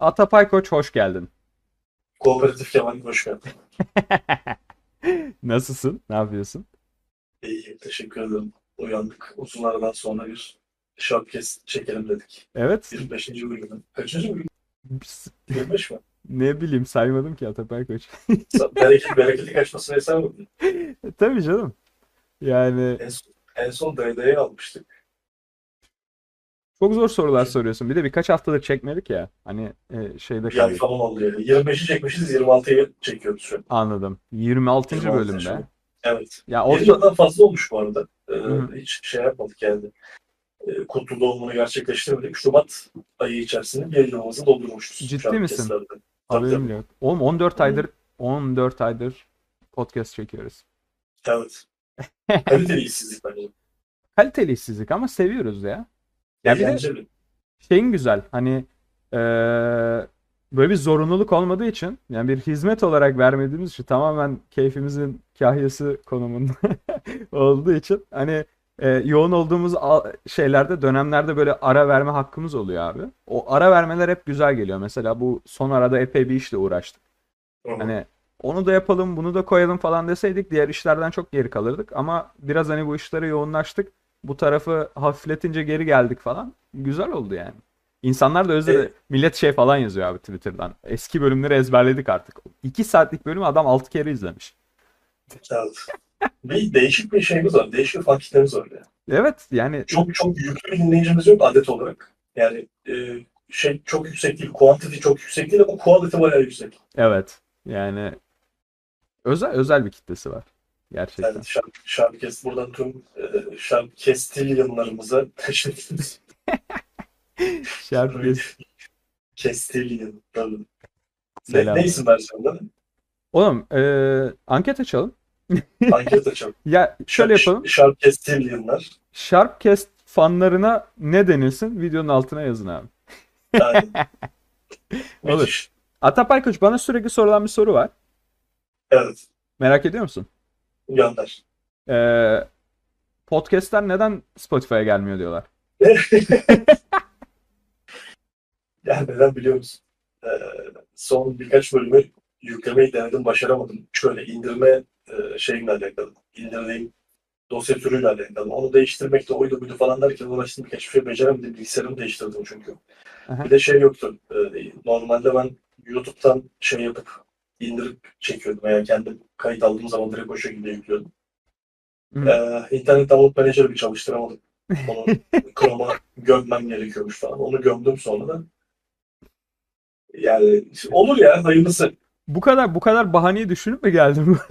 Atapay Koç hoş geldin. Kooperatif Kemal hoş geldin. Nasılsın? Ne yapıyorsun? İyiyim, teşekkür ederim. Uyandık. Uzun aradan sonra bir şartkes çekelim dedik. Evet. 25. bölümü. Kaçıncı bölüm? Biz- 25 mi? Ne bileyim saymadım ki Atapay Koç. Bereketli, bereketli kaçmasını hesap Tabii canım. Yani En son, en son DD'ye almıştık. Çok zor sorular soruyorsun. Bir de birkaç haftadır çekmedik ya. Hani e, şeyde ay kaldık. falan oldu yani. 25'i çekmişiz, 26'yı çekiyoruz şu an. Anladım. 26. 26. bölümde. Evet. Ya orada yıldan fazla olmuş bu arada. Ee, Hı. hiç şey yapmadık yani. Ee, kutlu doğumunu gerçekleştirmedik. Şubat ayı içerisinde bir yılımızı doldurmuşuz. Ciddi misin? Tabii, haberim tabii. yok. Oğlum 14 Hı. aydır 14 aydır podcast çekiyoruz. Evet. Kaliteli işsizlik bence. Kaliteli işsizlik ama seviyoruz ya. Ya bir de şeyin güzel hani eee, böyle bir zorunluluk olmadığı için yani bir hizmet olarak vermediğimiz için tamamen keyfimizin kahyası konumunda olduğu için hani e, yoğun olduğumuz şeylerde dönemlerde böyle ara verme hakkımız oluyor abi. O ara vermeler hep güzel geliyor. Mesela bu son arada epey bir işle uğraştık. Hı. Hani onu da yapalım, bunu da koyalım falan deseydik diğer işlerden çok geri kalırdık. Ama biraz hani bu işlere yoğunlaştık. Bu tarafı hafifletince geri geldik falan. Güzel oldu yani. İnsanlar da özledi. Evet. Millet şey falan yazıyor abi Twitter'dan. Eski bölümleri ezberledik artık. 2 saatlik bölümü adam 6 kere izlemiş. Bir değişik bir şeyimiz var. Değişik bir fark kitlemiz var ya. Evet yani Çok çok yüklü bir dinleyicimiz yok adet olarak. Yani e, şey çok yüksek değil. Quantity çok yüksek değil ama quality bayağı yüksek. evet yani özel özel bir kitlesi var. Gerçekten. Yani şark, şarkes buradan tüm e, şarkestilyanlarımıza teşekkür ederiz. Şarkı Kestilyan. Tabii. Ne, Selam. ne isim versiyonda? Oğlum eee, anket açalım. Anket açalım. Ya şöyle yapalım. Şarkestilyanlar. Sharpcast fanlarına ne denilsin? Videonun altına yazın abi. Yani, Olur. Atapay Koç bana sürekli sorulan bir soru var. Evet. Merak ediyor musun? Gönder. Ee, podcastler neden Spotify'a gelmiyor diyorlar. Yani neden biliyor musun? Ee, son birkaç bölümü yüklemeyi denedim, başaramadım. Şöyle indirme e, şeyimle alakalı. İndirdiğim dosya türüyle alakalı. Onu değiştirmekte oydu buydu falan derken uğraştım birkaç bir şey beceremedim. Bilgisayarımı değiştirdim çünkü. Aha. Bir de şey yoktu. Ee, normalde ben YouTube'dan şey yapıp indirip çekiyordum. Yani kendim kayıt aldığım zaman direkt o şekilde yüklüyordum. Hı. Ee, internet download manager'ı bir çalıştıramadım. Onu Chrome'a gömmem gerekiyormuş falan. Onu gömdüm sonra da. Yani olur ya hayırlısı. Bu kadar bu kadar bahaneyi düşünüp mü geldin?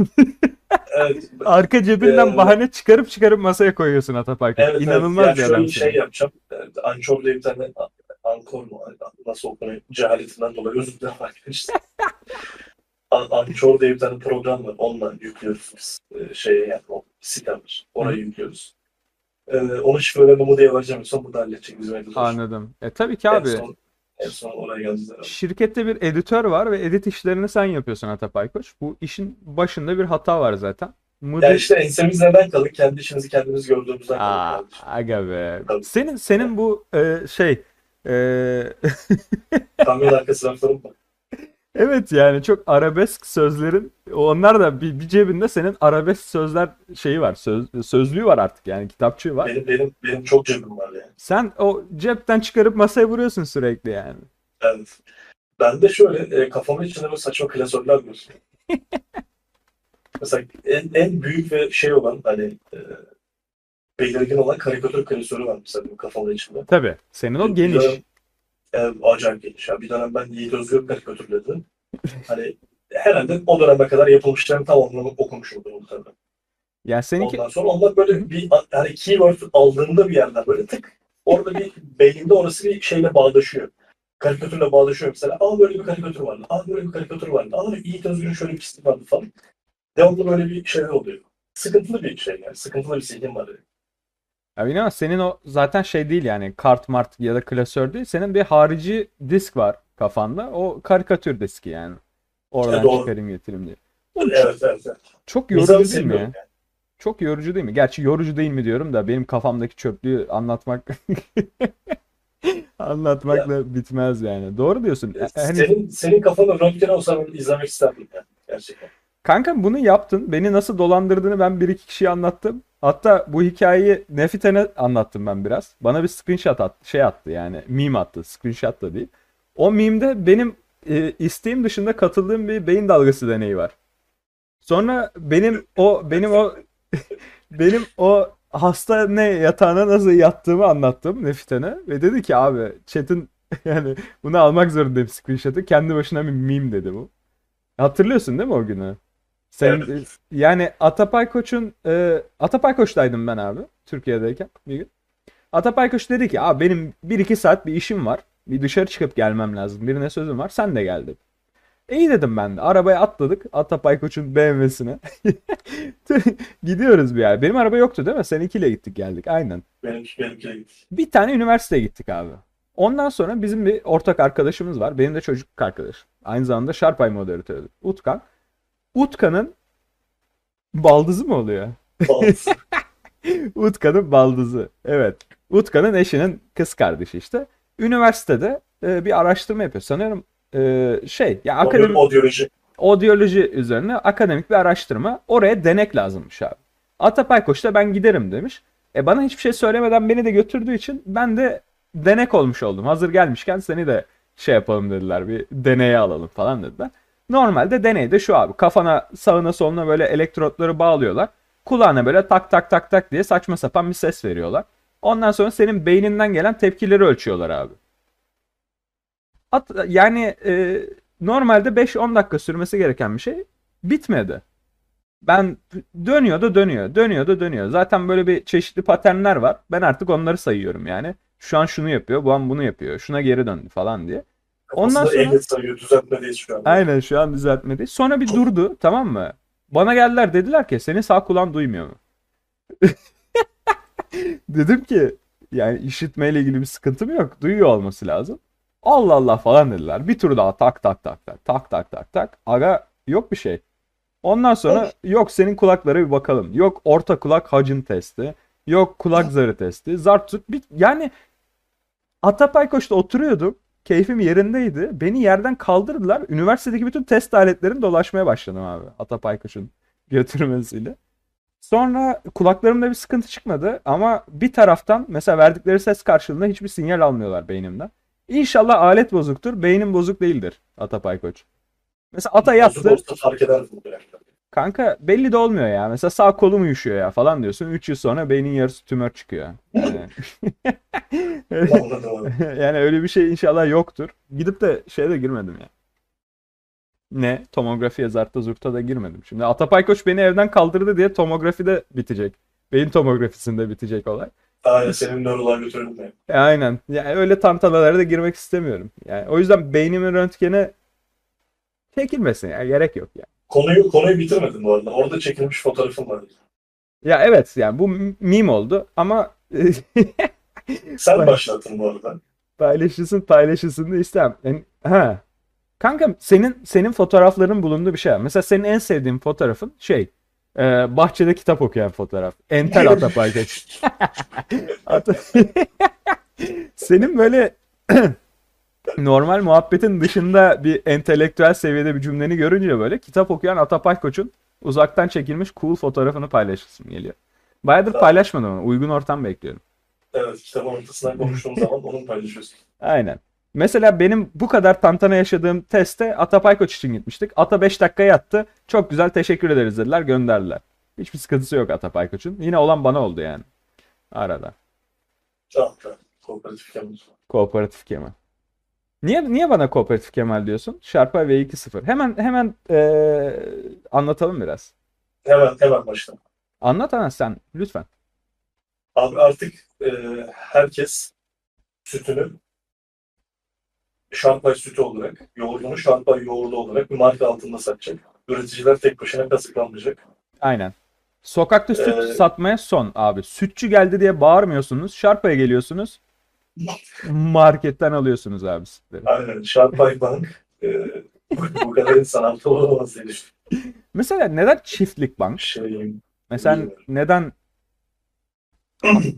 Evet, Arka cebinden Ee, bahane çıkarıp çıkarıp masaya koyuyorsun Atapay Koç. evet, İnanılmaz evet. bir Yani şöyle adam bir sen. şey yapacağım. Evet, Anchor diye bir tane Ankor mu? Nasıl okunuyor? Cehaletinden dolayı özür dilerim arkadaşlar. An- Anchor diye bir tane program var. Onunla yüklüyoruz biz. Ee, şeye yani o site var. Oraya yüklüyoruz. Ee, onu şifrelememi diye vereceğim. Son burada halledecek bizim editör. Anladım. E tabii ki En abi. son, en son oraya herhalde. Şirkette bir editör var ve edit işlerini sen yapıyorsun Atapay Koç. Bu işin başında bir hata var zaten. Müdür... Ya işte ensemiz neden kalın? Kendi işimizi kendimiz gördüğümüzden Aa, kardeşim. aga be. Tabii. Senin senin bu e, şey e, Kamyon arkası raflarım var. Evet yani çok arabesk sözlerin onlar da bir, bir cebinde senin arabesk sözler şeyi var. Söz, sözlüğü var artık yani kitapçığı var. Benim, benim, benim çok cebim var yani. Sen o cepten çıkarıp masaya vuruyorsun sürekli yani. Evet. Ben de şöyle e, kafamın içinde böyle saçma klasörler var. Mesela en, en büyük ve şey olan hani e, belirgin olan karikatür klasörü var mesela benim kafamın içinde. Tabii. Senin o geniş. dönem- e, acayip geniş. Ya. Bir dönem ben Yiğit Özgür karikatürledim. Hani herhalde o döneme kadar yapılmışların tamamını okumuşumdur muhtemelen. Ya seninki Ondan sonra onlar böyle bir hani keyword aldığında bir yerden böyle tık orada bir beyninde orası bir şeyle bağdaşıyor. Karikatürle bağdaşıyor mesela. Aa böyle bir karikatür vardı. Aa böyle bir karikatür vardı. Aa Yiğit Özgür'ün şöyle bir pislik vardı falan. Devamlı böyle bir şey oluyor. Sıkıntılı bir şey yani. Sıkıntılı bir zihin var. Yani. Ya bilmem senin o zaten şey değil yani kart mart ya da klasör değil. Senin bir harici disk var kafanda. O karikatür diski yani. Oradan Ya doğru. çıkarayım getireyim diye. Evet evet. evet. Çok yorucu değil mi ya? yani. Çok yorucu değil mi? Gerçi yorucu değil mi diyorum da benim kafamdaki çöplüğü anlatmak Anlatmakla bitmez yani. Doğru diyorsun. E, Hani Senin, senin kafanda röntgen olsa ben izlemek isterdim yani. Gerçekten. Kanka bunu yaptın. Beni nasıl dolandırdığını ben bir iki kişiye anlattım. Hatta bu hikayeyi Nefiten'e anlattım ben biraz. Bana bir screenshot attı, şey attı yani meme attı. Screenshot da değil. O meme'de benim e, isteğim dışında katıldığım bir beyin dalgası deneyi var. Sonra benim o benim o benim o hastane yatağına nasıl yattığımı anlattım Nefiten'e ve dedi ki abi chat'in yani bunu almak zorundayım screenshot'ı. Kendi başına bir meme dedi bu. Hatırlıyorsun değil mi o günü? Sen Evet. yani Atapay Koç'un e, Atapay Koç'taydım ben abi Türkiye'deyken bir gün. Atapay Koç dedi ki abi benim 1-2 saat bir işim var. Bir dışarı çıkıp gelmem lazım. Birine sözüm var. Sen de gel dedi. İyi dedim ben de. Arabaya atladık. Atapay Koç'un BMW'sine. Gidiyoruz bir yer. Benim araba yoktu değil mi? Seninkiyle gittik geldik. Aynen. Benimki, benimkine gitti. Bir tane üniversiteye gittik abi. Ondan sonra bizim bir ortak arkadaşımız var. Benim de çocukluk arkadaşım. Aynı zamanda Şarpay moderatörü. Utkan. Utkan'ın baldızı mı oluyor? Utkan'ın baldızı. Evet. Utkan'ın eşinin kız kardeşi işte. Üniversitede e, bir araştırma yapıyor. Sanıyorum e, şey ya akademik Odyoloji. odyoloji üzerine akademik bir araştırma. Oraya denek lazımmış abi. Atapay Koç da ben giderim demiş. E bana hiçbir şey söylemeden beni de götürdüğü için ben de denek olmuş oldum. Hazır gelmişken seni de şey yapalım dediler. Bir deneye alalım falan dediler. Normalde deney de şu abi. Kafana sağına soluna böyle elektrotları bağlıyorlar. Kulağına böyle tak tak tak tak diye saçma sapan bir ses veriyorlar. Ondan sonra senin beyninden gelen tepkileri ölçüyorlar abi. At, yani e, normalde 5-10 dakika sürmesi gereken bir şey bitmedi. Ben dönüyor da dönüyor, dönüyor da dönüyor. Zaten böyle bir çeşitli paternler var. Ben artık onları sayıyorum yani. Şu an şunu yapıyor, bu an bunu yapıyor. Şuna geri döndü falan diye. Ondan sonra- sonra... sayıyor. Düzeltmedeyiz şu an. Aynen şu an düzeltmedi. Sonra bir durdu tamam mı? Bana geldiler dediler ki senin sağ kulağın duymuyor mu? Dedim ki yani işitmeyle ilgili bir sıkıntım yok. Duyuyor olması lazım. Allah Allah falan dediler. Bir tur daha tak tak tak tak tak tak tak tak. Aga yok bir şey. Ondan sonra yok senin kulaklara bir bakalım. Yok orta kulak hacim testi. Yok kulak zarı testi. Zart tut. Bir, yani Atapay Koç'ta oturuyordum. Keyfim yerindeydi. Beni yerden kaldırdılar. Üniversitedeki bütün test aletlerini dolaşmaya başladım abi. Atapay Koç'un götürmesiyle. Sonra kulaklarımda bir sıkıntı çıkmadı ama bir taraftan mesela verdikleri ses karşılığında hiçbir sinyal almıyorlar beynimden. İnşallah alet bozuktur, beynim bozuk değildir Atapay Koç. Mesela ata yattı. Bozuk olsa fark eder. Kanka belli de olmuyor ya. Mesela sağ kolum uyuşuyor ya falan diyorsun. 3 yıl sonra beynin yarısı tümör çıkıyor. Yani, yani öyle bir şey inşallah yoktur. Gidip de şeye de girmedim ya. Ne? Tomografiye zarta zurta da girmedim. Şimdi Atapay Koç beni evden kaldırdı diye tomografide bitecek. Beyin tomografisinde bitecek olay. Aynen senin yani. E, aynen. Yani öyle tantanalara da girmek istemiyorum. Yani o yüzden beynimin röntgene çekilmesin ya. Gerek yok ya. Konuyu, konuyu bitirmedin bu arada. Orada çekilmiş fotoğrafın var. Ya evet yani bu meme oldu ama Sen başlattın bu arada. paylaşılsın paylaşılsın da istemem. Yani, ha. Kanka senin senin fotoğrafların bulunduğu bir şey var. Mesela senin en sevdiğin fotoğrafın şey e, bahçede kitap okuyan fotoğraf. Entel Atapay Koç. Ata- senin böyle normal muhabbetin dışında bir entelektüel seviyede bir cümleni görünce böyle kitap okuyan Atapay Koç'un uzaktan çekilmiş cool fotoğrafını paylaşırsın geliyor. Bayağıdır Tamam. paylaşmadım ama uygun ortam bekliyorum. Evet kitabın ortasından konuştuğumuz zaman onu paylaşıyorsun. Aynen. Mesela benim bu kadar tantana yaşadığım teste Atapay Koç için gitmiştik. Ata 5 dakika yattı. Çok güzel teşekkür ederiz dediler. Gönderdiler. Hiçbir sıkıntısı yok Atapay Koç'un. Yine olan bana oldu yani. Arada. Tamam tamam. Kooperatif Kemal. Kooperatif Kemal. Niye niye bana Kooperatif Kemal diyorsun? Şarpay V2.0. Hemen hemen eee, anlatalım biraz. Hemen hemen başla. Anlat Anas sen lütfen. Abi artık e, herkes sütünü şartpay sütü olarak, yoğurdunu şartpay yoğurdu olarak bir marka altında satacak. Üreticiler tek başına kazıklanmayacak. Aynen. Sokakta süt Ee, satmaya son abi. Sütçü geldi diye bağırmıyorsunuz. Şarpaya geliyorsunuz. Marketten alıyorsunuz abi sütleri. Aynen. Şartpay Bank e, bu, kadar insan altı olamaz düşünüyorum. Mesela neden çiftlik bank? Şey, Mesela Bilmiyorum. neden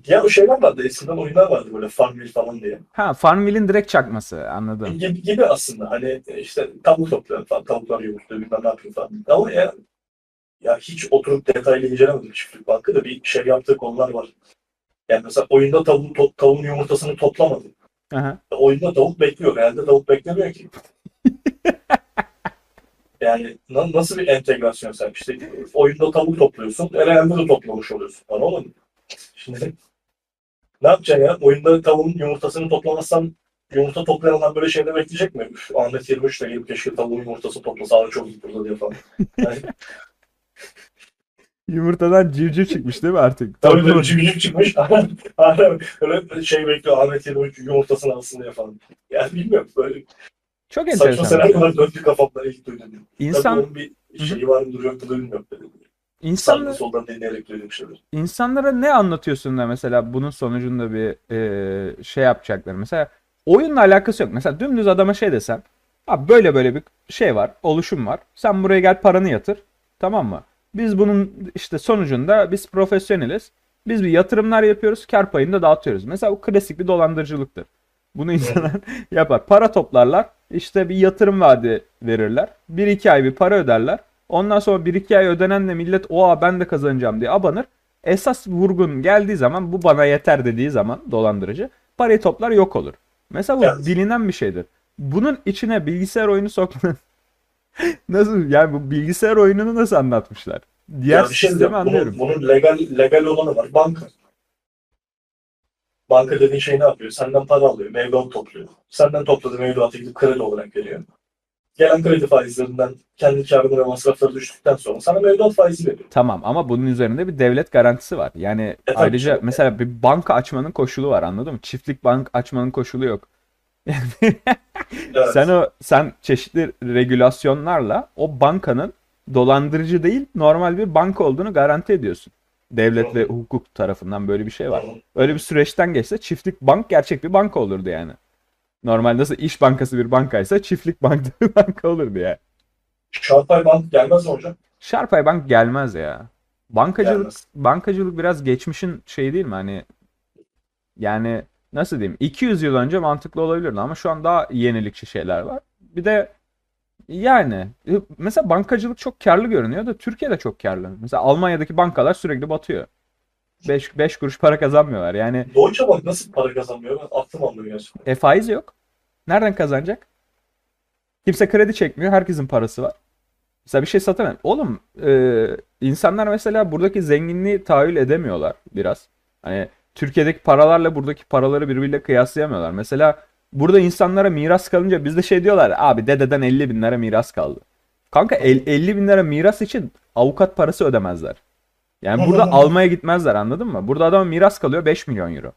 ya o şeyler vardı. Eskiden oyunlar vardı böyle Farmville falan diye. Ha Farmville'in direkt çakması anladım. Gibi, gibi aslında. Hani işte tavuk topluyor falan. Tavuklar yumurtluyor bilmem ne yapıyor falan. Ama ya, ya hiç oturup detaylı incelemedim çiftlik bankı da bir şey yaptığı konular var. Yani mesela oyunda tavuğun, to, tavuğun yumurtasını toplamadım. Aha. Oyunda tavuk bekliyor. Realde tavuk beklemiyor ki. yani na- nasıl bir entegrasyon sen? İşte oyunda tavuk topluyorsun. e, Realde de toplamış oluyorsun. Anladın mı? Şimdi ne yapacaksın ya? Oyunda tavuğun yumurtasını toplamazsan yumurta toplayan adam böyle şeyler bekleyecek mi? Üf, Ahmet 23 de gelip keşke tavuğun yumurtası toplasa. Abi çok iyi burada diye falan. Yani, Yumurtadan civciv çıkmış değil mi artık? tabii böyle civciv çıkmış. Hala öyle şey bekliyor. Ahmet 23 yumurtasını alsın diye falan. Yani bilmiyorum. Böyle Çok saçma enteresan. senaryolar döndü kafamda ilk duydum. Tabii İnsan onun bir şeyi var mıdır yoktur bilmiyorum. Sağdan insanlar soldan dinleyerek duyduğum şeyler. insanlara ne anlatıyorsun da mesela bunun sonucunda bir e, şey yapacaklar. Mesela oyunla alakası yok. Mesela dümdüz adama şey desen. Abi böyle böyle bir şey var. Oluşum var. Sen buraya gel paranı yatır. Tamam mı? Biz bunun işte sonucunda biz profesyoneliz. Biz bir yatırımlar yapıyoruz. Kar payını da dağıtıyoruz. Mesela bu klasik bir dolandırıcılıktır. Bunu insanlar yapar. Para toplarlar. işte bir yatırım vaadi verirler. 1-2 ay bir para öderler. Ondan sonra 1-2 ay ödenenle millet oha ben de kazanacağım diye abanır. Esas vurgun geldiği zaman bu bana yeter dediği zaman dolandırıcı parayı toplar yok olur. Mesela bu Evet. bilinen bir şeydir. Bunun içine bilgisayar oyunu sokma. Nasıl yani bu bilgisayar oyununu nasıl anlatmışlar? Diğer Ya şey sistemi diyeceğim, anlıyorum. Bunun, bunun legal, legal olanı var. Banka. Banka dediğin şey ne yapıyor? Senden para alıyor. Mevduat topluyor. Senden topladığı mevduatı gidip kredi olarak veriyor. Gelen kredi faizlerinden kendi karını ve masrafları düştükten sonra sana mevduat faizi veriyor. Tamam ama bunun üzerinde bir devlet garantisi var. Yani E, ayrıca ki. mesela bir banka açmanın koşulu var anladın mı? Çiftlik bank açmanın koşulu yok. Evet. Sen o sen çeşitli regülasyonlarla o bankanın dolandırıcı değil normal bir banka olduğunu garanti ediyorsun. Devlet ve hukuk tarafından böyle bir şey var. Öyle bir süreçten geçse çiftlik bank gerçek bir banka olurdu yani. Normal nasıl iş bankası bir bankaysa çiftlik bank da bir banka olurdu yani. Şarpay Bank gelmez mi hocam? Şarpay Bank gelmez ya. Bankacılık Gelmez. bankacılık biraz geçmişin şeyi değil mi? Hani yani nasıl diyeyim? 200 yıl önce mantıklı olabilirdi ama şu an daha yenilikçi şeyler var. Bir de yani mesela bankacılık çok karlı görünüyor da Türkiye'de çok karlı. Mesela Almanya'daki bankalar sürekli batıyor. 5 5 kuruş para kazanmıyorlar. Yani Deutsche Bank nasıl para kazanmıyor? Ben aklım almıyor gerçekten. e, faiz yok. Nereden kazanacak? Kimse kredi çekmiyor. Herkesin parası var. Mesela bir şey satamam. Oğlum e, insanlar mesela buradaki zenginliği tahayyül edemiyorlar biraz. Hani Türkiye'deki paralarla buradaki paraları birbiriyle kıyaslayamıyorlar. Mesela burada insanlara miras kalınca bizde şey diyorlar. Abi dededen 50 bin lira miras kaldı. Kanka el- 50 bin lira miras için avukat parası ödemezler. Yani burada almaya gitmezler anladın mı? Burada adama miras kalıyor 5 milyon euro.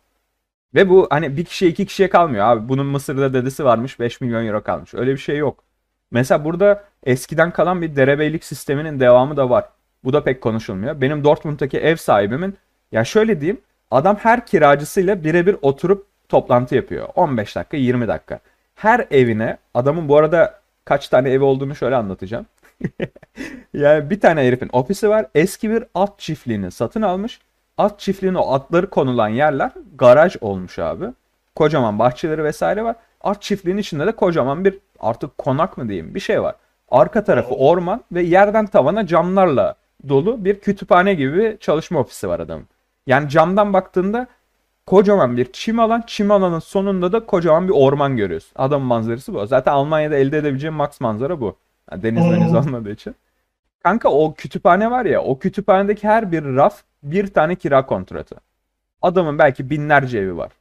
Ve bu hani bir kişiye iki kişiye kalmıyor abi. Bunun Mısır'da dedesi varmış 5 milyon euro kalmış. Öyle bir şey yok. Mesela burada eskiden kalan bir derebeylik sisteminin devamı da var. Bu da pek konuşulmuyor. Benim Dortmund'daki ev sahibimin ya şöyle diyeyim adam her kiracısıyla birebir oturup toplantı yapıyor. 15 dakika 20 dakika. Her evine adamın bu arada kaç tane evi olduğunu şöyle anlatacağım. yani bir tane herifin ofisi var. Eski bir at çiftliğini satın almış. At çiftliğine o atları konulan yerler garaj olmuş abi. Kocaman bahçeleri vesaire var. At çiftliğinin içinde de kocaman bir artık konak mı diyeyim bir şey var. Arka tarafı orman ve yerden tavana camlarla dolu bir kütüphane gibi çalışma ofisi var adamın. Yani camdan baktığında kocaman bir çim alan, çim alanın sonunda da kocaman bir orman görüyorsun. Adamın manzarası bu. Zaten Almanya'da elde edebileceğim max manzara bu. Yani deniz deniz olmadığı için. Kanka o kütüphane var ya, o kütüphanedeki her bir raf bir tane kira kontratı. Adamın belki binlerce evi var.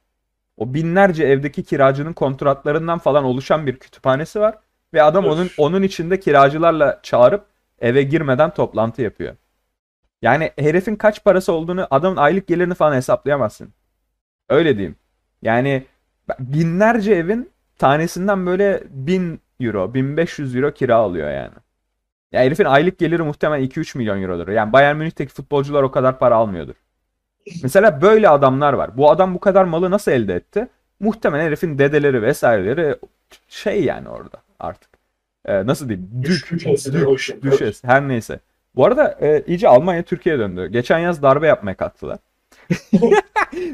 O binlerce evdeki kiracının kontratlarından falan oluşan bir kütüphanesi var ve adam Öf. onun onun içinde kiracılarla çağırıp eve girmeden toplantı yapıyor. Yani herifin kaç parası olduğunu, adamın aylık gelirini falan hesaplayamazsın. Öyle diyeyim. Yani binlerce evin tanesinden böyle 1000 euro, 1500 euro kira alıyor yani. Ya herifin aylık geliri muhtemelen 2-3 milyon eurodur. Yani Bayern Münih'teki futbolcular o kadar para almıyordur. Mesela böyle adamlar var. Bu adam bu kadar malı nasıl elde etti? Muhtemelen herifin dedeleri vesaireleri şey yani orada artık. Ee, nasıl diyeyim? Dük, o işin. düşes her neyse. Bu arada e, iyice Almanya Türkiye'ye döndü. Geçen yaz darbe yapmaya kalktılar.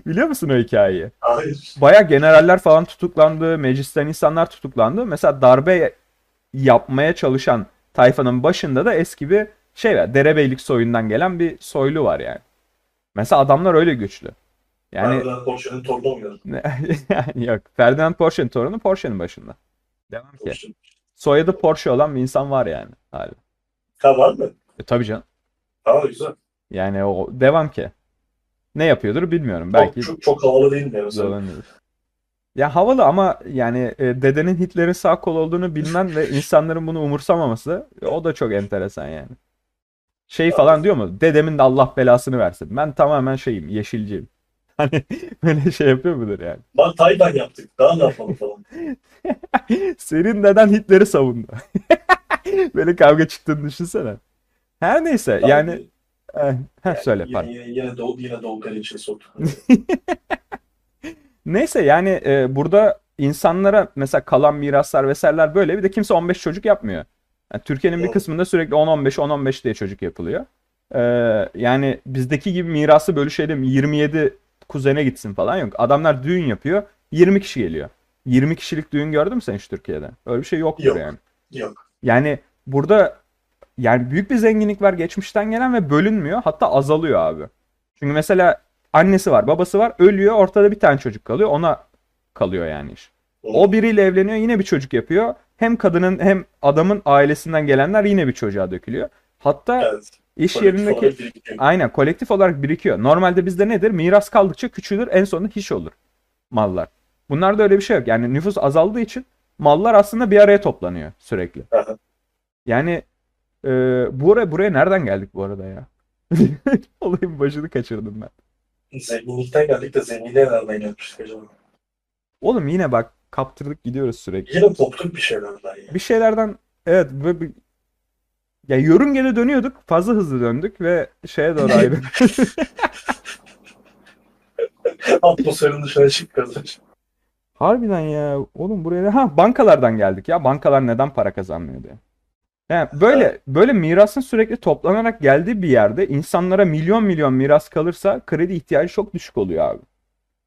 Biliyor musun o hikayeyi? Hayır. Baya generaller falan tutuklandı, meclisten insanlar tutuklandı. Mesela darbe yapmaya çalışan tayfanın başında da eski bir şey var. Derebeylik soyundan gelen bir soylu var yani. Mesela adamlar öyle güçlü. Yani Ferdinand Porsche'nin torunu yani yok. Ferdinand Porsche'nin torunu Porsche'nin başında. Devam ki. Porsche. Soyadı Porsche olan bir insan var yani. Hala. Ha var mı? E tabii canım. Ha güzel. Yani o devam ki. Ne yapıyordur bilmiyorum. Belki Çok, çok, havalı değil mi mesela? Ya havalı ama yani e, dedenin Hitler'in sağ kol olduğunu bilmen ve insanların bunu umursamaması e, o da çok enteresan yani. Şey falan diyor mu? Dedemin de Allah belasını versin. Ben tamamen şeyim, yeşilciyim. Hani böyle şey yapıyor mudur yani? Bak Tayvan yaptık. Daha ne yapalım falan. Senin deden Hitler'i savundu. Böyle kavga çıktığını düşünsene. Her neyse yani eh, heh, söyle yine, pardon. Yine, yine, Doğu, yine Doğu Kaleci'ye soktu. Neyse yani e, burada insanlara mesela kalan miraslar vesaireler böyle bir de kimse 15 çocuk yapmıyor. Yani Türkiye'nin bir Evet. kısmında sürekli 10-15 10-15 diye çocuk yapılıyor. E, yani bizdeki gibi mirası bölüşelim 27 kuzene gitsin falan yok. Adamlar düğün yapıyor 20 kişi geliyor. 20 kişilik düğün gördün mü sen hiç Türkiye'de? Öyle bir şey yoktur Yok. yani. Yok. Yani burada yani büyük bir zenginlik var geçmişten gelen ve bölünmüyor. Hatta azalıyor abi. Çünkü mesela annesi var, babası var, ölüyor, ortada bir tane çocuk kalıyor. Ona kalıyor yani iş. O biriyle evleniyor, yine bir çocuk yapıyor. Hem kadının hem adamın ailesinden gelenler yine bir çocuğa dökülüyor. Hatta Evet. iş Kolektif yerindeki aynen kolektif olarak birikiyor. Normalde bizde nedir? Miras kaldıkça küçülür, en sonunda hiç olur mallar. Bunlarda öyle bir şey yok. Yani nüfus azaldığı için mallar aslında bir araya toplanıyor sürekli. Aha. Yani e, buraya buraya nereden geldik bu arada ya? Olayın başını kaçırdım ben. Zenginlikten geldik de zenginliğe nereden gelmiştik acaba? Oğlum yine bak kaptırdık gidiyoruz sürekli. Yine koptuk bir şeylerden ya. Bir şeylerden evet böyle bir ya yörüngede dönüyorduk fazla hızlı döndük ve şeye doğru ayrı. Atmosferin dışına çıkıyoruz. Harbiden ya oğlum buraya ha bankalardan geldik ya bankalar neden para kazanmıyor diye. Yani böyle böyle mirasın sürekli toplanarak geldiği bir yerde insanlara milyon milyon miras kalırsa kredi ihtiyacı çok düşük oluyor abi.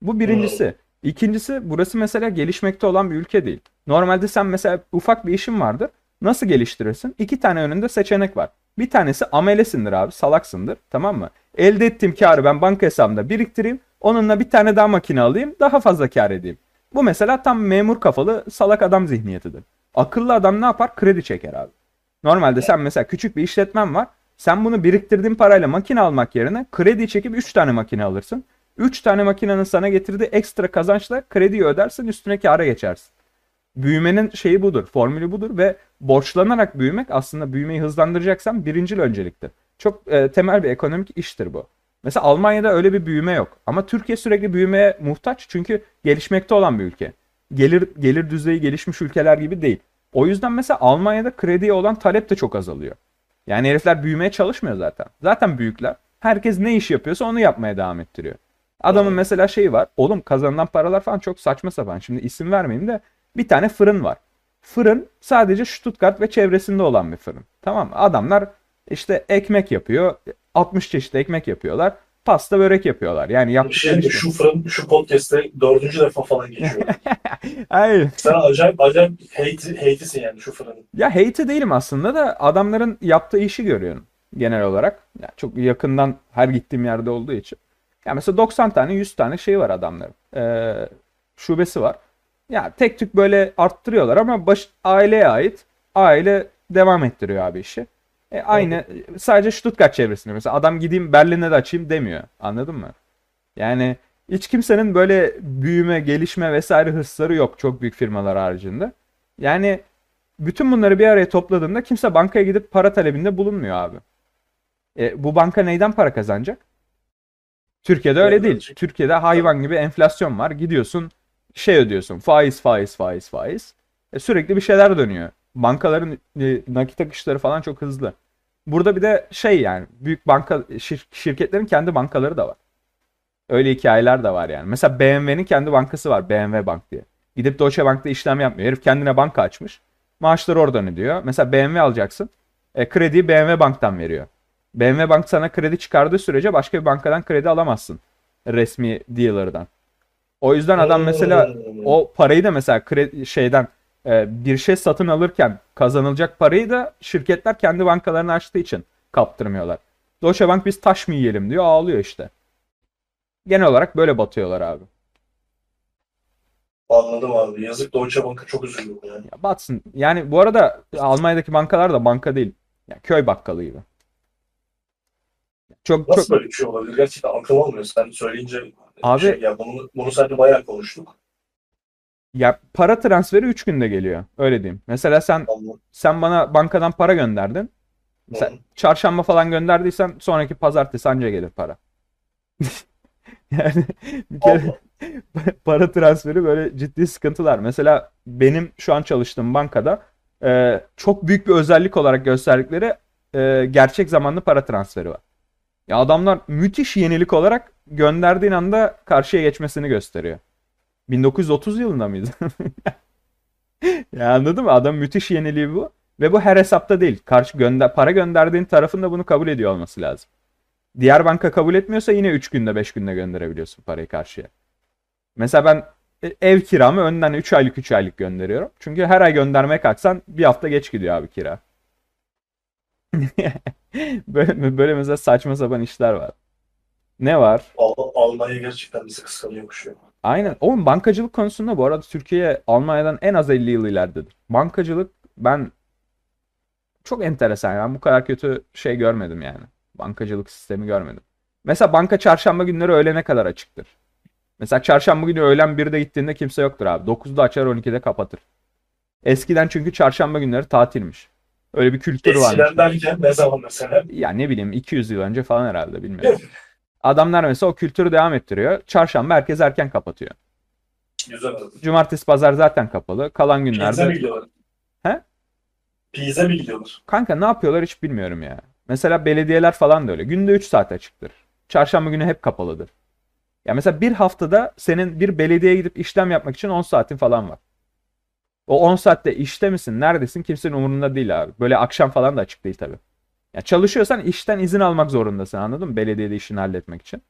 Bu birincisi. İkincisi burası mesela gelişmekte olan bir ülke değil. Normalde sen mesela ufak bir işin vardır. Nasıl geliştirirsin? İki tane önünde seçenek var. Bir tanesi amelesindir abi, salaksındır. Tamam mı? Elde ettiğim karı ben banka hesabımda biriktireyim. Onunla bir tane daha makine alayım. Daha fazla kar edeyim. Bu mesela tam memur kafalı salak adam zihniyetidir. Akıllı adam ne yapar? Kredi çeker abi. Normalde sen mesela küçük bir işletmen var. Sen bunu biriktirdiğin parayla makine almak yerine kredi çekip 3 tane makine alırsın. 3 tane makinenin sana getirdiği ekstra kazançla krediyi ödersin üstüne kâra geçersin. Büyümenin şeyi budur, formülü budur ve borçlanarak büyümek aslında büyümeyi hızlandıracaksan birincil önceliktir. Çok e, temel bir ekonomik iştir bu. Mesela Almanya'da öyle bir büyüme yok. Ama Türkiye sürekli büyümeye muhtaç çünkü gelişmekte olan bir ülke. Gelir gelir düzeyi gelişmiş ülkeler gibi değil. O yüzden mesela Almanya'da krediye olan talep de çok azalıyor. Yani herifler büyümeye çalışmıyor zaten. Zaten büyükler. Herkes ne iş yapıyorsa onu yapmaya devam ettiriyor. Adamın mesela şeyi var. Oğlum kazanılan paralar falan çok saçma sapan. Şimdi isim vermeyeyim de bir tane fırın var. Fırın sadece Stuttgart ve çevresinde olan bir fırın. Tamam mı? Adamlar işte ekmek yapıyor. 60 çeşit ekmek yapıyorlar. Pasta börek yapıyorlar. Yani yaptıkları şey şu fırın şu podcast'te dördüncü defa falan geçiyor. Hayır. Sen acayip acayip hate, hate'isin yani şu fırının. Ya hate değilim aslında da adamların yaptığı işi görüyorum genel olarak. Ya çok yakından her gittiğim yerde olduğu için. Ya mesela 90 tane 100 tane şey var adamların. Ee, şubesi var. Ya tek tük böyle arttırıyorlar ama baş, aileye ait. Aile devam ettiriyor abi işi. E, aynı sadece Stuttgart çevresinde mesela adam gideyim Berlin'e de açayım demiyor. Anladın mı? Yani hiç kimsenin böyle büyüme, gelişme vesaire hırsları yok çok büyük firmalar haricinde. Yani bütün bunları bir araya topladığında kimse bankaya gidip para talebinde bulunmuyor abi. E, bu banka neyden para kazanacak? Türkiye'de öyle değil. Türkiye'de hayvan gibi enflasyon var. Gidiyorsun şey ödüyorsun. Faiz, faiz, faiz, faiz. E, sürekli bir şeyler dönüyor. Bankaların e, nakit akışları falan çok hızlı. Burada bir de şey yani büyük banka şir- şirketlerin kendi bankaları da var. Öyle hikayeler de var yani. Mesela BMW'nin kendi bankası var. BMW Bank diye. Gidip Deutsche Bank'ta işlem yapmıyor. Herif kendine banka açmış. Maaşları oradan ödüyor. Mesela BMW alacaksın. E, krediyi BMW Bank'tan veriyor. BMW Bank sana kredi çıkardığı sürece başka bir bankadan kredi alamazsın. resmi dealer'dan. O yüzden adam mesela o parayı da mesela kredi şeyden e, bir şey satın alırken kazanılacak parayı da şirketler kendi bankalarını açtığı için kaptırmıyorlar. Deutsche Bank biz taş mı yiyelim diyor ağlıyor işte. Genel olarak böyle batıyorlar abi. Anladım abi. Yazık Deutsche Bank'a çok üzüldüm yani. Ya batsın. Yani bu arada Almanya'daki bankalar da banka değil. Yani köy bakkalı gibi. Çok Nasıl çok böyle bir şey olabilir? Gerçekten aklım almıyor. Sen söyleyince Abi- şey, ya bunu, bunu seninle bayağı konuştuk. Ya para transferi 3 günde geliyor. Öyle diyeyim. Mesela sen Anladım. sen bana bankadan para gönderdin. Mesela Hı. çarşamba falan gönderdiysen sonraki pazartesi anca gelir para. Yani bir kere para transferi böyle ciddi sıkıntılar. Mesela benim şu an çalıştığım bankada e, çok büyük bir özellik olarak gösterdikleri e, gerçek zamanlı para transferi var. Ya adamlar müthiş yenilik olarak gönderdiğin anda karşıya geçmesini gösteriyor. 1930 yılında mıydı? Ya anladın mı? Adam müthiş yeniliği bu. Ve bu her hesapta değil. Karşı gönder para gönderdiğin tarafın da bunu kabul ediyor olması lazım. Diğer banka kabul etmiyorsa yine 3 günde 5 günde gönderebiliyorsun parayı karşıya. Mesela ben e, ev kiramı önden 3 aylık 3 aylık gönderiyorum. Çünkü her ay göndermeye kalksan bir hafta geç gidiyor abi kira. Böyle, böyle mesela saçma sapan işler var. Ne var? Al- Almanya gerçekten bizi kıskanıyormuş ya. Aynen. Oğlum bankacılık konusunda bu arada Türkiye Almanya'dan en az 50 yıl ileridedir. Bankacılık ben çok enteresan. Ben bu kadar kötü şey görmedim yani. Bankacılık sistemi görmedim. Mesela banka çarşamba günleri öğlene kadar açıktır. Mesela çarşamba günü öğlen 1'de gittiğinde kimse yoktur abi. 9'da açar 12'de kapatır. Eskiden çünkü çarşamba günleri tatilmiş. Öyle bir kültür varmış. Eskiden derken ne zaman mesela? Ya ne bileyim 200 yıl önce falan herhalde bilmiyorum. Adamlar mesela o kültürü devam ettiriyor. Çarşamba herkes erken kapatıyor. Güzel. Cumartesi pazar zaten kapalı. Kalan Pizza günlerde mi gidiyorlar? He? Pizza mi gidiyorlar? kanka ne yapıyorlar hiç bilmiyorum ya. Mesela belediyeler falan da öyle. Günde 3 saat açıktır. Çarşamba günü hep kapalıdır. Ya mesela bir haftada senin bir belediyeye gidip işlem yapmak için 10 saatin falan var. O 10 saatte işte misin, neredesin kimsenin umurunda değil abi. Böyle akşam falan da açık değil tabii. Ya çalışıyorsan işten izin almak zorundasın anladın mı? Belediyede işini halletmek için.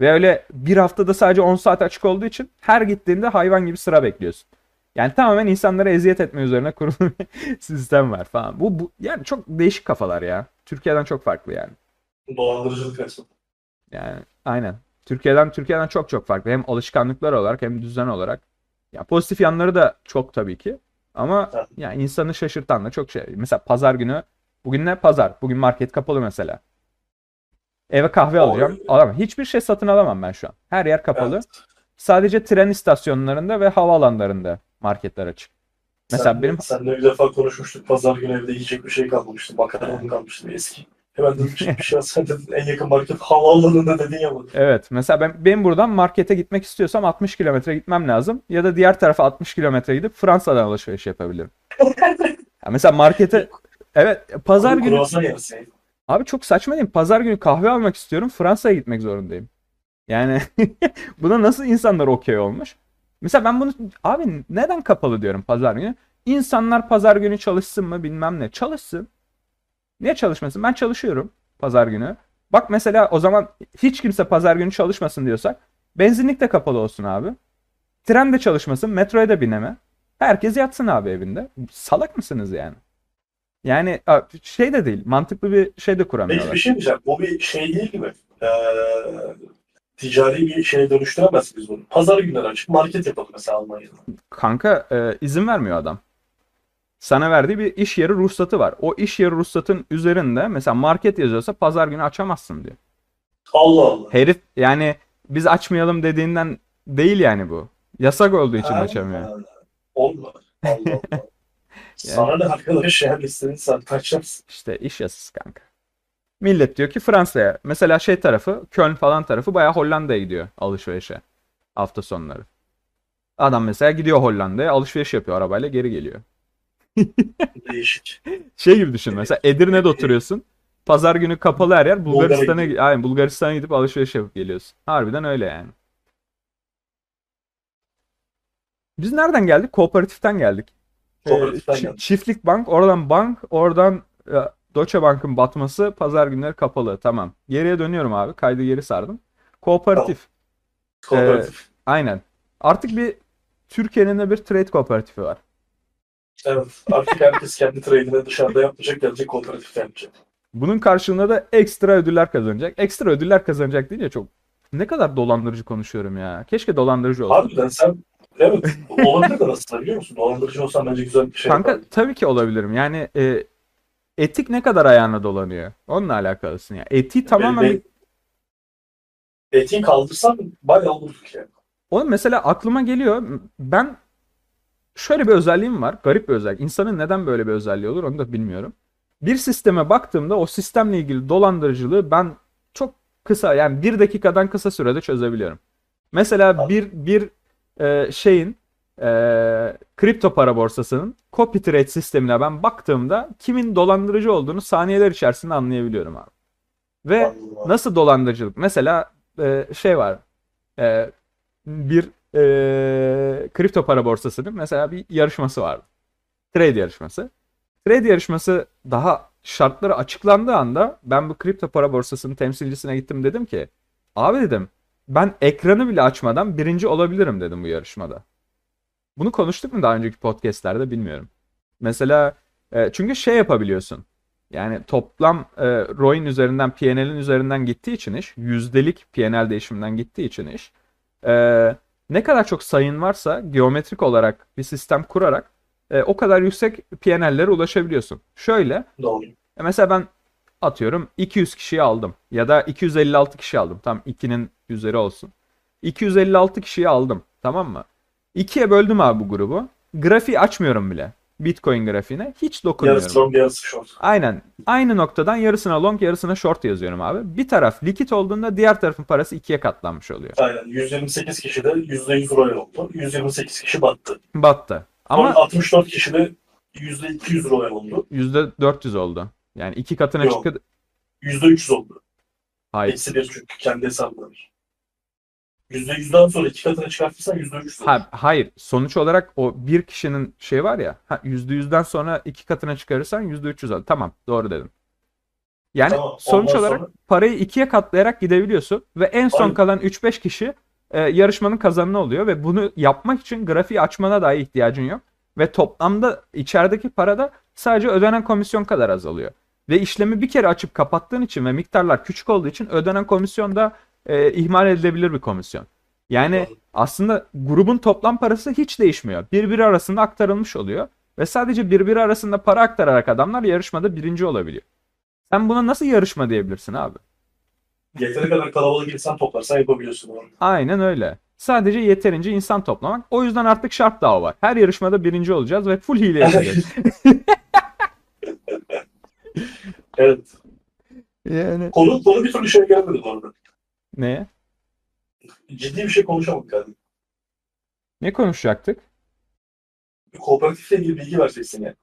Ve öyle bir haftada sadece 10 saat açık olduğu için her gittiğinde hayvan gibi sıra bekliyorsun. Yani tamamen insanlara eziyet etme üzerine kurulu bir sistem var falan. Bu, bu yani çok değişik kafalar ya. Türkiye'den çok farklı yani. Dolandırıcılık. Yani aynen. Türkiye'den Türkiye'den çok çok farklı. Hem alışkanlıklar olarak hem düzen olarak. Ya pozitif yanları da çok tabii ki. Ama Evet. yani insanı şaşırtan da çok şey. Mesela pazar günü bugün ne pazar? Bugün market kapalı mesela. Eve kahve alacağım. Alamam. Hiçbir şey satın alamam ben şu an. Her yer kapalı. Evet. Sadece tren istasyonlarında ve havaalanlarında marketler açık. Mesela Sen, benim Seninle bir defa konuşmuştuk. Pazar günü evde yiyecek bir şey kalmamıştı. Makarnam kalmıştı eski. Hemen dedim "Şimdi bir şey. Sen dedin en yakın market havaalanında dedin ya bak. Evet. Mesela ben benim buradan markete gitmek istiyorsam 60 kilometre gitmem lazım. Ya da diğer tarafa 60 kilometre gidip Fransa'dan alışveriş yapabilirim. Ya mesela markete evet pazar Abi günü abi çok saçma değil mi? Pazar günü kahve almak istiyorum. Fransa'ya gitmek zorundayım. Yani buna nasıl insanlar okey olmuş? Mesela ben bunu abi neden kapalı diyorum pazar günü? İnsanlar pazar günü çalışsın mı bilmem ne. Çalışsın. Niye çalışmasın? Ben çalışıyorum pazar günü. Bak mesela o zaman hiç kimse pazar günü çalışmasın diyorsak benzinlik de kapalı olsun abi. Tren de çalışmasın, metroya da bineme. Herkes yatsın abi evinde. Salak mısınız yani? Yani şey de değil, mantıklı bir şey de kuramıyorlar. şey diyeceğim. Bu bir şey değil mi? Ee, ticari bir şeye dönüştüremez biz bunu. Pazar günleri açık market yapalım mesela Almanya'da. Kanka e, izin vermiyor adam. Sana verdiği bir iş yeri ruhsatı var. O iş yeri ruhsatın üzerinde mesela market yazıyorsa pazar günü açamazsın diyor. Allah Allah. Herif yani biz açmayalım dediğinden değil yani bu. Yasak olduğu için Ha, açamıyor. Olma. Allah Allah. Sana ne arkadaş yani istediğin saat açarsın. İşte iş yasası kanka. Millet diyor ki Fransa'ya. Mesela şey tarafı, Köln falan tarafı bayağı Hollanda'ya gidiyor alışverişe. Hafta sonları. Adam mesela gidiyor Hollanda'ya alışveriş yapıyor arabayla geri geliyor. Değişik. Şey gibi düşün mesela Edirne'de oturuyorsun. Pazar günü kapalı her yer. Bulgaristan'a aynen Bulgaristan'a gidip alışveriş yapıp geliyorsun. Harbiden öyle yani. Biz nereden geldik? Kooperatiften geldik. Geldik. Çiftlik bank, oradan bank, oradan e, Deutsche Bank'ın batması, pazar günleri kapalı. Tamam. Geriye dönüyorum abi. Kaydı geri sardım. Kooperatif. Kooperatif. Aynen. Artık bir Türkiye'nin de bir trade kooperatifi var. Evet. Artık herkes kendi trade'ini dışarıda yapmayacak, gelecek kooperatifte yapacak. Bunun karşılığında da ekstra ödüller kazanacak. Ekstra ödüller kazanacak deyince çok ne kadar dolandırıcı konuşuyorum ya. Keşke dolandırıcı olsa. Harbiden sen evet olabilir de nasıl biliyor musun? Dolandırıcı olsan bence güzel bir şey Kanka yapardın. tabii ki olabilirim. Yani e, etik ne kadar ayağına dolanıyor. Onunla alakalısın ya. Etiği tamamen Benim- bir- Etiği kaldırsan bayağı olurduk yani. Oğlum mesela aklıma geliyor. Ben şöyle bir özelliğim var. Garip bir özellik. İnsanın neden böyle bir özelliği olur onu da bilmiyorum. Bir sisteme baktığımda o sistemle ilgili dolandırıcılığı ben çok kısa yani bir dakikadan kısa sürede çözebiliyorum. Mesela bir bir e, şeyin e, kripto para borsasının copy trade sistemine ben baktığımda kimin dolandırıcı olduğunu saniyeler içerisinde anlayabiliyorum abi. Ve abi. Nasıl dolandırıcılık? Mesela e, şey var. E, bir e, kripto para borsasının mesela bir yarışması vardı. Trade yarışması. Trade yarışması daha şartları açıklandığı anda ben bu kripto para borsasının temsilcisine gittim dedim ki abi dedim ben ekranı bile açmadan birinci olabilirim dedim bu yarışmada. Bunu konuştuk mu daha önceki podcastlerde bilmiyorum. Mesela e, çünkü şey yapabiliyorsun. Yani toplam e, ROI'nin üzerinden PNL'in üzerinden gittiği için iş, yüzdelik PNL değişiminden gittiği için iş, e, ne kadar çok sayın varsa geometrik olarak bir sistem kurarak e, o kadar yüksek PNL'lere ulaşabiliyorsun. Şöyle, Doğru. mesela ben atıyorum 200 kişiyi aldım ya da 256 kişi aldım. Tam 2'nin üzeri olsun. 256 kişiyi aldım. Tamam mı? İkiye böldüm abi bu grubu. Grafiği açmıyorum bile. Bitcoin grafiğine. Hiç dokunmuyorum. Yarısı long yarısı short. Aynen. Aynı noktadan yarısına long yarısına short yazıyorum abi. Bir taraf likit olduğunda diğer tarafın parası ikiye katlanmış oluyor. Aynen. 128 kişi de %100 royal oldu. 128 kişi battı. Battı. Ama Ama 64 kişi de %200 royal oldu. %400 oldu. Yani iki katına çıktı. %300 oldu. Hayır. Eksi bir çünkü kendi hesabı var. %100'den sonra iki katına çıkartırsan %300 olur. Ha, hayır. Sonuç olarak o bir kişinin şey var ya. Ha, %100'den sonra iki katına çıkarırsan %300 oldu. Tamam. Doğru dedim. Yani Tamam, sonuç olarak sonra- parayı ikiye katlayarak gidebiliyorsun ve en son Aynen. kalan 3-5 kişi e, yarışmanın kazananı oluyor ve bunu yapmak için grafiği açmana dahi ihtiyacın yok ve toplamda içerideki para da sadece ödenen komisyon kadar azalıyor. Ve işlemi bir kere açıp kapattığın için ve miktarlar küçük olduğu için ödenen komisyon da e, ihmal edilebilir bir komisyon. Yani aslında grubun toplam parası hiç değişmiyor. Birbiri arasında aktarılmış oluyor ve sadece birbiri arasında para aktararak adamlar yarışmada birinci olabiliyor. Sen buna nasıl yarışma diyebilirsin abi? Yeteri kadar kalabalık insan toplarsan yapabiliyorsun onu. Aynen öyle. Sadece yeterince insan toplamak. O yüzden artık şart daha var. Her yarışmada birinci olacağız ve full hile yapacağız. evet. yani Konu, konu bir türlü şey gelmedi bu arada. Ne? Ciddi bir şey konuşamadık yani. Ne konuşacaktık? Kooperatifle ilgili bilgi vereceksin yani.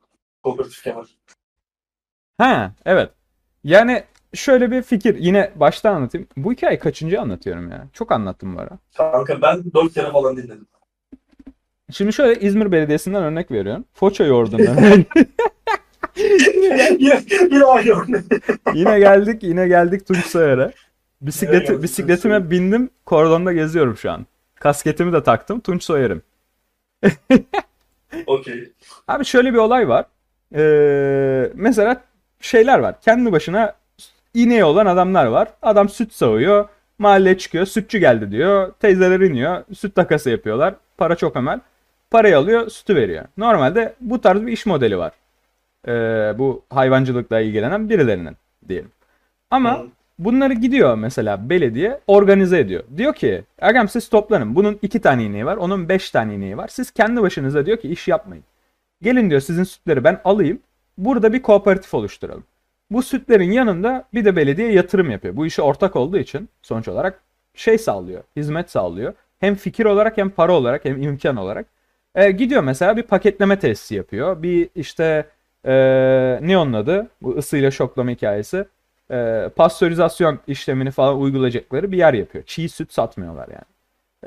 Kooperatif Kemal. Ha, evet. Yani şöyle bir fikir yine başta anlatayım. Bu hikayeyi kaçıncı anlatıyorum ya? Çok anlattım bu ara. Kanka ben dört kere falan dinledim. Şimdi şöyle İzmir Belediyesi'nden örnek veriyorum. Foça yoğurdundan. yine, yine örnek. yine geldik, yine geldik Tunç Soyer'e. Bisikleti, bisikletime bindim, kordonda geziyorum şu an. Kasketimi de taktım, Tunç Soyer'im. Okey. Abi şöyle bir olay var. Ee, mesela şeyler var. Kendi başına ineği olan adamlar var. Adam süt sağıyor. Mahalleye çıkıyor. Sütçü geldi diyor. Teyzeler iniyor. Süt takası yapıyorlar. Para çok emel. Parayı alıyor. Sütü veriyor. Normalde bu tarz bir iş modeli var. Ee, bu hayvancılıkla ilgilenen birilerinin diyelim. Ama Hı. Bunları gidiyor mesela belediye organize ediyor. Diyor ki agam siz toplanın. Bunun iki tane ineği var. Onun beş tane ineği var. Siz kendi başınıza diyor ki iş yapmayın. Gelin diyor sizin sütleri ben alayım. Burada bir kooperatif oluşturalım. Bu sütlerin yanında bir de belediye yatırım yapıyor. Bu işe ortak olduğu için sonuç olarak şey sağlıyor, hizmet sağlıyor. Hem fikir olarak hem para olarak hem imkan olarak. E, gidiyor mesela bir paketleme tesisi yapıyor. Bir işte e, ne onun adı? Bu ısıyla şoklama hikayesi. E, pastörizasyon işlemini falan uygulayacakları bir yer yapıyor. Çiğ süt satmıyorlar yani.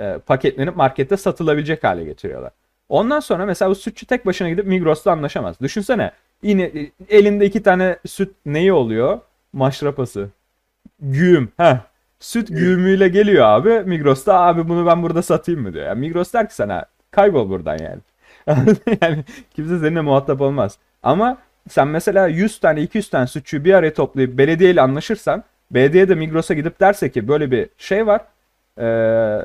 E, paketlenip markette satılabilecek hale getiriyorlar. Ondan sonra mesela bu sütçü tek başına gidip Migros'ta anlaşamaz. Düşünsene yine elinde iki tane süt neyi oluyor? Maşrapası. Güğüm. Heh. süt güğümüyle geliyor abi. Migros'ta abi bunu ben burada satayım mı diyor. Yani Migros der ki sana kaybol buradan yani. yani kimse seninle muhatap olmaz. Ama sen mesela 100 tane 200 tane sütçüyü bir araya toplayıp belediyeyle anlaşırsan belediye de Migros'a gidip derse ki böyle bir şey var. Ee,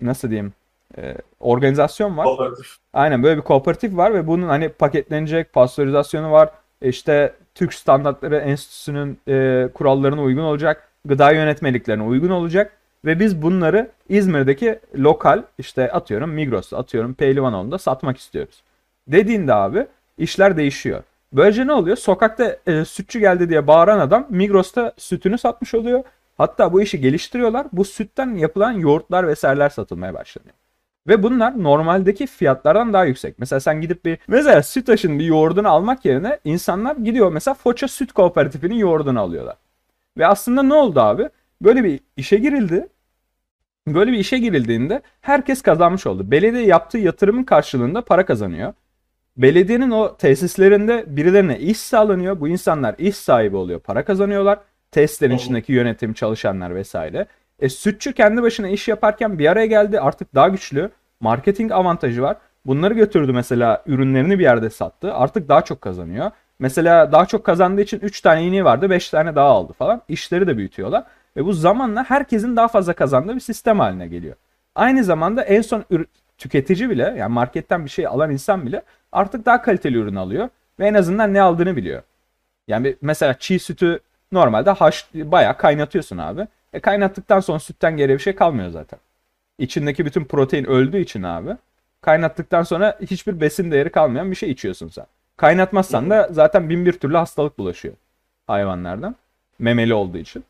nasıl diyeyim? Ee, organizasyon var. Kooperatif. Aynen böyle bir kooperatif var ve bunun hani paketlenecek pastörizasyonu var. İşte Türk Standartları Enstitüsü'nün e, kurallarına uygun olacak. Gıda yönetmeliklerine uygun olacak. Ve biz bunları İzmir'deki lokal işte atıyorum Migros'ta atıyorum Pehlivanoğlu'nda satmak istiyoruz. Dediğinde abi işler değişiyor. Böylece ne oluyor? Sokakta e, sütçü geldi diye bağıran adam Migros'ta sütünü satmış oluyor. Hatta bu işi geliştiriyorlar. Bu sütten yapılan yoğurtlar vesaireler satılmaya başlanıyor. Ve bunlar normaldeki fiyatlardan daha yüksek. Mesela sen gidip bir mesela Sütaş'ın bir yoğurdunu almak yerine insanlar gidiyor mesela Foça Süt Kooperatifinin yoğurdunu alıyorlar. Ve aslında ne oldu abi? Böyle bir işe girildi. Böyle bir işe girildiğinde herkes kazanmış oldu. Belediye yaptığı yatırımın karşılığında para kazanıyor. Belediyenin o tesislerinde birilerine iş sağlanıyor. Bu insanlar iş sahibi oluyor, para kazanıyorlar. Tesislerin içindeki yönetim, çalışanlar vesaire. E, sütçü kendi başına iş yaparken bir araya geldi. Artık daha güçlü. Marketing avantajı var. Bunları götürdü mesela ürünlerini bir yerde sattı. Artık daha çok kazanıyor. Mesela daha çok kazandığı için 3 tane ineği vardı 5 tane daha aldı falan. İşleri de büyütüyorlar. Ve bu zamanla herkesin daha fazla kazandığı bir sistem haline geliyor. Aynı zamanda en son tüketici bile yani marketten bir şey alan insan bile artık daha kaliteli ürün alıyor. Ve en azından ne aldığını biliyor. Yani mesela çiğ sütü normalde haş bayağı kaynatıyorsun abi. E kaynattıktan sonra sütten geriye bir şey kalmıyor zaten. İçindeki bütün protein öldüğü için abi. Kaynattıktan sonra hiçbir besin değeri kalmayan bir şey içiyorsun sen. Kaynatmazsan da zaten bin bir türlü hastalık bulaşıyor hayvanlardan. Memeli olduğu için.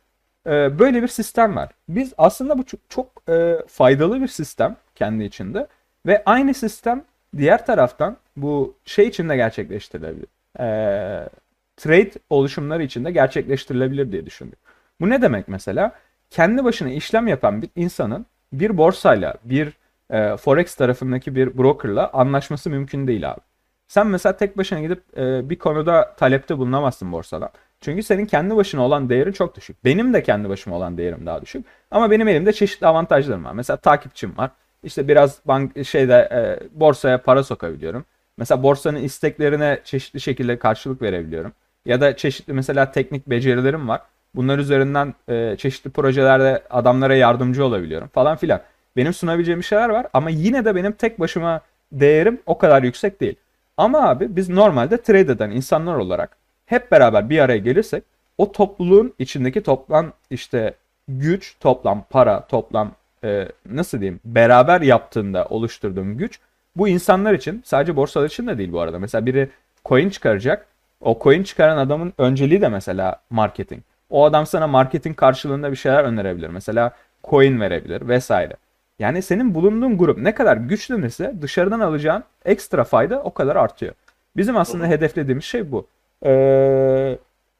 Ee, böyle bir sistem var. Biz aslında bu çok, çok e, faydalı bir sistem kendi içinde. Ve aynı sistem diğer taraftan bu şey içinde gerçekleştirilebilir. Ee, trade oluşumları içinde gerçekleştirilebilir diye düşündük. Bu ne demek mesela? Kendi başına işlem yapan bir insanın bir borsayla, bir e, forex tarafındaki bir brokerla anlaşması mümkün değil abi. Sen mesela tek başına gidip e, bir konuda talepte bulunamazsın borsadan. Çünkü senin kendi başına olan değerin çok düşük. Benim de kendi başıma olan değerim daha düşük. Ama benim elimde çeşitli avantajlarım var. Mesela takipçim var. İşte biraz bank şeyde e, borsaya para sokabiliyorum. Mesela borsanın isteklerine çeşitli şekilde karşılık verebiliyorum. Ya da çeşitli mesela teknik becerilerim var. Bunlar üzerinden e, çeşitli projelerde adamlara yardımcı olabiliyorum falan filan. Benim sunabileceğim şeyler var ama yine de benim tek başıma değerim o kadar yüksek değil. Ama abi biz normalde trade eden insanlar olarak hep beraber bir araya gelirsek o topluluğun içindeki toplam işte güç, toplam para, toplam e, nasıl diyeyim beraber yaptığında oluşturduğum güç bu insanlar için sadece borsalar için de değil bu arada. Mesela biri coin çıkaracak. O coin çıkaran adamın önceliği de mesela marketing. O adam sana marketing karşılığında bir şeyler önerebilir. Mesela coin verebilir vesaire. Yani senin bulunduğun grup ne kadar güçlenirse dışarıdan alacağın ekstra fayda o kadar artıyor. Bizim aslında hedeflediğimiz şey bu. Ee,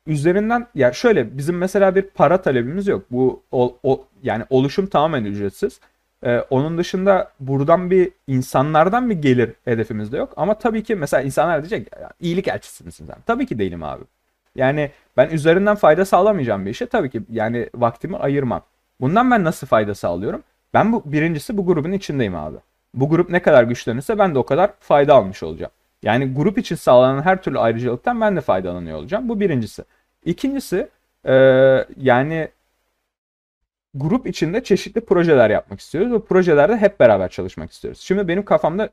üzerinden ya şöyle bizim mesela bir para talebimiz yok. Bu o, o yani oluşum tamamen ücretsiz. Ee, onun dışında buradan bir insanlardan bir gelir hedefimiz de yok. Ama tabii ki mesela insanlar diyecek "Ya, iyilik elçisi misin sen? Tabii ki değilim abi. Yani ben üzerinden fayda sağlamayacağım bir işe tabii ki yani vaktimi ayırmam. Bundan ben nasıl fayda sağlıyorum? Ben bu birincisi bu grubun içindeyim abi. Bu grup ne kadar güçlenirse ben de o kadar fayda almış olacağım. Yani grup için sağlanan her türlü ayrıcalıktan ben de faydalanıyor olacağım. Bu birincisi. İkincisi e, yani grup içinde çeşitli projeler yapmak istiyoruz. Bu projelerde hep beraber çalışmak istiyoruz. Şimdi benim kafamda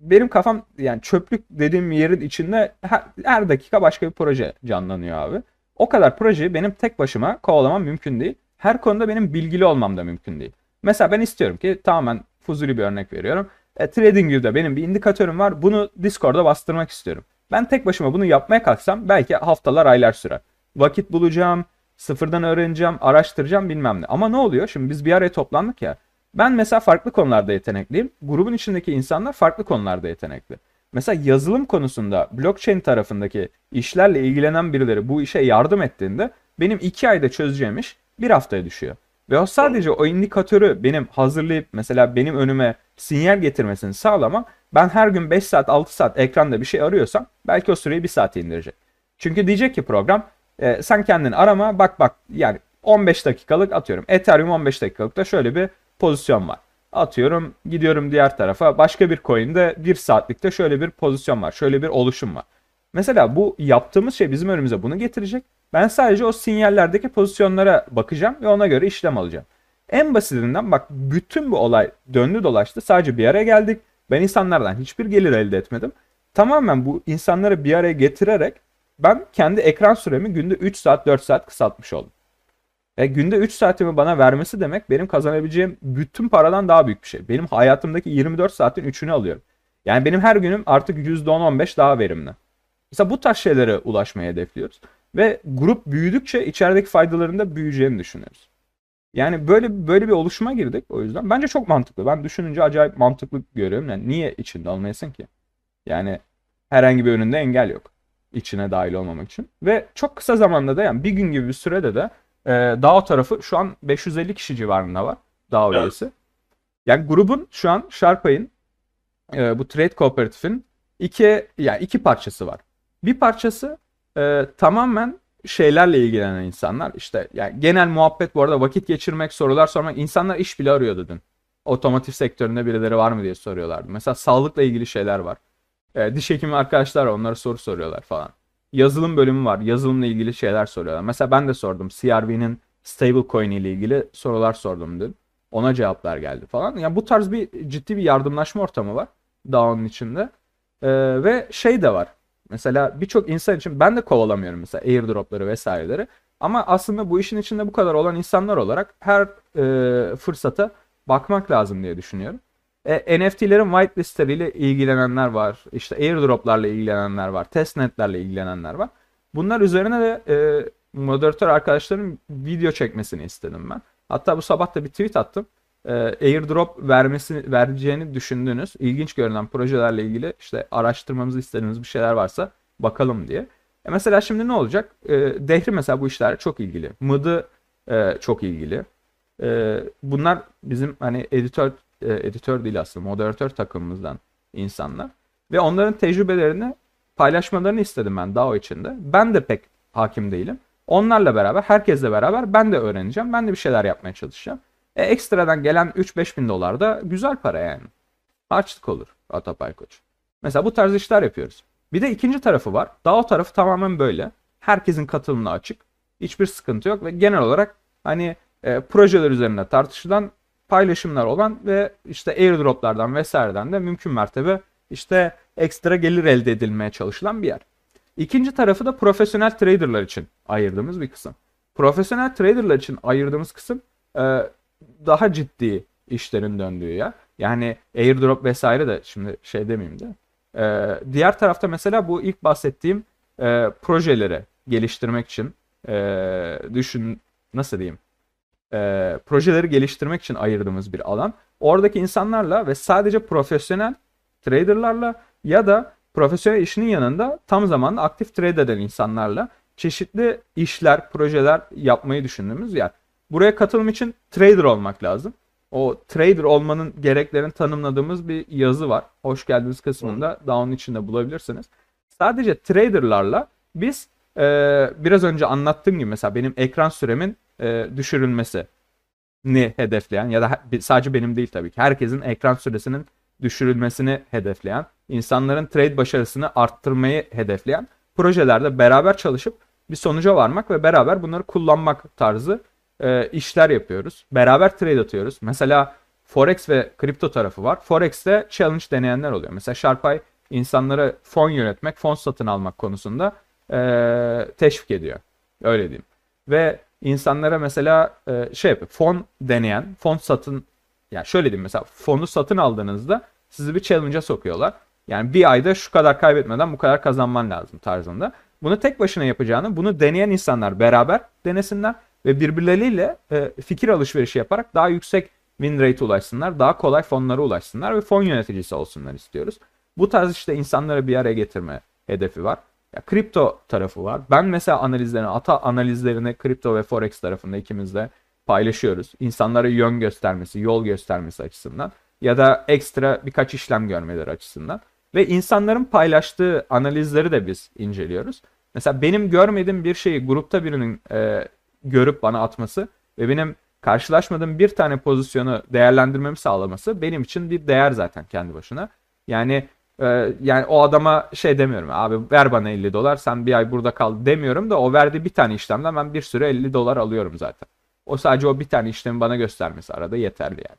benim kafam yani çöplük dediğim yerin içinde her, her dakika başka bir proje canlanıyor abi. O kadar projeyi benim tek başıma kovalamam mümkün değil. Her konuda benim bilgili olmam da mümkün değil. Mesela ben istiyorum ki tamamen fuzuli bir örnek veriyorum. E, TradingView'da benim bir indikatörüm var. Bunu Discord'a bastırmak istiyorum. Ben tek başıma bunu yapmaya kalksam belki haftalar aylar sürer. Vakit bulacağım, sıfırdan öğreneceğim, araştıracağım bilmem ne. Ama ne oluyor? Şimdi biz bir araya toplandık ya. Ben mesela farklı konularda yetenekliyim. Grubun içindeki insanlar farklı konularda yetenekli. Mesela yazılım konusunda blockchain tarafındaki işlerle ilgilenen birileri bu işe yardım ettiğinde benim iki ayda çözeceğim iş bir haftaya düşüyor. Ve o sadece o indikatörü benim hazırlayıp mesela benim önüme sinyal getirmesini sağlamam. Ben her gün 5 saat 6 saat ekranda bir şey arıyorsam belki o süreyi 1 saate indirecek. Çünkü diyecek ki program e, sen kendini arama bak bak yani 15 dakikalık atıyorum. Ethereum 15 dakikalıkta şöyle bir pozisyon var. Atıyorum gidiyorum diğer tarafa başka bir coin'de 1 saatlikte şöyle bir pozisyon var. Şöyle bir oluşum var. Mesela bu yaptığımız şey bizim önümüze bunu getirecek. Ben sadece o sinyallerdeki pozisyonlara bakacağım ve ona göre işlem alacağım. En basitinden bak bütün bu olay döndü dolaştı. Sadece bir araya geldik. Ben insanlardan hiçbir gelir elde etmedim. Tamamen bu insanları bir araya getirerek ben kendi ekran süremi günde 3 saat 4 saat kısaltmış oldum. Ve günde 3 saatimi bana vermesi demek benim kazanabileceğim bütün paradan daha büyük bir şey. Benim hayatımdaki 24 saatin 3'ünü alıyorum. Yani benim her günüm artık %10-15 daha verimli. Mesela bu tarz şeylere ulaşmaya hedefliyoruz. Ve grup büyüdükçe içerideki faydaların da büyüyeceğini düşünüyoruz. Yani böyle böyle bir oluşuma girdik o yüzden. Bence çok mantıklı. Ben düşününce acayip mantıklı görüyorum. Yani niye içinde olmayasın ki? Yani herhangi bir önünde engel yok. İçine dahil olmamak için. Ve çok kısa zamanda da yani bir gün gibi bir sürede de e, DAO tarafı şu an 550 kişi civarında var. DAO Evet. üyesi. Yani grubun şu an Sharpay'ın e, bu trade kooperatifin iki yani iki parçası var. Bir parçası e, tamamen şeylerle ilgilenen insanlar. İşte yani genel muhabbet bu arada vakit geçirmek, sorular sormak. İnsanlar iş bile arıyordu dün. Otomotiv sektöründe birileri var mı diye soruyorlardı. Mesela sağlıkla ilgili şeyler var. E, diş hekimi arkadaşlar onlara soru soruyorlar falan. Yazılım bölümü var. Yazılımla ilgili şeyler soruyorlar. Mesela ben de sordum. CRV'nin stablecoin ile ilgili sorular sordum dün. Ona cevaplar geldi falan. Yani bu tarz bir ciddi bir yardımlaşma ortamı var DAO'nun içinde. Ee, ve şey de var. Mesela birçok insan için ben de kovalamıyorum mesela airdropları vesaireleri. Ama aslında bu işin içinde bu kadar olan insanlar olarak her e, fırsata bakmak lazım diye düşünüyorum. E, NFT'lerin whitelistleriyle ilgilenenler var. İşte airdroplarla ilgilenenler var. Testnetlerle ilgilenenler var. Bunlar üzerine de e, moderatör arkadaşların video çekmesini istedim ben. Hatta bu sabah da bir tweet attım. E, airdrop vermesi vereceğini düşündüğünüz ilginç görünen projelerle ilgili işte araştırmamızı istediğiniz bir şeyler varsa bakalım diye. E mesela şimdi ne olacak? E, Dehri mesela bu işlerle çok ilgili. Mıdı e, çok ilgili. E, bunlar bizim hani editör editör değil aslında moderatör takımımızdan insanlar. Ve onların tecrübelerini paylaşmalarını istedim ben DAO içinde. Ben de pek hakim değilim. Onlarla beraber, herkesle beraber ben de öğreneceğim. Ben de bir şeyler yapmaya çalışacağım. E, ekstradan gelen 3-5 bin dolar da güzel para yani. Harçlık olur Atapay Koç. Mesela bu tarz işler yapıyoruz. Bir de ikinci tarafı var. DAO tarafı tamamen böyle. Herkesin katılımına açık. Hiçbir sıkıntı yok ve genel olarak hani e, projeler üzerinde tartışılan paylaşımlar olan ve işte airdroplardan vesaireden de mümkün mertebe işte ekstra gelir elde edilmeye çalışılan bir yer. İkinci tarafı da profesyonel traderlar için ayırdığımız bir kısım. Profesyonel traderlar için ayırdığımız kısım e, daha ciddi işlerin döndüğü yer. Yani airdrop vesaire de şimdi şey demeyeyim de. E, diğer tarafta mesela bu ilk bahsettiğim e, projeleri geliştirmek için e, düşün nasıl diyeyim e, projeleri geliştirmek için ayırdığımız bir alan. Oradaki insanlarla ve sadece profesyonel traderlarla ya da profesyonel işinin yanında tam zamanlı aktif trade eden insanlarla çeşitli işler, projeler yapmayı düşündüğümüz yer. Buraya katılım için trader olmak lazım. O trader olmanın gereklerini tanımladığımız bir yazı var. Hoş geldiniz kısmında daha onun içinde bulabilirsiniz. Sadece traderlarla biz e, biraz önce anlattığım gibi mesela benim ekran süremin e, düşürülmesi ni hedefleyen ya da sadece benim değil tabii ki herkesin ekran süresinin düşürülmesini hedefleyen, insanların trade başarısını arttırmayı hedefleyen projelerde beraber çalışıp bir sonuca varmak ve beraber bunları kullanmak tarzı e, işler yapıyoruz. Beraber trade atıyoruz. Mesela Forex ve kripto tarafı var. Forex'te challenge deneyenler oluyor. Mesela Sharpay insanlara fon yönetmek, fon satın almak konusunda e, teşvik ediyor. Öyle diyeyim. Ve insanlara mesela e, şey yapıyor. Fon deneyen, fon satın yani şöyle diyeyim mesela fonu satın aldığınızda sizi bir challenge'a sokuyorlar. Yani bir ayda şu kadar kaybetmeden bu kadar kazanman lazım tarzında. Bunu tek başına yapacağını, bunu deneyen insanlar beraber denesinler ve birbirleriyle e, fikir alışverişi yaparak daha yüksek win rate ulaşsınlar, daha kolay fonlara ulaşsınlar ve fon yöneticisi olsunlar istiyoruz. Bu tarz işte insanları bir araya getirme hedefi var. Ya kripto tarafı var. Ben mesela analizlerini, ata analizlerini kripto ve forex tarafında ikimiz de paylaşıyoruz. İnsanlara yön göstermesi, yol göstermesi açısından ya da ekstra birkaç işlem görmeleri açısından. Ve insanların paylaştığı analizleri de biz inceliyoruz. Mesela benim görmediğim bir şeyi grupta birinin e, görüp bana atması ve benim karşılaşmadığım bir tane pozisyonu değerlendirmemi sağlaması benim için bir değer zaten kendi başına. Yani e, yani o adama şey demiyorum abi ver bana 50 dolar sen bir ay burada kal demiyorum da o verdiği bir tane işlemden ben bir sürü 50 dolar alıyorum zaten. O sadece o bir tane işlemi bana göstermesi arada yeterli yani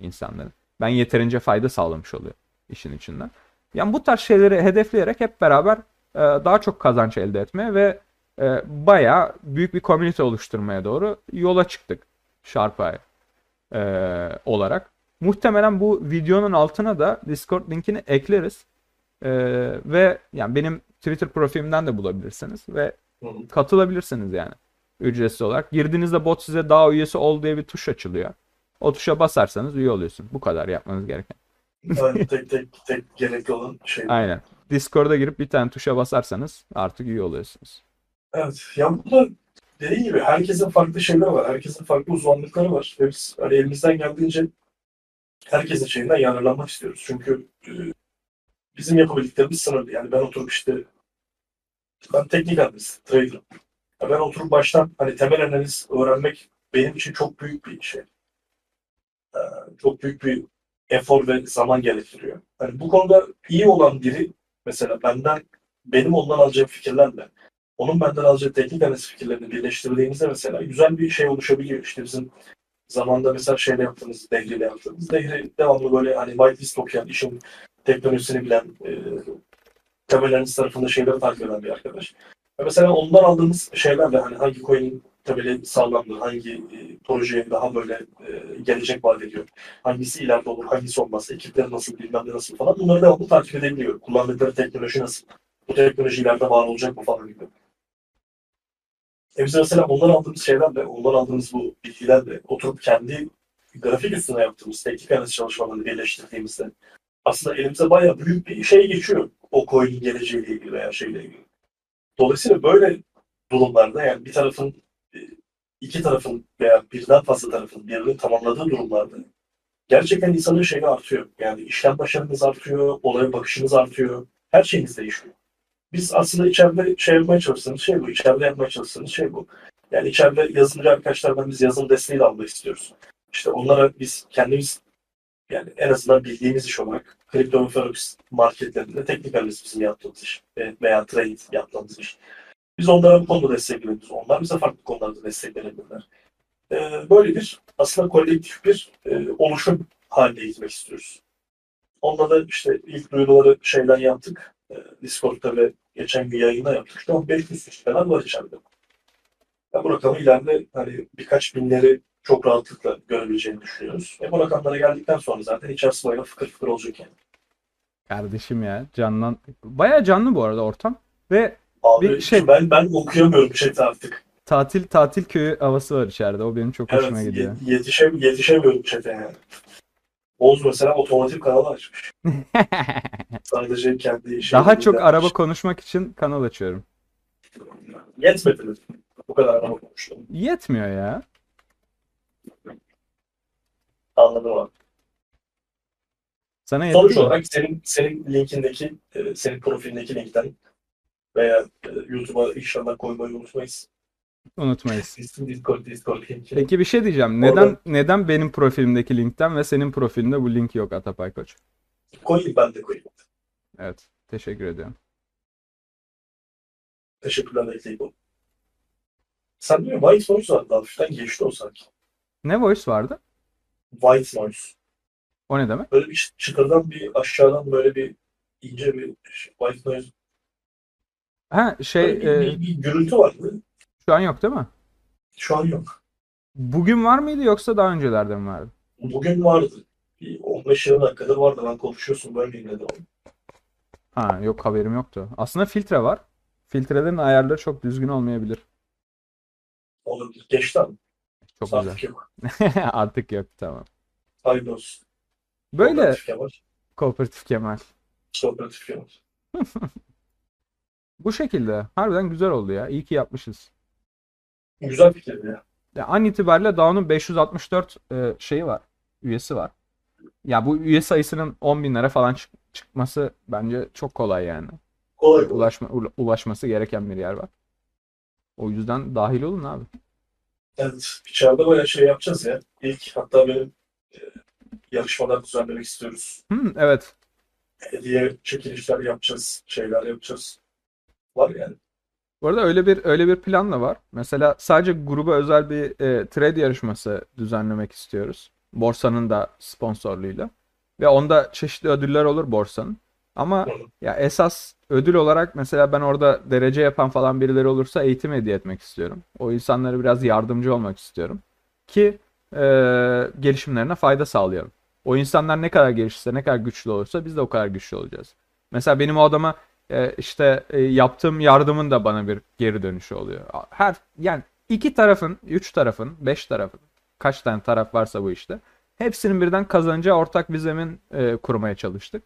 insanların. Ben yeterince fayda sağlamış oluyor işin içinden. Yani bu tarz şeyleri hedefleyerek hep beraber e, daha çok kazanç elde etmeye ve e, bayağı büyük bir komünite oluşturmaya doğru yola çıktık Sharpeye e, olarak. Muhtemelen bu videonun altına da Discord linkini ekleriz. E, ve yani benim Twitter profilimden de bulabilirsiniz ve katılabilirsiniz yani ücretsiz olarak. Girdiğinizde bot size daha üyesi ol diye bir tuş açılıyor. O tuşa basarsanız üye oluyorsun. Bu kadar yapmanız gereken. Yani tek tek tek gerekli olan şey. Aynen. Discord'a girip bir tane tuşa basarsanız artık üye oluyorsunuz. Evet. Ya burada dediğim gibi herkesin farklı şeyleri var. Herkesin farklı uzmanlıkları var. Ve biz hani elimizden geldiğince herkesin şeyinden yararlanmak istiyoruz. Çünkü e, bizim yapabildiklerimiz sınırlı. Yani ben oturup işte ben teknik analiz, trader'ım. Ya ben oturup baştan hani temel analiz öğrenmek benim için çok büyük bir şey. Ee, çok büyük bir efor ve zaman gerektiriyor. Hani bu konuda iyi olan biri mesela benden benim ondan alacağım fikirlerle onun benden alacağı teknik analiz fikirlerini birleştirdiğimizde mesela güzel bir şey oluşabiliyor. İşte bizim zamanda mesela şeyle yaptığımız, Dehri'yle yaptığımız. Dehri devamlı böyle hani whitelist okuyan, işin teknolojisini bilen, e, temel analiz tarafında şeyleri takip eden bir arkadaş. Ve mesela ondan aldığımız şeylerle hani hangi coin'in temeli sağlamdır, hangi e, projeye daha böyle e, gelecek vaat ediyor, hangisi ileride olur, hangisi olmaz, ekipleri nasıl, bilmem ne nasıl falan bunları devamlı takip edebiliyor. Kullandıkları teknoloji nasıl, bu teknoloji ileride var olacak mı falan gibi. E biz mesela ondan aldığımız şeylerle, ondan aldığımız bu bilgilerle oturup kendi grafik üstüne yaptığımız teknik analiz çalışmalarını birleştirdiğimizde aslında elimize bayağı büyük bir şey geçiyor o coin'in geleceğiyle ilgili veya şeyle ilgili. Dolayısıyla böyle durumlarda yani bir tarafın e, iki tarafın veya birden fazla tarafın birbirini tamamladığı durumlarda gerçekten insanın şeyi artıyor. Yani işlem başarınız artıyor, olaya bakışınız artıyor. Her şeyiniz değişiyor. Biz aslında içeride şey yapmaya çalıştığımız şey bu. İçeride yapmaya çalıştığımız şey bu. Yani içeride yazılımcı arkadaşlardan biz yazılım desteği de almak istiyoruz. İşte onlara biz kendimiz yani en azından bildiğimiz iş olarak kripto forex marketlerinde teknik analiz bizim yaptığımız iş ve- veya trade yaptığımız iş. Biz onlara bu konuda destek veriyoruz. Onlar bize farklı konularda destek verebilirler. Ee, böyle bir aslında kolektif bir e, oluşum haline gitmek istiyoruz. Onda da işte ilk duyuruları şeyden yaptık. E, Discord'da ve geçen gün yayında yaptık. Şu an 500 kişi falan var içeride. Ya bu rakamı ileride hani birkaç binleri çok rahatlıkla görebileceğini düşünüyoruz. E bu rakamlara geldikten sonra zaten içerisi bayağı fıkır fıkır olacak yani. Kardeşim ya canlan. Baya canlı bu arada ortam. Ve Abi Bir şey- ben ben okuyamıyorum chat'i artık. tatil tatil köyü havası var içeride. O benim çok hoşuma Evet, gidiyor. ye- yetişe, yetişemiyorum chat'e yani. Oğuz mesela otomotiv kanalı açmış. Sadece kendi işi. Daha çok araba konuşmak için kanal açıyorum. Yetmedi mi? Bu kadar araba konuştum. Yetmiyor ya. Anladım abi. Sana Sonuç olarak senin senin linkindeki, e, senin profilindeki linkten veya e, YouTube'a inşallah koymayı unutmayız. Unutmayız. Discord, Discord linki. Peki bir şey diyeceğim. Orada- Neden neden benim profilimdeki linkten ve senin profilinde bu link yok Atapay Koç? Koyayım ben de koyayım. Evet. Teşekkür ediyorum. Teşekkürler ekleyip onu. Sen diyor White Noise vardı hafiften geçti o sanki. Ne voice vardı? White Noise. O ne demek? Böyle bir çıtırdan bir aşağıdan böyle bir ince bir şey, White Noise. Ha şey Böyle bir, e, bir, bir gürültü vardı. Şu an yok değil mi? Şu an yok. Bugün var mıydı yoksa daha öncelerde mi vardı? Bugün vardı. Bir 15-20 dakikadır vardı. Ben konuşuyorsun bölmeyeyim dedim. Ha yok haberim yoktu. Aslında filtre var. Filtrelerin ayarları çok düzgün olmayabilir. Olabilir. Geçti abi. Çok güzel. Artık yok. Artık yok tamam. Hayırlı olsun. Böyle Kooperatif Kemal. kooperatif Kemal. Kooperatif Kemal. Bu şekilde. Harbiden güzel oldu ya. İyi ki yapmışız. Güzel fikir ya. Ya an itibariyle DAO'nun 564 e, şeyi var. Üyesi var. Ya bu üye sayısının 10 binlere falan çık- çıkması bence çok kolay yani. Kolay kolay. Ulaşma, ula- ulaşması gereken bir yer var. O yüzden dahil olun abi. Evet, içeride bayağı şey yapacağız ya. İlk hatta benim e, yarışmalar düzenlemek istiyoruz. Hmm, evet. Hediye çekilişler yapacağız, şeyler yapacağız. Var yani. Bu arada öyle bir öyle bir plan da var. Mesela sadece gruba özel bir e, trade yarışması düzenlemek istiyoruz. Borsanın da sponsorluğuyla. Ve onda çeşitli ödüller olur borsanın. Ama ya esas ödül olarak mesela ben orada derece yapan falan birileri olursa eğitim hediye etmek istiyorum. O insanlara biraz yardımcı olmak istiyorum. Ki e, gelişimlerine fayda sağlayalım. O insanlar ne kadar gelişirse, ne kadar güçlü olursa biz de o kadar güçlü olacağız. Mesela benim o adama e, işte e, yaptığım yardımın da bana bir geri dönüşü oluyor. Her yani iki tarafın, üç tarafın, beş tarafın, kaç tane taraf varsa bu işte. Hepsinin birden kazanacağı ortak bir zemin e, kurmaya çalıştık.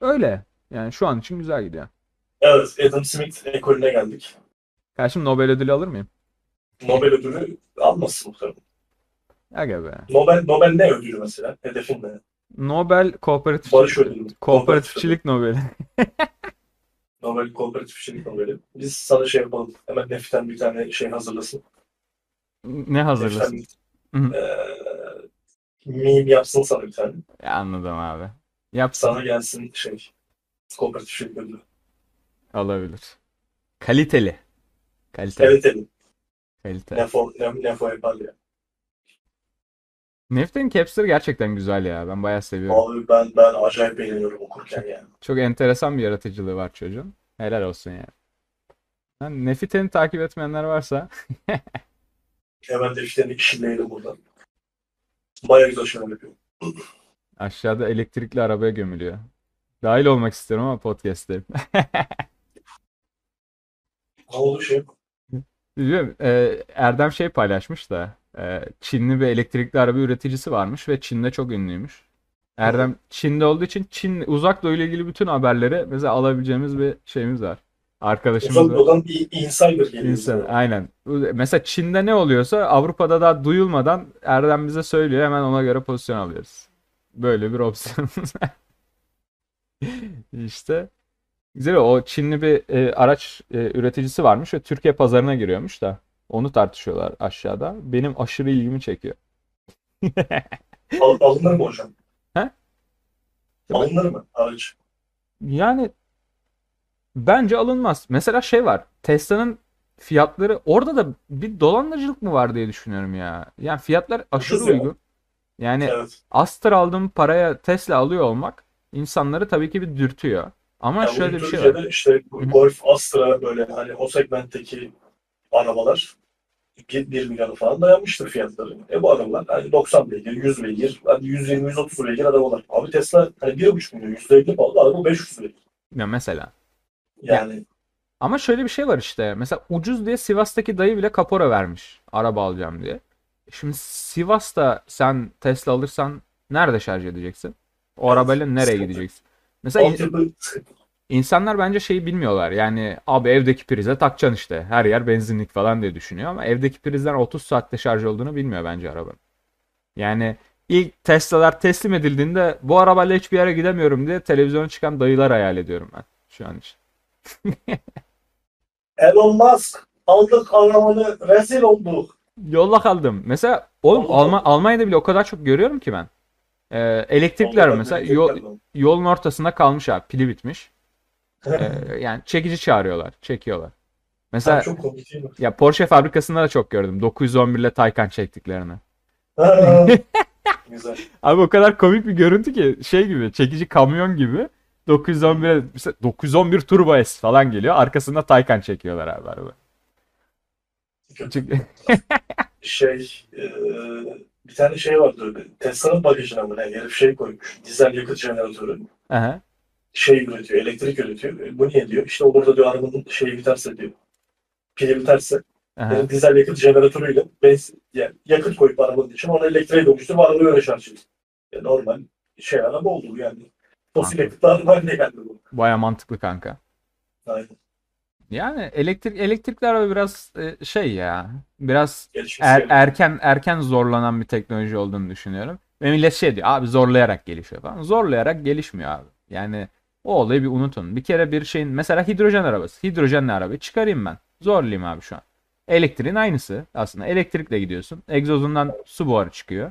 Öyle. Yani şu an için güzel gidiyor. Evet, Adam Smith ekolüne geldik. Karşım Nobel ödülü alır mıyım? Nobel ödülü almasın muhtemelen. Aga be. Nobel, Nobel ne ödülü mesela? Hedefin ne? Nobel kooperatifçilik Nobel'i. Nobel Kooperatif Kişilik Nobel'i. Biz sana şey yapalım. Hemen Neften bir tane şey hazırlasın. Ne hazırlasın? Neften eee meme yapsın sana bir tane. Ya anladım abi. Yapsın. Sana gelsin şey Kooperatif Kişilik Ödülü. Olabilir. Kaliteli. Kaliteli. Evet. Kaliteli. Nefo, ne, Nefo yapar ya. Nefte'nin caps'leri gerçekten güzel ya. Ben bayağı seviyorum. Abi ben ben acayip beğeniyorum okurken yani. Çok enteresan bir yaratıcılığı var çocuğun. Helal olsun yani. Yani Nefite'ni takip etmeyenler varsa Hemen defterini işinleyelim buradan. Bayağı güzel şeyler yapıyor. aşağıda elektrikli arabaya gömülüyor. Dahil olmak istiyorum ama podcast'te. Ne oldu şey? Biliyorum, e, Erdem şey paylaşmış da Çinli bir elektrikli araba üreticisi varmış ve Çin'de çok ünlüymüş. Erdem Çin'de olduğu için Çin uzak doğu ile ilgili bütün haberleri mesela alabileceğimiz bir şeyimiz var. Arkadaşımız Uzak. Doğu'dan i- insider geliyor. İnsan, bize. aynen. Mesela Çin'de ne oluyorsa Avrupa'da daha duyulmadan Erdem bize söylüyor. Hemen ona göre pozisyon alıyoruz. Böyle bir opsiyonumuz var. İşte güzel o Çinli bir e, araç e, üreticisi varmış ve Türkiye pazarına giriyormuş da onu tartışıyorlar aşağıda. Benim aşırı ilgimi çekiyor. Al, alınır mı hocam? He? Alınır mı araç? Yani bence alınmaz. Mesela şey var. Tesla'nın fiyatları orada da bir dolandırıcılık mı var diye düşünüyorum ya. Yani fiyatlar aşırı Ucuz ya. uygun. Yani Evet. Astra aldığım paraya Tesla alıyor olmak insanları tabii ki bir dürtüyor. Ama Ya şöyle bir şey var. Türkiye'de işte. Golf, Astra böyle hani o segmentteki arabalar 1, 1 milyona falan dayanmıştır fiyatları. E bu arabalar hani 90 beygir, 100 beygir, hadi 120, 130 beygir arabalar. Abi Tesla hani 1,5 milyon, %50 pahalı araba 500 beygir. Ya mesela. Yani Ama şöyle bir şey var işte. Mesela ucuz diye Sivas'taki dayı bile kapora vermiş. Araba alacağım diye. Şimdi Sivas'ta sen Tesla alırsan nerede şarj edeceksin? O Evet, arabayla nereye sıkıntı. gideceksin? Mesela. İnsanlar bence şeyi bilmiyorlar. Yani abi evdeki prize takacaksın işte. Her yer benzinlik falan diye düşünüyor ama evdeki prizden 30 saatte şarj olduğunu bilmiyor bence arabanın. Yani ilk Tesla'lar teslim edildiğinde bu arabayla hiçbir yere gidemiyorum diye televizyona çıkan dayılar hayal ediyorum ben şu an için. Elon Musk aldık arabanı rezil olduk. Yolla kaldım. Mesela oğlum Allah. Almanya'da bile o kadar çok görüyorum ki ben. Ee, elektrikler mesela böyle yol, yolun ortasında kalmış abi. Pili bitmiş. Ee, yani çekici çağırıyorlar. Çekiyorlar. Mesela çok komik değil mi? ya Porsche fabrikasında da çok gördüm. 911 ile Taycan çektiklerini. Güzel. Abi o kadar komik bir görüntü ki şey gibi çekici kamyon gibi 911'e mesela 911 Turbo S falan geliyor. Arkasında Taycan çekiyorlar abi araba. Çünkü- Şey e, bir tane şey vardı. Tesla'nın bagajına mı ne? Herif şey koymuş. Dizel yakıt jeneratörü. Aha. Şey üretiyor, elektrik üretiyor. E, Bu niye diyor? İşte olur da diyor arabanın şeyi biterse diyor. Pili biterse e, dizel yakıt jeneratörüyle benzin, yani yakıt koyup arabanın için ona elektriğe dönüştürüp arabayı öyle şarj ediyor. E, normal şey araba oldu yani. Fosil yakıtlı araba haline geldi bu. Baya mantıklı kanka. Aynen. Yani elektrik elektrikli araba biraz e, şey ya. Biraz Gelişmesi er- gerekiyor. erken erken zorlanan bir teknoloji olduğunu düşünüyorum. Ve millet şey diyor abi zorlayarak gelişiyor falan. Zorlayarak gelişmiyor abi. Yani o olayı bir unutun. Bir kere bir şeyin mesela hidrojen arabası. Hidrojenli arabayı çıkarayım ben. Zorlayayım abi şu an. Elektriğin aynısı aslında. Elektrikle gidiyorsun. Egzozundan su buharı çıkıyor.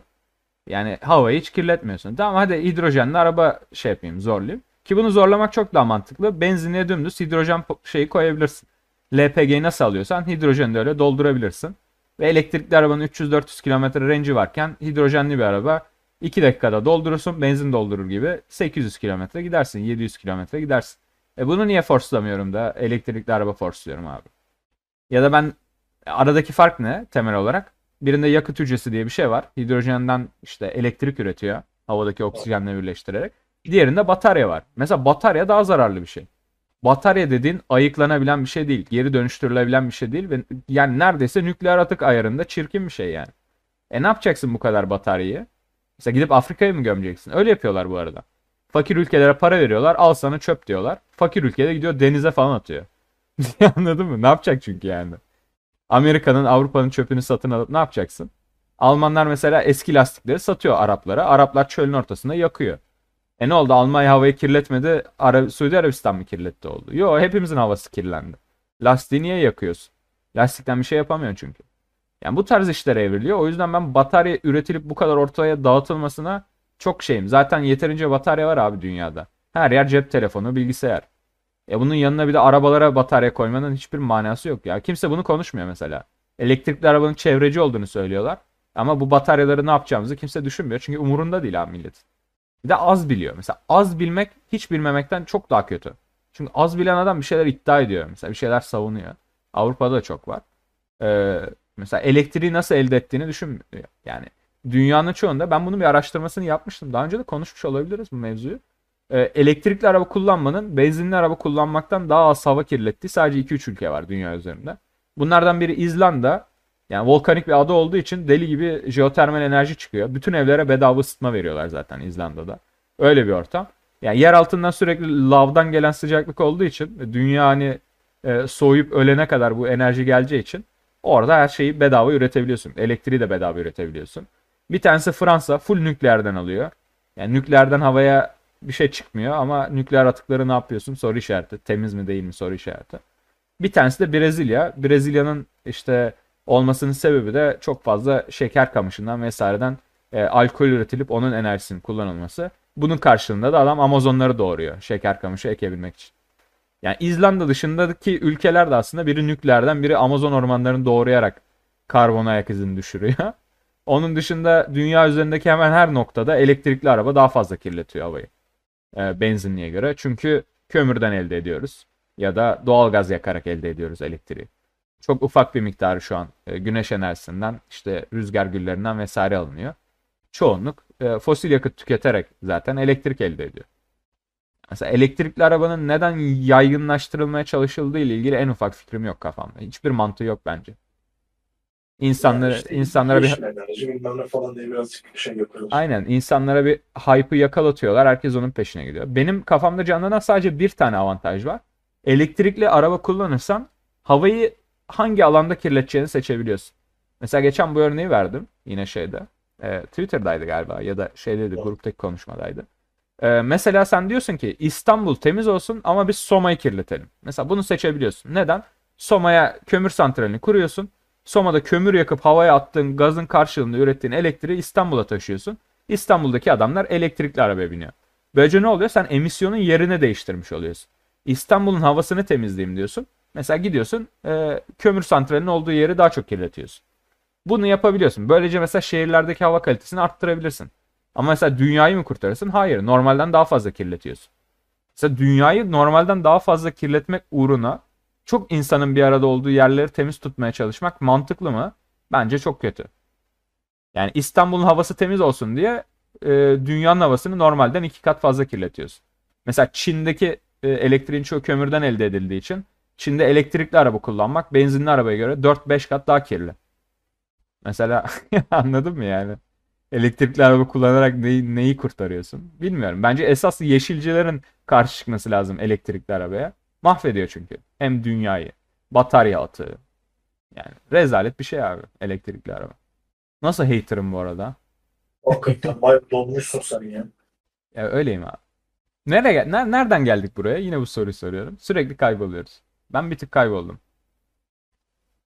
Yani havayı hiç kirletmiyorsun. Tamam hadi hidrojenli araba şey yapayım zorlayayım. Ki bunu zorlamak çok daha mantıklı. Benzinliğe dümdüz hidrojen şeyi koyabilirsin. LPG'yi nasıl alıyorsan hidrojeni de öyle doldurabilirsin. Ve elektrikli arabanın 300-400 km range'i varken hidrojenli bir araba 2 dakikada doldurursun benzin doldurur gibi 800 km gidersin 700 km gidersin. E bunu niye forslamıyorum da elektrikli araba forsluyorum abi. Ya da ben aradaki fark ne temel olarak? Birinde yakıt hücresi diye bir şey var. Hidrojenden işte elektrik üretiyor havadaki oksijenle birleştirerek. Diğerinde batarya var. Mesela batarya daha zararlı bir şey. Batarya dediğin ayıklanabilen bir şey değil. Geri dönüştürülebilen bir şey değil. Ve yani neredeyse nükleer atık ayarında çirkin bir şey yani. E ne yapacaksın bu kadar bataryayı? Mesela gidip Afrika'ya mı gömeceksin? Öyle yapıyorlar bu arada. Fakir ülkelere para veriyorlar. Al sana çöp diyorlar. Fakir ülkede gidiyor denize falan atıyor. Anladın mı? Ne yapacak çünkü yani? Amerika'nın Avrupa'nın çöpünü satın alıp ne yapacaksın? Almanlar mesela eski lastikleri satıyor Araplara. Araplar çölün ortasında yakıyor. E ne oldu? Almanya havayı kirletmedi. Ara Suudi Arabistan mı kirletti oldu? Yo hepimizin havası kirlendi. Lastiği niye yakıyorsun? Lastikten bir şey yapamıyorsun çünkü. Yani bu tarz işler evriliyor. O yüzden ben batarya üretilip bu kadar ortaya dağıtılmasına çok şeyim. Zaten yeterince batarya var abi dünyada. Her yer cep telefonu, bilgisayar. E bunun yanına bir de arabalara batarya koymanın hiçbir manası yok ya. Kimse bunu konuşmuyor mesela. Elektrikli arabanın çevreci olduğunu söylüyorlar. Ama bu bataryaları ne yapacağımızı kimse düşünmüyor. Çünkü umurunda değil abi millet. Bir de az biliyor. Mesela az bilmek hiç bilmemekten çok daha kötü. Çünkü az bilen adam bir şeyler iddia ediyor. Mesela bir şeyler savunuyor. Avrupa'da da çok var. Ee, mesela elektriği nasıl elde ettiğini düşünmüyor. Yani dünyanın çoğunda ben bunun bir araştırmasını yapmıştım. Daha önce de konuşmuş olabiliriz bu mevzuyu. Ee, elektrikli araba kullanmanın benzinli araba kullanmaktan daha az hava kirlettiği sadece 2-3 ülke var dünya üzerinde. Bunlardan biri İzlanda. Yani volkanik bir ada olduğu için deli gibi jeotermal enerji çıkıyor. Bütün evlere bedava ısıtma veriyorlar zaten İzlanda'da. Öyle bir ortam. Yani yer altından sürekli lavdan gelen sıcaklık olduğu için dünya hani e, soğuyup ölene kadar bu enerji geleceği için orada her şeyi bedava üretebiliyorsun. Elektriği de bedava üretebiliyorsun. Bir tanesi Fransa full nükleerden alıyor. Yani nükleerden havaya bir şey çıkmıyor ama nükleer atıkları ne yapıyorsun? Soru işareti. Temiz mi değil mi soru işareti. Bir tanesi de Brezilya. Brezilya'nın işte olmasının sebebi de çok fazla şeker kamışından vesaireden e, alkol üretilip onun enerjisinin kullanılması. Bunun karşılığında da adam Amazonları doğuruyor şeker kamışı ekebilmek için. Yani İzlanda dışındaki ülkeler de aslında biri nükleerden biri Amazon ormanlarını doğrayarak karbon ayak izini düşürüyor. Onun dışında dünya üzerindeki hemen her noktada elektrikli araba daha fazla kirletiyor havayı. E, benzinliğe göre. Çünkü kömürden elde ediyoruz. Ya da doğalgaz yakarak elde ediyoruz elektriği. Çok ufak bir miktarı şu an e, güneş enerjisinden, işte rüzgar güllerinden vesaire alınıyor. Çoğunluk e, fosil yakıt tüketerek zaten elektrik elde ediyor. Mesela elektrikli arabanın neden yaygınlaştırılmaya çalışıldığı ile ilgili en ufak fikrim yok kafamda. Hiçbir mantığı yok bence. İnsanları Yani işte insanlara bir enerji falan diye birazcık şey yapıyoruz. Aynen insanlara bir hype'ı yakalatıyorlar. Herkes onun peşine gidiyor. Benim kafamda canlanan sadece bir tane avantaj var. Elektrikli araba kullanırsan havayı hangi alanda kirleteceğini seçebiliyorsun. Mesela geçen bu örneği verdim. Yine şeyde. E, Twitter'daydı galiba ya da şeydeydi gruptaki konuşmadaydı. E, mesela sen diyorsun ki İstanbul temiz olsun ama biz Soma'yı kirletelim. Mesela bunu seçebiliyorsun. Neden? Soma'ya kömür santralini kuruyorsun. Soma'da kömür yakıp havaya attığın gazın karşılığında ürettiğin elektriği İstanbul'a taşıyorsun. İstanbul'daki adamlar elektrikli arabaya biniyor. Böylece ne oluyor? Sen emisyonun yerini değiştirmiş oluyorsun. İstanbul'un havasını temizleyeyim diyorsun. Mesela gidiyorsun e, kömür santralinin olduğu yeri daha çok kirletiyorsun. Bunu yapabiliyorsun. Böylece mesela şehirlerdeki hava kalitesini arttırabilirsin. Ama mesela dünyayı mı kurtarırsın? Hayır. Normalden daha fazla kirletiyorsun. Mesela dünyayı normalden daha fazla kirletmek uğruna çok insanın bir arada olduğu yerleri temiz tutmaya çalışmak mantıklı mı? Bence çok kötü. Yani İstanbul'un havası temiz olsun diye e, dünyanın havasını normalden iki kat fazla kirletiyorsun. Mesela Çin'deki e, elektriğin çoğu kömürden elde edildiği için Çin'de elektrikli araba kullanmak benzinli arabaya göre 4-5 kat daha kirli. Mesela anladın mı yani? Elektrikli araba kullanarak neyi, neyi kurtarıyorsun? Bilmiyorum. Bence esas yeşilcilerin karşı çıkması lazım elektrikli arabaya. Mahvediyor çünkü. Hem dünyayı. Batarya atığı. Yani rezalet bir şey abi elektrikli araba. Nasıl haterım bu arada? Hakikaten bayağı dolmuşsun sen ya. Ya öyleyim abi. Nereye, ner- nereden geldik buraya? Yine bu soruyu soruyorum. Sürekli kayboluyoruz. Ben bir tık kayboldum.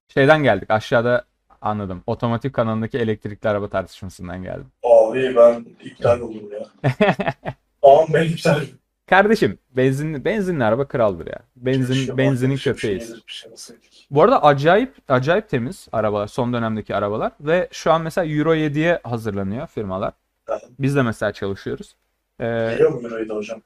Şeyden geldik. Aşağıda anladım. Otomotiv kanalındaki elektrikli araba tartışmasından geldim. Abi ben iptal oldum ya. Ağam ben iptal. Kardeşim benzin benzinli araba kraldır ya. Benzin Keşke benzinin köpeğiyiz. şey alsaydık. Bu arada acayip acayip temiz arabalar son dönemdeki arabalar ve şu an mesela Euro 7'ye hazırlanıyor firmalar. Biz de mesela çalışıyoruz. Ee, Geliyor mu Euro'yu da hocam?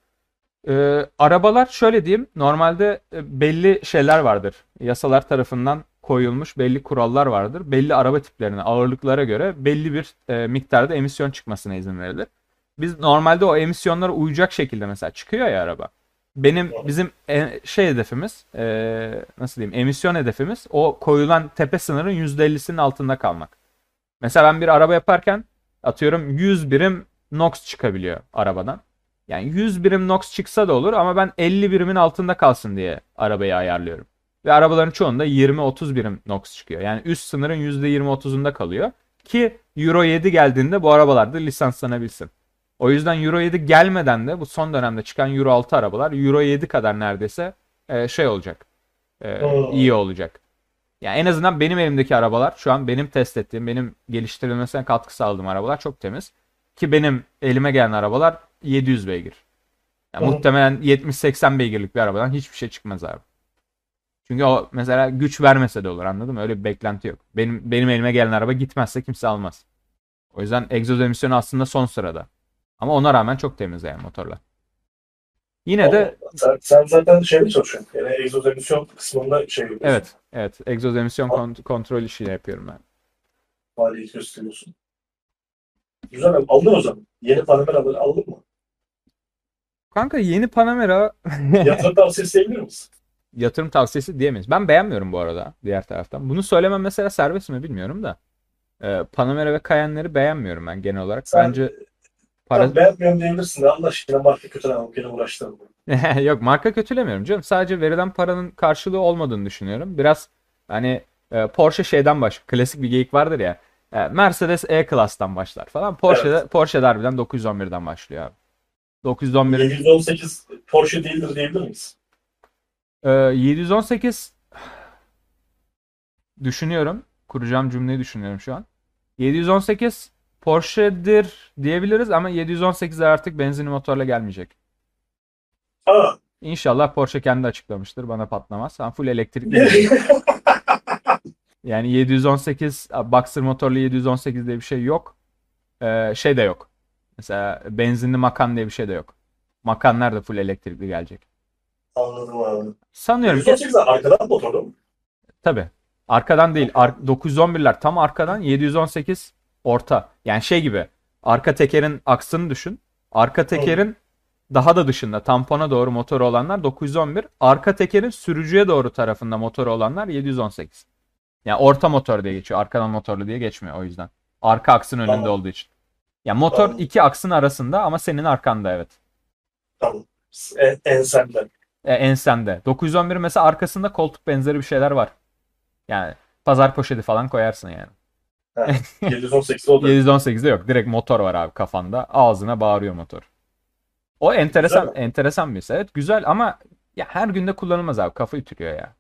Ee, arabalar şöyle diyeyim, normalde e, belli şeyler vardır. Yasalar tarafından koyulmuş belli kurallar vardır. Belli araba tiplerine, ağırlıklara göre belli bir e, miktarda emisyon çıkmasına izin verilir. Biz normalde o emisyonlara uyacak şekilde mesela çıkıyor ya araba. Benim bizim e, şey hedefimiz, e, nasıl diyeyim, emisyon hedefimiz o koyulan tepe sınırın %50'sinin altında kalmak. Mesela ben bir araba yaparken atıyorum 100 birim NOx çıkabiliyor arabadan. Yani 100 birim NOx çıksa da olur ama ben 50 birimin altında kalsın diye arabayı ayarlıyorum. Ve arabaların çoğunda 20-30 birim NOx çıkıyor. Yani üst sınırın %20-30'unda kalıyor. Ki Euro 7 geldiğinde bu arabalar da lisanslanabilsin. O yüzden Euro 7 gelmeden de bu son dönemde çıkan Euro 6 arabalar Euro 7 kadar neredeyse e, şey olacak. E, iyi olacak. Yani en azından benim elimdeki arabalar şu an benim test ettiğim, benim geliştirilmesine katkı sağladığım arabalar çok temiz. Ki benim elime gelen arabalar 700 beygir. Yani muhtemelen 70-80 beygirlik bir arabadan hiçbir şey çıkmaz abi. Çünkü o mesela güç vermese de olur anladın mı? Öyle bir beklenti yok. Benim benim elime gelen araba gitmezse kimse almaz. O yüzden egzoz emisyonu aslında son sırada. Ama ona rağmen çok temiz yani motorlar. Yine de Allah, Sen, sen zaten şeyde çalışıyorsun. Yani egzoz emisyon kısmında şey yapıyorsun. evet evet egzoz emisyon kont- kontrol işi yapıyorum ben. Faaliyet gösteriyorsun. Güzel abi. Aldın o zaman. Yeni panameraları aldın mı? Kanka yeni Panamera Yatırım tavsiyesi diyebilir misin? Yatırım tavsiyesi diyemeyiz. Ben beğenmiyorum bu arada diğer taraftan. Bunu söylemem mesela serbest mi bilmiyorum da. Ee, Panamera ve Cayenne'leri beğenmiyorum ben genel olarak. Sen, Bence para Para... beğenmiyorum diyebilirsin de Allah aşkına marka kötülemem. Gene uğraştırma. yok marka kötülemiyorum canım. Sadece verilen paranın karşılığı olmadığını düşünüyorum. Biraz hani e, Porsche şeyden baş klasik bir geyik vardır ya. e, Mercedes E-Class'tan başlar falan. Porsche Evet. Porsche harbiden 911'den başlıyor abi. 911 718 Porsche değildir diyebilir miyiz? Ee, 718 düşünüyorum. Kuracağım cümleyi düşünüyorum şu an. 718 Porsche'dir diyebiliriz ama 718'ler artık benzinli motorla gelmeyecek. Aa. İnşallah Porsche kendi açıklamıştır. Bana patlamaz. Ama full elektrikli. Yani 718 Boxer motorlu 718 diye bir şey yok. Ee, şey de yok. Mesela benzinli Macan diye bir şey de yok. Macanlar da full elektrikli gelecek. Anladım abi. Sanıyorum ki 118 arkadan motorlu mu? Tabii. Arkadan değil. Ar 911'ler tam arkadan. 718 orta. Yani şey gibi. Arka tekerin aksını düşün. Arka tekerin daha da dışında tampona doğru motoru olanlar 911. Arka tekerin sürücüye doğru tarafında motoru olanlar 718. Yani orta motor diye geçiyor. Arkadan motorlu diye geçmiyor o yüzden. Arka aksın önünde Tamam. olduğu için. Yani motor Tamam. iki aksın arasında ama senin arkanda evet. Tamam. En, ensenden. E, ensende. 911 mesela arkasında koltuk benzeri bir şeyler var. Yani pazar poşeti falan koyarsın yani. Ha, 718 o da. 718'de yok. Direkt motor var abi kafanda. Ağzına bağırıyor motor. O enteresan Güzel enteresan bir his. Evet güzel ama ya her günde kullanılmaz abi. Kafa ütülüyor ya.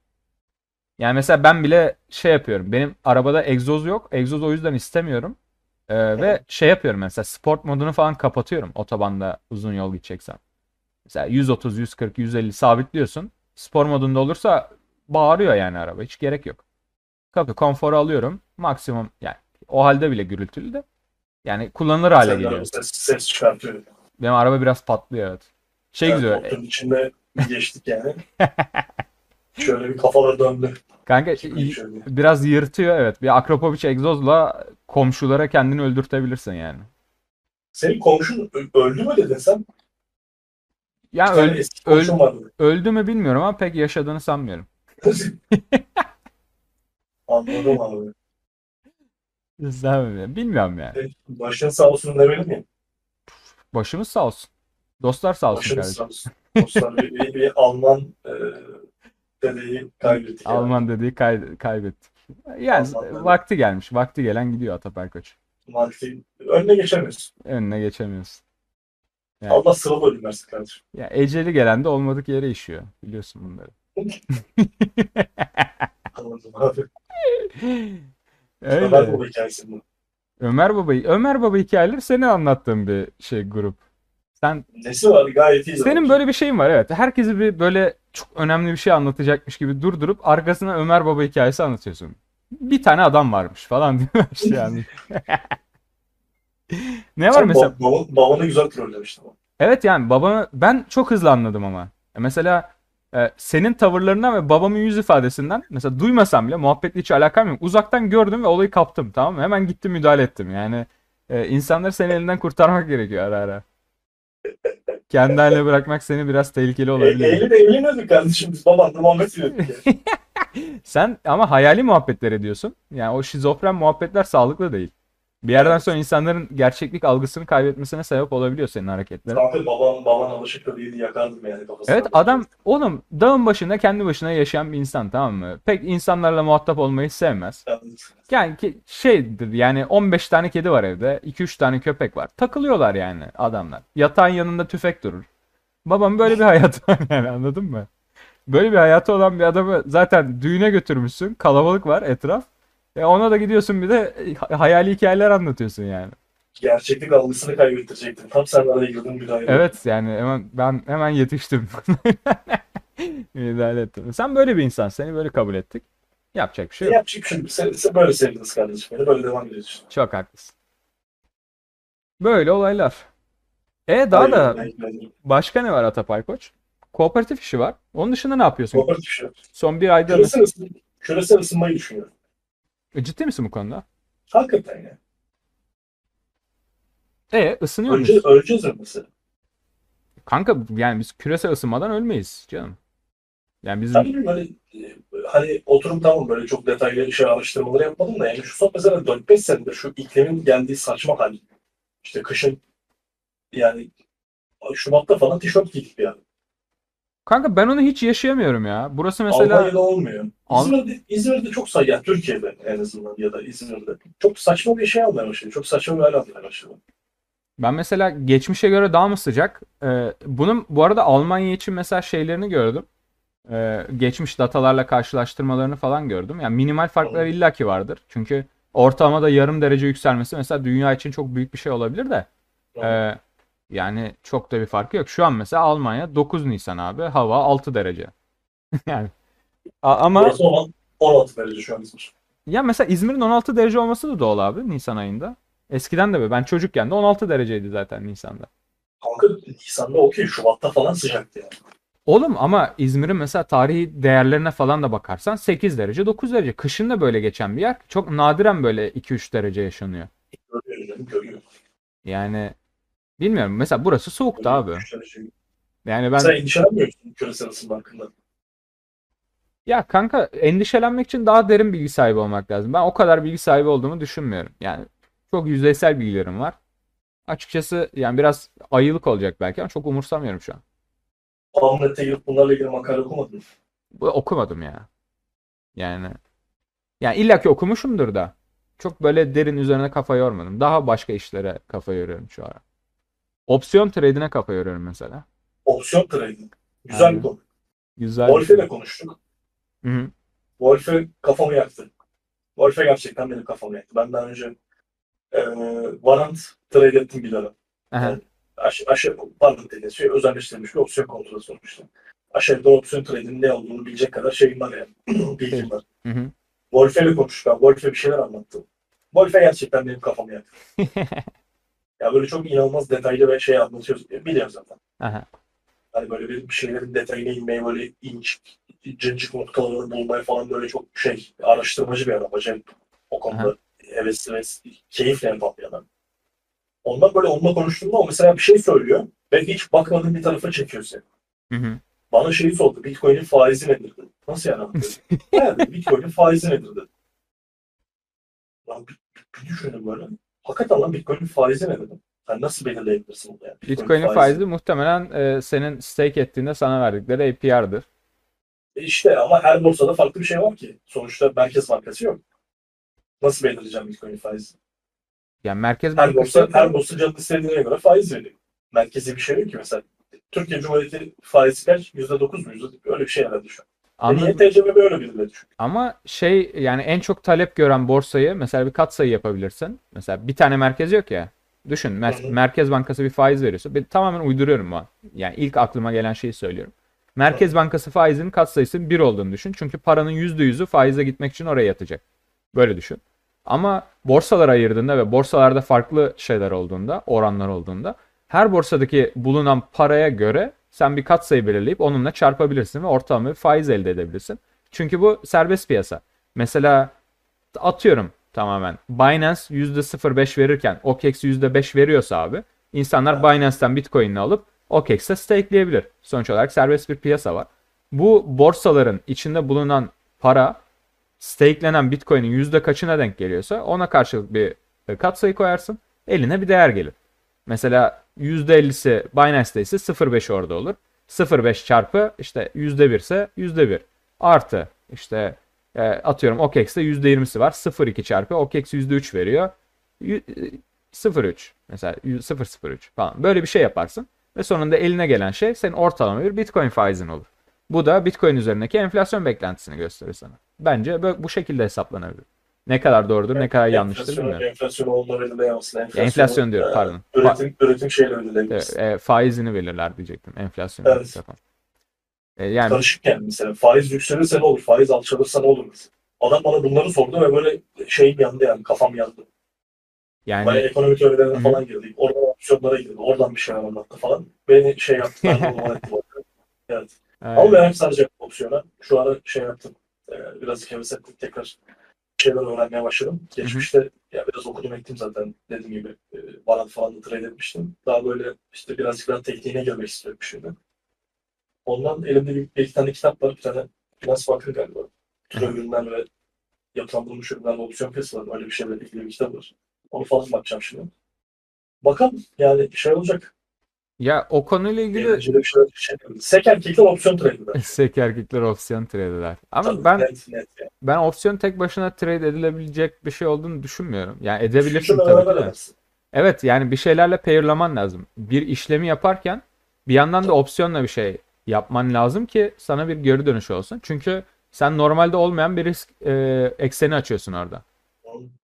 Yani mesela ben bile şey yapıyorum. Benim arabada egzoz yok. Egzoz o yüzden istemiyorum. Ee, ve şey yapıyorum mesela sport modunu falan kapatıyorum otobanda uzun yol gideceksem. Mesela 130, 140, 150 sabitliyorsun. Spor modunda olursa bağırıyor yani araba. Hiç gerek yok. Kapı konforu alıyorum. Maksimum yani o halde bile gürültülü de. Yani kullanılır hale Sen geliyor. Ses, ses çıkartıyor. Benim araba biraz patlıyor evet. Şey Evet, güzel. Koltuğun içinde geçtik yani. Şöyle bir kafalar döndü. Kanka şöyle. biraz yırtıyor evet. Bir Akropovic egzozla komşulara kendini öldürtebilirsin yani. Senin komşun öldü mü dedin sen? Yani tane öl- vardı. öldü mü bilmiyorum ama pek yaşadığını sanmıyorum. Anladım abi. Sanmıyorum. Bilmiyorum yani. Başın sağ olsun demeli miyim? Başımız sağ olsun. Dostlar sağ olsun Başınız kardeşim. sağ olsun. Dostlar bir, bir, bir Alman e, dedeyi kaybettik. yani. Alman dediği kay- kaybettik. Yani Almanlar. vakti gelmiş. Vakti gelen gidiyor Ataper Koç. Maalesef önüne geçemiyorsun. Önüne geçemiyorsun. Yani- Allah sıralı ölüm versin kardeşim. Ya eceli gelen de olmadık yere işiyor. Biliyorsun bunları. Anladım abi. Öyle. Ömer Baba hikayesi bu. Ömer Baba, Ömer Baba hikayeleri senin anlattığın bir şey grup. Sen Nesi var gayet iyi. senin böyle bir şeyin var evet. Herkesi bir böyle çok önemli bir şey anlatacakmış gibi durdurup arkasına Ömer Baba hikayesi anlatıyorsun. Bir tane adam varmış falan diyor işte yani. Ne var Sen mesela? ba- baba, babanı güzel trollemiştin ama. Evet yani babamı ben çok hızlı anladım ama. E Mesela e, senin tavırlarından ve babamın yüz ifadesinden mesela duymasam bile muhabbetle hiç alakam yok. Uzaktan gördüm ve olayı kaptım tamam mı? Hemen gittim müdahale ettim. Yani e, insanları senin elinden kurtarmak gerekiyor ara ara. Kendi haline bırakmak seni biraz tehlikeli E, olabilir. eğlen eğleniyorduk kardeşim biz babanla muhabbet ediyorduk. Sen ama hayali muhabbetler ediyorsun. Yani o şizofren muhabbetler sağlıklı değil. Bir yerden sonra insanların gerçeklik algısını kaybetmesine sebep olabiliyor senin hareketlerin. Kanka babam, baban alışık değildi yakardım yani kafasına. Evet adam oğlum dağın başında kendi başına yaşayan bir insan tamam mı? Pek insanlarla muhatap olmayı sevmez. Yani ki şeydir yani 15 tane kedi var evde. 2-3 tane köpek var. Takılıyorlar yani adamlar. Yatağın yanında tüfek durur. Babam böyle bir hayatı var yani anladın mı? Böyle bir hayatı olan bir adamı zaten düğüne götürmüşsün. Kalabalık var etraf. E ona da gidiyorsun bir de ha- hayali hikayeler anlatıyorsun yani. Gerçeklik algısını kaybettirecektin. Tam sen araya girdin müdahale. Evet yani hemen ben hemen yetiştim. Müdahale ettim. Sen böyle bir insan. Seni böyle kabul ettik. Yapacak bir şey yok. yapacak bir şey yok. Sen, sen böyle sevdiniz kardeşim. Beni böyle devam ediyorsun. Çok haklısın. Böyle olaylar. E daha da Hayır, hayır, hayır. başka ne var Atapay Koç? Kooperatif işi var. Onun dışında ne yapıyorsun? Kooperatif yok. Son bir ayda Küresel, ısın, küresel ısınmayı düşünüyorum. E, ciddi misin bu konuda? Hakikaten ya. E ısınıyor Önce, muyuz? öleceğiz mesela? Kanka yani biz küresel ısınmadan ölmeyiz canım. Yani biz Ben bilmiyorum hani, hani oturup tamam böyle çok detaylı şey araştırmaları yapmadım da yani şu son mesela 4-5 senedir şu iklimin geldiği saçma hal. İşte kışın yani Şubat'ta falan tişört giydik yani. Kanka ben onu hiç yaşayamıyorum ya. Burası mesela Almanya'da olmuyor. Al- İzmir'de, İzmir'de çok say yani Türkiye'de en azından ya da İzmir'de çok saçma bir şey almaya başladı. Çok saçma bir hal almaya başladı. Ben mesela geçmişe göre daha mı sıcak? Ee, bunun bu arada Almanya için mesela şeylerini gördüm. Ee, geçmiş datalarla karşılaştırmalarını falan gördüm. Yani minimal farklar illaki vardır. Çünkü ortalamada yarım derece yükselmesi mesela dünya için çok büyük bir şey olabilir de. Ee, yani çok da bir farkı yok. Şu an mesela Almanya 9 Nisan abi hava 6 derece. yani A- ama Burası 16, 16 derece şu an İzmir. ya mesela İzmir'in 16 derece olması da doğal abi Nisan ayında. Eskiden de böyle. Ben çocukken de 16 dereceydi zaten Nisan'da. Kanka Nisan'da okey Şubat'ta falan sıcaktı yani. Oğlum ama İzmir'in mesela tarihi değerlerine falan da bakarsan 8 derece 9 derece. Kışın da böyle geçen bir yer. Çok nadiren böyle 2-3 derece yaşanıyor. Görüyor canım görüyor. Yani bilmiyorum. Mesela burası soğuktu abi. Yani ben Sen endişelenmiyor musun küresel ısınma hakkında? ya kanka endişelenmek için daha derin bilgi sahibi olmak lazım. Ben o kadar bilgi sahibi olduğumu düşünmüyorum. Yani çok yüzeysel bilgilerim var. Açıkçası yani biraz ayılık olacak belki ama çok umursamıyorum şu an. Ahmet'e girip bunlarla ilgili makale okumadın mı? Bu- Okumadım ya. Yani yani illaki okumuşumdur da çok böyle derin üzerine kafa yormadım. Daha başka işlere kafa yoruyorum şu ara. Opsiyon trade'ine kafa yoruyorum mesela. Opsiyon trading. Güzel Aynen. bir konu. Güzel. Wolf'e de konuştuk. Hı hı. Wolf'e kafamı yaktı. Wolf'e gerçekten benim kafamı yaktı. Ben daha önce e, warrant trade ettim bir ara. Aş, aşağı, warrant dediğiniz şey özelleştirilmiş bir opsiyon kontrolü sonuçta. Aşağıda opsiyon trade'in ne olduğunu bilecek kadar şeyim var yani. Bilgim var. Hı hı. Wolf'e de konuştuk. Wolf'e bir şeyler anlattım. Wolf'e gerçekten benim kafamı yaktı. Ya böyle çok inanılmaz detaylı ve şey anlatıyoruz. Biliyorum zaten. Aha. Hani böyle bir şeylerin detayına inmeye böyle inç, cincik noktalarını bulmaya falan böyle çok şey araştırmacı bir adam. Acayip o konuda Aha. hevesli ve keyifle yapan bir adam. Ondan böyle onunla konuştuğumda o mesela bir şey söylüyor ve hiç bakmadığın bir tarafa çekiyor seni. Hı hı. Bana şeyi sordu. Bitcoin'in faizi nedir? dedi. Nasıl yani? dedi, Bitcoin'in faizi nedir? dedi. Lan bir, bir düşündüm böyle. Hakikaten lan Bitcoin'in faizi ne dedim. Sen nasıl belirleyebilirsin bunu yani? Bitcoin'in faizi muhtemelen e, senin stake ettiğinde sana verdikleri APR'dır. E İşte ama her borsada farklı bir şey var ki. Sonuçta merkez markası yok. Nasıl belirleyeceğim Bitcoin faizi? Yani merkez Her bankası borsa, her borsa canı istediğine göre faiz veriyor. Merkezi bir şey yok ki mesela. Türkiye Cumhuriyeti faizi kaç? Yüzde dokuz mu? Yüzde öyle bir şey herhalde şu an. Anladım. Yeni tecrübe böyle bir de düşün. Ama şey yani en çok talep gören borsayı mesela bir katsayı yapabilirsin. Mesela bir tane merkez yok ya. Düşün Mer-. Merkez Bankası bir faiz veriyorsa. Ben tamamen uyduruyorum bu an. Yani ilk aklıma gelen şeyi söylüyorum. Merkez Bankası faizinin katsayısının 1 olduğunu düşün. Çünkü paranın %100'ü faize gitmek için oraya yatacak. Böyle düşün. Ama borsalara ayırdığında ve borsalarda farklı şeyler olduğunda, oranlar olduğunda her borsadaki bulunan paraya göre sen bir katsayı belirleyip onunla çarpabilirsin ve ortalama bir faiz elde edebilirsin. Çünkü bu serbest piyasa. Mesela atıyorum tamamen Binance %0.5 verirken OKEx %5 veriyorsa abi insanlar Binance'ten Bitcoin'ini alıp OKEx'e stakeleyebilir. Sonuç olarak serbest bir piyasa var. Bu borsaların içinde bulunan para stakelenen Bitcoin'in yüzde kaçına denk geliyorsa ona karşılık bir e, katsayı koyarsın. Eline bir değer gelir. Mesela %50'si Binance'de ise 0.5 orada olur. 0.5 çarpı işte %1 ise %1 artı işte e, atıyorum OKEx'te %20'si var. 0.2 çarpı OKEx %3 veriyor. Y- e, 0.3 mesela y- 0.03 falan böyle bir şey yaparsın ve sonunda eline gelen şey senin ortalama bir Bitcoin faizin olur. Bu da Bitcoin üzerindeki enflasyon beklentisini gösterir sana. Bence bu şekilde hesaplanabilir. Ne kadar doğrudur, ne kadar yanlıştır Enflasyon, bilmiyorum. enflasyon onunla belirleyemezsin. Enflasyon, enflasyon diyorum, e, pardon. Üretim, üretim şeyle Evet, belirleyebilirsin. e, faizini belirler diyecektim. Enflasyon. Evet. yapan. E, yani Karışık yani mesela. Faiz yükselirse ne olur? Faiz alçalırsa ne olur? mesela? Adam bana bunları sordu ve böyle şeyim yandı yani. Kafam yandı. yani Bayağı ekonomi teorilerine falan girdik. Oradan opsiyonlara girdi. Oradan bir şeyler anlattı falan. Beni şey yaptı. Ben de o etti. Evet. e, Ama ben sadece opsiyona. Şu ara şey yaptım. Ee, biraz heves ettim. Tekrar şeyler öğrenmeye başladım. Geçmişte ya biraz okudum ettim zaten dediğim gibi. E, Varant falan da trade etmiştim. Daha böyle işte birazcık daha tekniğine girmek istiyorum şimdi. Ondan elimde bir, bir iki tane kitap var. Bir tane Finans Bankı galiba. Türev ürünler ve yapılandırılmış ürünler ve opsiyon piyasaları öyle bir şeyle ilgili bir kitap var. Onu falan bakacağım şimdi. Bakalım yani şey olacak. Ya o konuyla ilgili Eğlenceli bir şeyler. Şey, Sek erkekler opsiyon trade'ler. sek erkekler opsiyon trade eder. Ama Tabii, ben net, net yani. ben opsiyon tek başına trade edilebilecek bir şey olduğunu düşünmüyorum. Yani edebilirsin tabii ki. Evet yani bir şeylerle pairlaman lazım. Bir işlemi yaparken bir yandan da opsiyonla bir şey yapman lazım ki sana bir geri dönüş olsun. Çünkü sen normalde olmayan bir risk e, ekseni açıyorsun orada.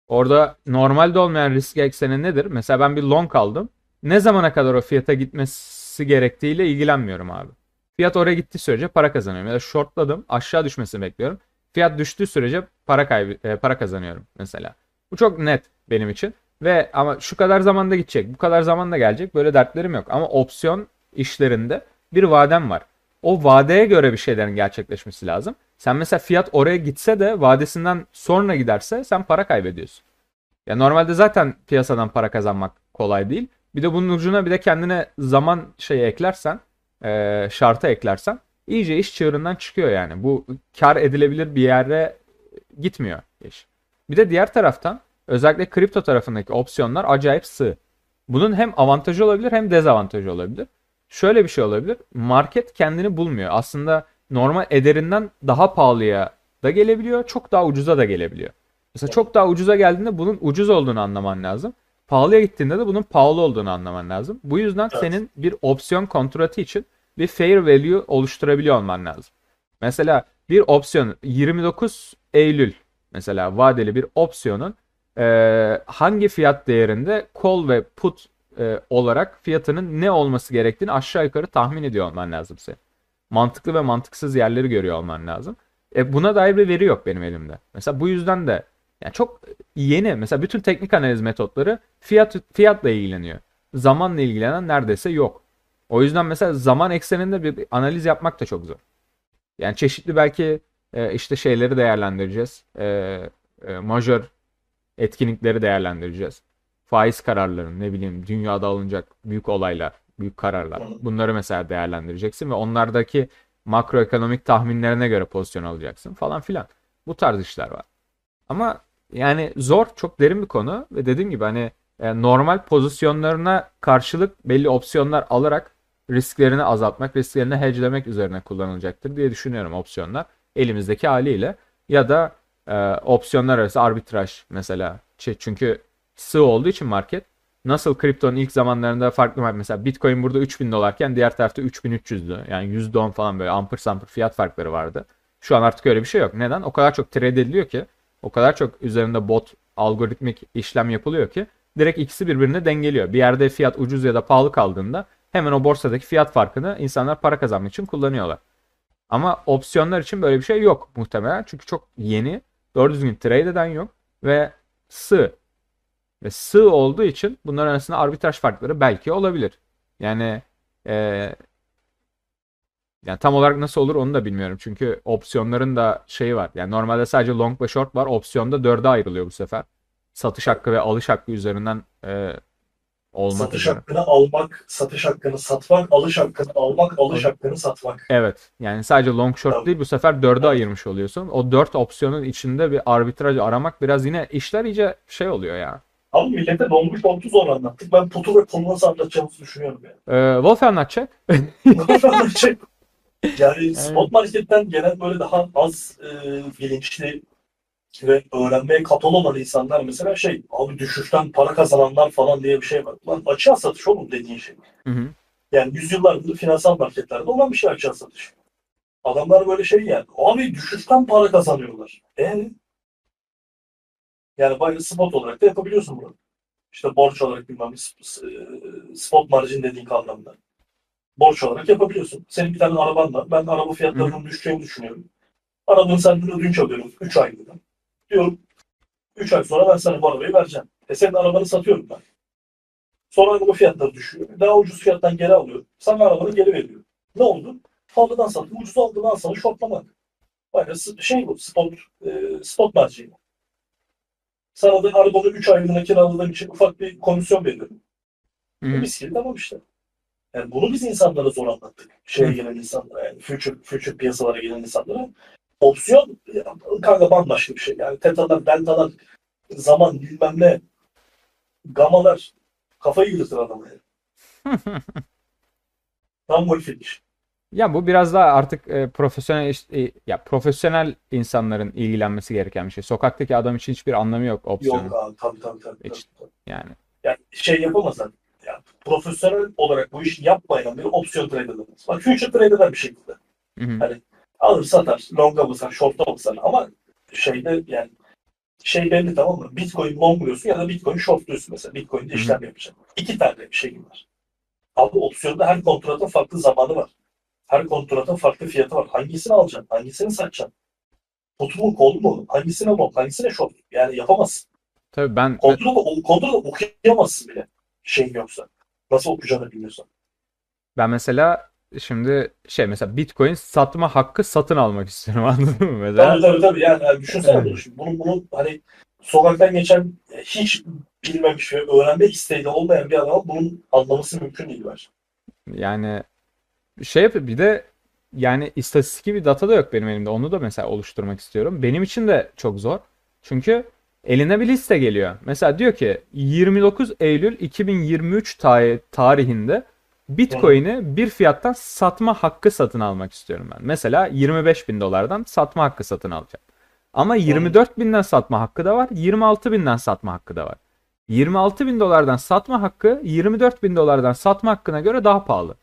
Orada normalde olmayan risk ekseni nedir? Mesela ben bir long aldım. Ne zamana kadar o fiyata gitmesi gerektiğiyle ilgilenmiyorum abi. Fiyat oraya gittiği sürece para kazanıyorum. Ya da shortladım aşağı düşmesini bekliyorum. Fiyat düştüğü sürece para kaybı e, para kazanıyorum mesela. Bu çok net benim için. Ve ama şu kadar zamanda gidecek, bu kadar zamanda gelecek böyle dertlerim yok. Ama opsiyon işlerinde bir vadem var. O vadeye göre bir şeylerin gerçekleşmesi lazım. Sen mesela fiyat oraya gitse de vadesinden sonra giderse sen para kaybediyorsun. Ya normalde zaten piyasadan para kazanmak kolay değil. Bir de bunun ucuna bir de kendine zaman şeyi eklersen, e, şartı eklersen iyice iş çığırından çıkıyor yani. Bu kar edilebilir bir yere gitmiyor iş. Bir de diğer taraftan özellikle kripto tarafındaki opsiyonlar acayip sığ. Bunun hem avantajı olabilir hem dezavantajı olabilir. Şöyle bir şey olabilir. Market kendini bulmuyor. Aslında normal ederinden daha pahalıya da gelebiliyor. Çok daha ucuza da gelebiliyor. Mesela çok daha ucuza geldiğinde bunun ucuz olduğunu anlaman lazım. Pahalıya gittiğinde de bunun pahalı olduğunu anlaman lazım. Bu yüzden Evet. senin bir opsiyon kontratı için bir fair value oluşturabiliyor olman lazım. Mesela bir opsiyon 29 Eylül mesela vadeli bir opsiyonun e, hangi fiyat değerinde call ve put e, olarak fiyatının ne olması gerektiğini aşağı yukarı tahmin ediyor olman lazım senin. Mantıklı ve mantıksız yerleri görüyor olman lazım. E, buna dair bir veri yok benim elimde. Mesela bu yüzden de yani çok yeni. Mesela bütün teknik analiz metotları fiyat fiyatla ilgileniyor. Zamanla ilgilenen neredeyse yok. O yüzden mesela zaman ekseninde bir analiz yapmak da çok zor. Yani çeşitli belki e, işte şeyleri değerlendireceğiz. E, e, majör etkinlikleri değerlendireceğiz. Faiz kararlarını ne bileyim dünyada alınacak büyük olaylar, büyük kararlar. Bunları mesela değerlendireceksin ve onlardaki makroekonomik tahminlerine göre pozisyon alacaksın falan filan. Bu tarz işler var. Ama yani zor, çok derin bir konu ve dediğim gibi hani e, normal pozisyonlarına karşılık belli opsiyonlar alarak risklerini azaltmak, risklerini hedgelemek üzerine kullanılacaktır diye düşünüyorum opsiyonlar elimizdeki haliyle ya da e, opsiyonlar arası arbitraj mesela çünkü sığ olduğu için market nasıl kriptonun ilk zamanlarında farklı var. Mesela Bitcoin burada 3000 dolarken diğer tarafta 3300'dü. Yani %10 falan böyle ampır sampır fiyat farkları vardı. Şu an artık öyle bir şey yok. Neden? O kadar çok trade ediliyor ki, o kadar çok üzerinde bot algoritmik işlem yapılıyor ki direkt ikisi birbirine dengeliyor. Bir yerde fiyat ucuz ya da pahalı kaldığında hemen o borsadaki fiyat farkını insanlar para kazanmak için kullanıyorlar. Ama opsiyonlar için böyle bir şey yok muhtemelen. Çünkü çok yeni, doğru düzgün trade eden yok ve sığ. Ve sığ olduğu için bunların arasında arbitraj farkları belki olabilir. Yani eee, yani tam olarak nasıl olur onu da bilmiyorum. Çünkü opsiyonların da şeyi var. Yani normalde sadece long ve short var. Opsiyonda dörde ayrılıyor bu sefer. Satış hakkı ve alış hakkı üzerinden eee olmak Satış üzere. hakkını almak, satış hakkını satmak, alış hakkını almak, alış hakkını satmak. Evet. Yani sadece long short Tamam. değil bu sefer dörde ayırmış oluyorsun. O dört opsiyonun içinde bir arbitraj aramak biraz yine işler iyice şey oluyor ya. Abi millete longu short'u zor anlattık. Ben putu ve pulu nasıl anlatacağımızı düşünüyorum yani. Ee, Wolf anlatacak. Şey, yani spot marketten gelen böyle daha az e, bilinçli ve öğrenmeye kapalı olan insanlar mesela şey abi düşüşten para kazananlar falan diye bir şey var. Lan açığa satış oğlum dediğin şey. Hı hı. Yani yüzyıllardır finansal marketlerde olan bir şey açığa satış. Adamlar böyle şey yani abi düşüşten para kazanıyorlar. E yani bayağı spot olarak da yapabiliyorsun bunu. İşte borç olarak bilmem s- spot margin dediğin kavramda. Borç olarak yapabiliyorsun. Senin bir tane araban var. Ben araba fiyatlarının düşeceğini düşünüyorum. Arabanı senden ödünç alıyorum 3 aylığına. Diyorum 3 ay sonra ben sana bu arabayı vereceğim. E senin arabanı satıyorum ben. Sonra araba fiyatları düşüyor. Daha ucuz fiyattan geri alıyorum. Sana arabanı geri veriyorum. Ne oldu? Pahalıdan sattım, ucuz aldığından sana şortlamak. Bayağı şey bu, spot, e, spot margin. Sana da arabanı 3 aylığına kiraladığım için ufak bir komisyon veriyorum. Hı hı. Mis gibi tamam işte. Yani bunu biz insanlara zor anlattık. Şeye gelen insanlara yani future, future piyasalara gelen insanlara. Opsiyon kanka bambaşka bir şey. Yani tetalar, deltalar, zaman bilmem ne, gamalar kafayı yürütür adamı. Yani. Tam Wolf'in iş. Ya bu biraz daha artık e, profesyonel e, ya profesyonel insanların ilgilenmesi gereken bir şey. Sokaktaki adam için hiçbir anlamı yok opsiyonun. Yok abi tabii tabii tabii. Hiç. tabii. Yani Yani şey yapamazlar. Yani profesyonel olarak bu işi yapmayan biri opsiyon trade edemez. Bak future trade eder bir şekilde. hı hı. Alır satar, longa basar, short'a basar ama şeyde yani şey belli tamam mı? Bitcoin longluyorsun ya da Bitcoin shortluyorsun mesela. Bitcoin'de işlem yapacaksın. İki tane bir şey var. Abi opsiyonda her kontratın farklı zamanı var. Her kontratın farklı fiyatı var. Hangisini alacaksın? Hangisini satacaksın? Put mu, kol mu? Hangisine long, hangisine short? Yani yapamazsın. Tabii ben Kontratı, kontratı okuyamazsın bile. Şeyin yoksa. Nasıl okuyacağını bilmiyorsan. ben mesela şimdi şey mesela Bitcoin satma hakkı satın almak istiyorum anladın mı mesela? Tabii tabii tabii. Yani, yani düşünsene Evet. bunu şimdi. Bunu, bunu hani sokaktan geçen hiç bilmemiş ve öğrenme isteği de olmayan bir adama bunun anlaması mümkün değil bence. Yani şey yap bir de yani istatistiki bir data da yok benim elimde. Onu da mesela oluşturmak istiyorum. Benim için de çok zor. Çünkü eline bir liste geliyor. Mesela diyor ki 29 Eylül 2023 ta- tarihinde Bitcoin'i bir fiyattan satma hakkı satın almak istiyorum ben. Mesela 25 bin dolardan satma hakkı satın alacağım. Ama 24 binden satma hakkı da var. 26 binden satma hakkı da var. 26 bin dolardan satma hakkı 24 bin dolardan satma hakkına göre daha pahalı.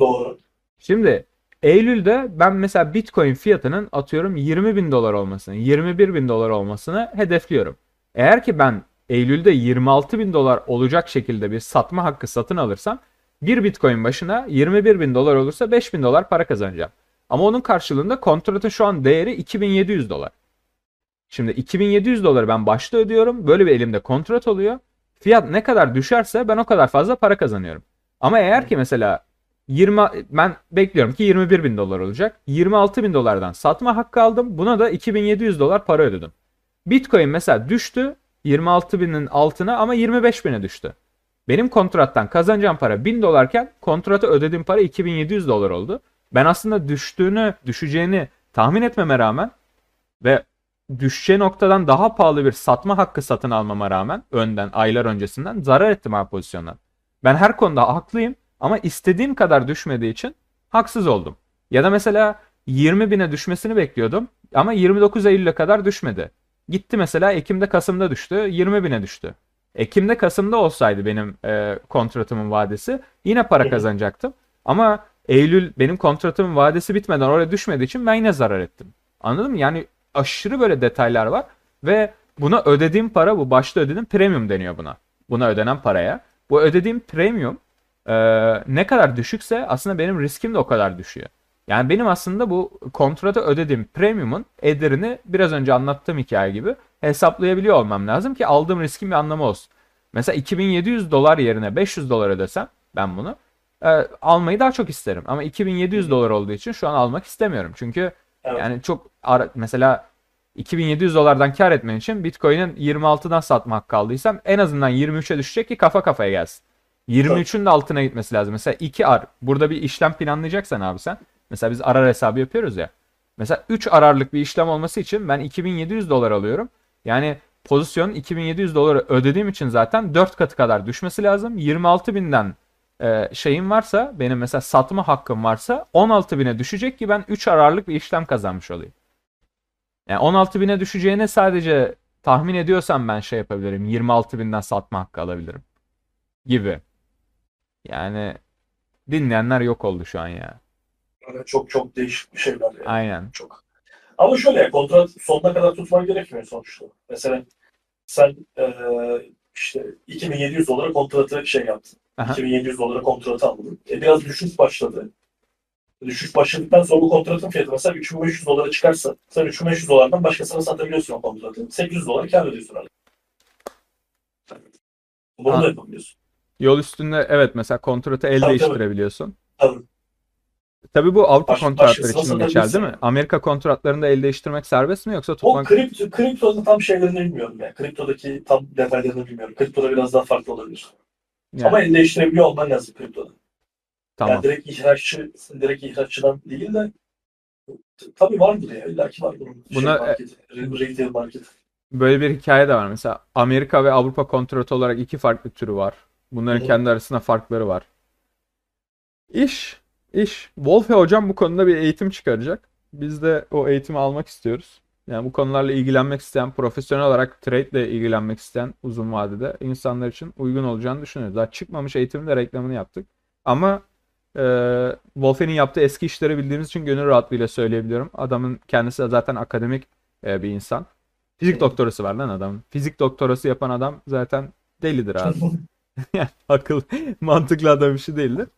Doğru. Şimdi Eylül'de ben mesela Bitcoin fiyatının atıyorum 20 bin dolar olmasını, 21 bin dolar olmasını hedefliyorum. Eğer ki ben Eylül'de 26 bin dolar olacak şekilde bir satma hakkı satın alırsam bir Bitcoin başına 21 bin dolar olursa 5 bin dolar para kazanacağım. Ama onun karşılığında kontratın şu an değeri 2700 dolar. Şimdi 2700 doları ben başta ödüyorum. Böyle bir elimde kontrat oluyor. Fiyat ne kadar düşerse ben o kadar fazla para kazanıyorum. Ama eğer ki mesela 20 ben bekliyorum ki 21 bin dolar olacak. 26 bin dolardan satma hakkı aldım. Buna da 2700 dolar para ödedim. Bitcoin mesela düştü 26 binin altına ama 25 bine düştü. Benim kontrattan kazanacağım para 1000 dolarken kontrata ödediğim para 2700 dolar oldu. Ben aslında düştüğünü, düşeceğini tahmin etmeme rağmen ve düşeceği noktadan daha pahalı bir satma hakkı satın almama rağmen önden, aylar öncesinden zarar ettim ha pozisyondan. Ben her konuda haklıyım ama istediğim kadar düşmediği için haksız oldum. Ya da mesela 20 bine düşmesini bekliyordum ama 29 Eylül'e kadar düşmedi. Gitti mesela Ekim'de Kasım'da düştü 20 bine düştü. Ekim'de Kasım'da olsaydı benim e, kontratımın vadesi yine para kazanacaktım. Ama Eylül benim kontratımın vadesi bitmeden oraya düşmediği için ben yine zarar ettim. Anladın mı? Yani aşırı böyle detaylar var ve buna ödediğim para bu başta ödediğim premium deniyor buna. Buna ödenen paraya. Bu ödediğim premium e, ne kadar düşükse aslında benim riskim de o kadar düşüyor. Yani benim aslında bu kontrata ödediğim premiumun ederini biraz önce anlattığım hikaye gibi hesaplayabiliyor olmam lazım ki aldığım riskin bir anlamı olsun. Mesela 2700 dolar yerine 500 dolar ödesem ben bunu e, almayı daha çok isterim. Ama 2700 dolar olduğu için şu an almak istemiyorum. Çünkü Evet. yani çok ara- mesela 2700 dolardan kar etmen için Bitcoin'in 26'dan satma hakkı aldıysam en azından 23'e düşecek ki kafa kafaya gelsin. 23'ün de altına gitmesi lazım. Mesela 2 ar. Burada bir işlem planlayacaksan abi sen. Mesela biz arar hesabı yapıyoruz ya. Mesela 3 ararlık bir işlem olması için ben 2700 dolar alıyorum. Yani pozisyon 2700 doları ödediğim için zaten 4 katı kadar düşmesi lazım. 26.000'den e, şeyim varsa benim mesela satma hakkım varsa 16.000'e düşecek ki ben 3 ararlık bir işlem kazanmış olayım. Yani 16.000'e düşeceğine sadece tahmin ediyorsam ben şey yapabilirim. 26.000'den satma hakkı alabilirim. Gibi. Yani dinleyenler yok oldu şu an ya. Yani çok çok değişik bir şeyler yani. Aynen. Çok. Ama şöyle kontrat sonuna kadar tutman gerekmiyor sonuçta. Mesela sen eee, işte 2700 dolara kontratı şey yaptın. Aha. 2700 dolara kontratı aldın. E, biraz düşüş başladı. Düşüş başladıktan sonra bu kontratın fiyatı mesela 3500 dolara çıkarsa sen 3500 dolardan başkasına satabiliyorsun o kontratı. 800 dolara kar ediyorsun. Hani. Bunu Ha. da yapabiliyorsun. Yol üstünde evet mesela kontratı el Tabii, değiştirebiliyorsun. Tabii. Tabii bu Avrupa Baş- kontratları için geçerli değil mi? Amerika kontratlarında el değiştirmek serbest mi yoksa O tutmak? kripto, kriptoda tam şeylerini bilmiyorum yani. Kriptodaki tam detaylarını bilmiyorum. Kriptoda biraz daha farklı olabilir. Yani, Ama el değiştirebiliyor olman lazım kriptoda. tamam. Yani direkt ihraççı, direkt ihraççıdan değil de tabii vardır ya. İlla ki var bunun Buna- e, şey market, retail market. Böyle bir hikaye de var. Mesela Amerika ve Avrupa kontratı olarak iki farklı türü var. Bunların Hı hı. kendi arasında farkları var. İş, iş. Wolfe hocam bu konuda bir eğitim çıkaracak. Biz de o eğitimi almak istiyoruz. Yani bu konularla ilgilenmek isteyen, profesyonel olarak trade ile ilgilenmek isteyen uzun vadede insanlar için uygun olacağını düşünüyoruz. Daha çıkmamış eğitimin de reklamını yaptık. Ama e, Wolfe'nin yaptığı eski işleri bildiğimiz için gönül rahatlığıyla söyleyebiliyorum. Adamın kendisi de zaten akademik e, bir insan. Fizik Hı. doktorası var lan adamın. Fizik doktorası yapan adam zaten delidir abi. Yani akıl mantıklı adam işi değildir.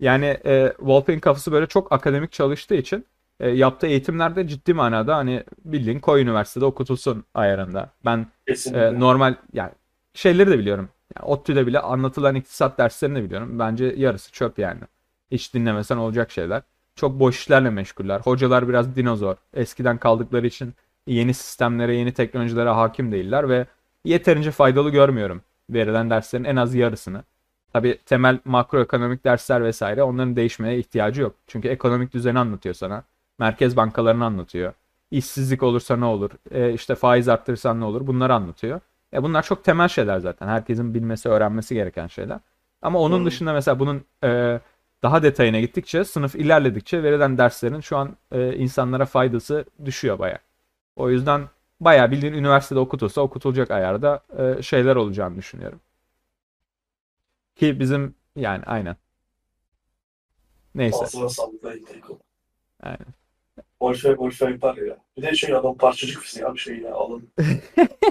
Yani e, Wolfe'in kafası böyle çok akademik çalıştığı için e, yaptığı eğitimlerde ciddi manada hani bildiğin Koy Üniversitede okutulsun ayarında. Ben Kesinlikle. e, normal yani şeyleri de biliyorum. Yani ODTÜ'de bile anlatılan iktisat derslerini de biliyorum. Bence yarısı çöp yani. Hiç dinlemesen olacak şeyler. Çok boş işlerle meşguller. Hocalar biraz dinozor. Eskiden kaldıkları için yeni sistemlere, yeni teknolojilere hakim değiller ve yeterince faydalı görmüyorum verilen derslerin en az yarısını. Tabii temel makroekonomik dersler vesaire onların değişmeye ihtiyacı yok. Çünkü ekonomik düzeni anlatıyor sana. Merkez bankalarını anlatıyor. İşsizlik olursa ne olur? E, işte faiz arttırırsan ne olur? Bunları anlatıyor. E bunlar çok temel şeyler zaten. Herkesin bilmesi, öğrenmesi gereken şeyler. Ama onun Hı. dışında mesela bunun e, daha detayına gittikçe, sınıf ilerledikçe verilen derslerin şu an e, insanlara faydası düşüyor baya. O yüzden bayağı bildiğin üniversitede okutulsa okutulacak ayarda e, şeyler olacağını düşünüyorum. Ki bizim yani aynen. Neyse. Ağzına sağlık. Aynen. Wolfe, Wolfe yapar ya. Bir de şey adam parçacık fiziği abi şey ya alın.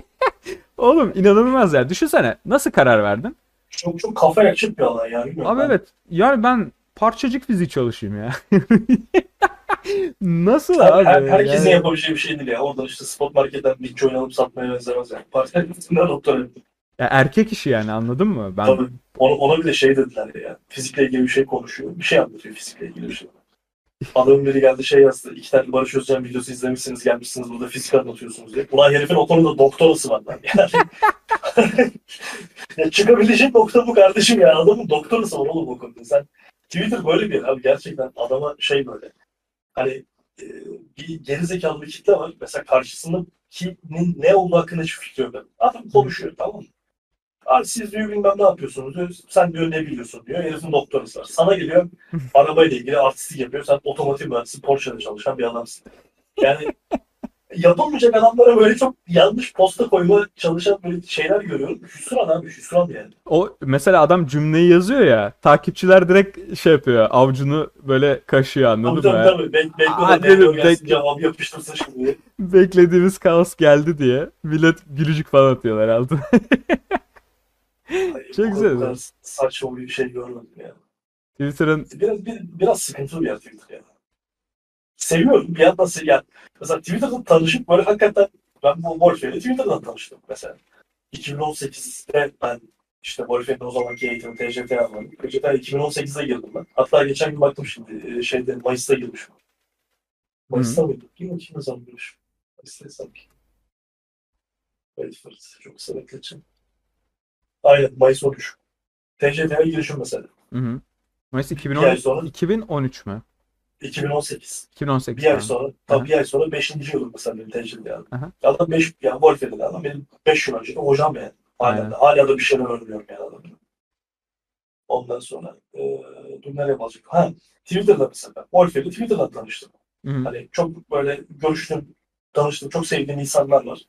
Oğlum inanılmaz ya. Düşünsene nasıl karar verdin? Çok çok kafa yakacak bir alan ya. Bilmiyorum Abi ben. evet. Yani ben parçacık fiziği çalışayım ya. Nasıl abi? her- herkesin Yani- yapabileceği bir şey değil ya. Oradan işte spot marketten bitcoin alıp satmaya benzemez yani. Parçacık fiziğinden doktor. Ya erkek işi yani anladın mı? Ben Tabii. Ona, ona bir de şey dediler ya. Fizikle ilgili bir şey konuşuyor. Bir şey anlatıyor fizikle ilgili bir şey. Adamın biri geldi şey yazdı. İki tane Barış Özcan videosu izlemişsiniz gelmişsiniz burada fizik anlatıyorsunuz diye. Ulan herifin o konuda doktorası var lan. Yani. ya çıkabilecek nokta bu kardeşim ya. Adamın doktorası var oğlum o konuda. Sen Twitter böyle bir abi. Gerçekten adama şey böyle. Hani e, bir gerizekalı bir kitle var. Mesela karşısındakinin ne olduğu hakkında hiçbir fikri yok. Adam konuşuyor tamam mı? Abi siz diyor bilmem ne yapıyorsunuz diyor. Sen diyor ne biliyorsun diyor. Herifin doktorası var. Sana geliyor arabayla ilgili artistik yapıyor. Sen otomotiv mühendisi Porsche'de çalışan bir adamsın. Yani yapılmayacak adamlara böyle çok yanlış posta koyma çalışan böyle şeyler görüyorum. Hüsran abi hüsran yani. O mesela adam cümleyi yazıyor ya takipçiler direkt şey yapıyor avucunu böyle kaşıyor anladın Tabii mı? tabii tabii. Bek, Aa, dedim, bekle. cevabı yapıştırsın şimdi. Beklediğimiz kaos geldi diye millet gülücük falan atıyorlar altına. Çok güzel. saçma bir şey görmedim yani. Twitter'ın Biraz, bir, biraz sıkıntılı bir yer Twitter ya. Seviyorum bir yandan se- yani mesela Twitter'da tanışıp böyle hakikaten ben bu Wolfie'yle Twitter'dan tanıştım mesela. 2018'de ben işte Wolfie'nin o zamanki eğitimi TCT aldım. TCT 2018'de girdim ben. Hatta geçen gün baktım şimdi e, şeyde Mayıs'ta girmişim. Mayıs'ta mıydı? Kim kim zaman girmişim? Mayıs'ta sanki. İt. Çok kısa bekleteceğim. Aynen Mayıs 13. TCT'ye girişim mesela. Hı hı. Mayıs Bir ay 2010, sonra 2013 mü? 2018. 2018 Bir ay sonra, tabii bir ay sonra 5. yılım mesela benim tecrübe yani. Aha. Adam 5, yani Wolf dedi adam benim 5 yıl önce de hocam yani. Hala, Aynen. da, hala da bir şeyler öğreniyorum yani adamdan. Ondan sonra e, dur nereye basacak? Ha, Twitter'da mesela. Wolf ile Twitter'dan tanıştım. Hı hı. Hani çok böyle görüştüm, tanıştım, çok sevdiğim insanlar var.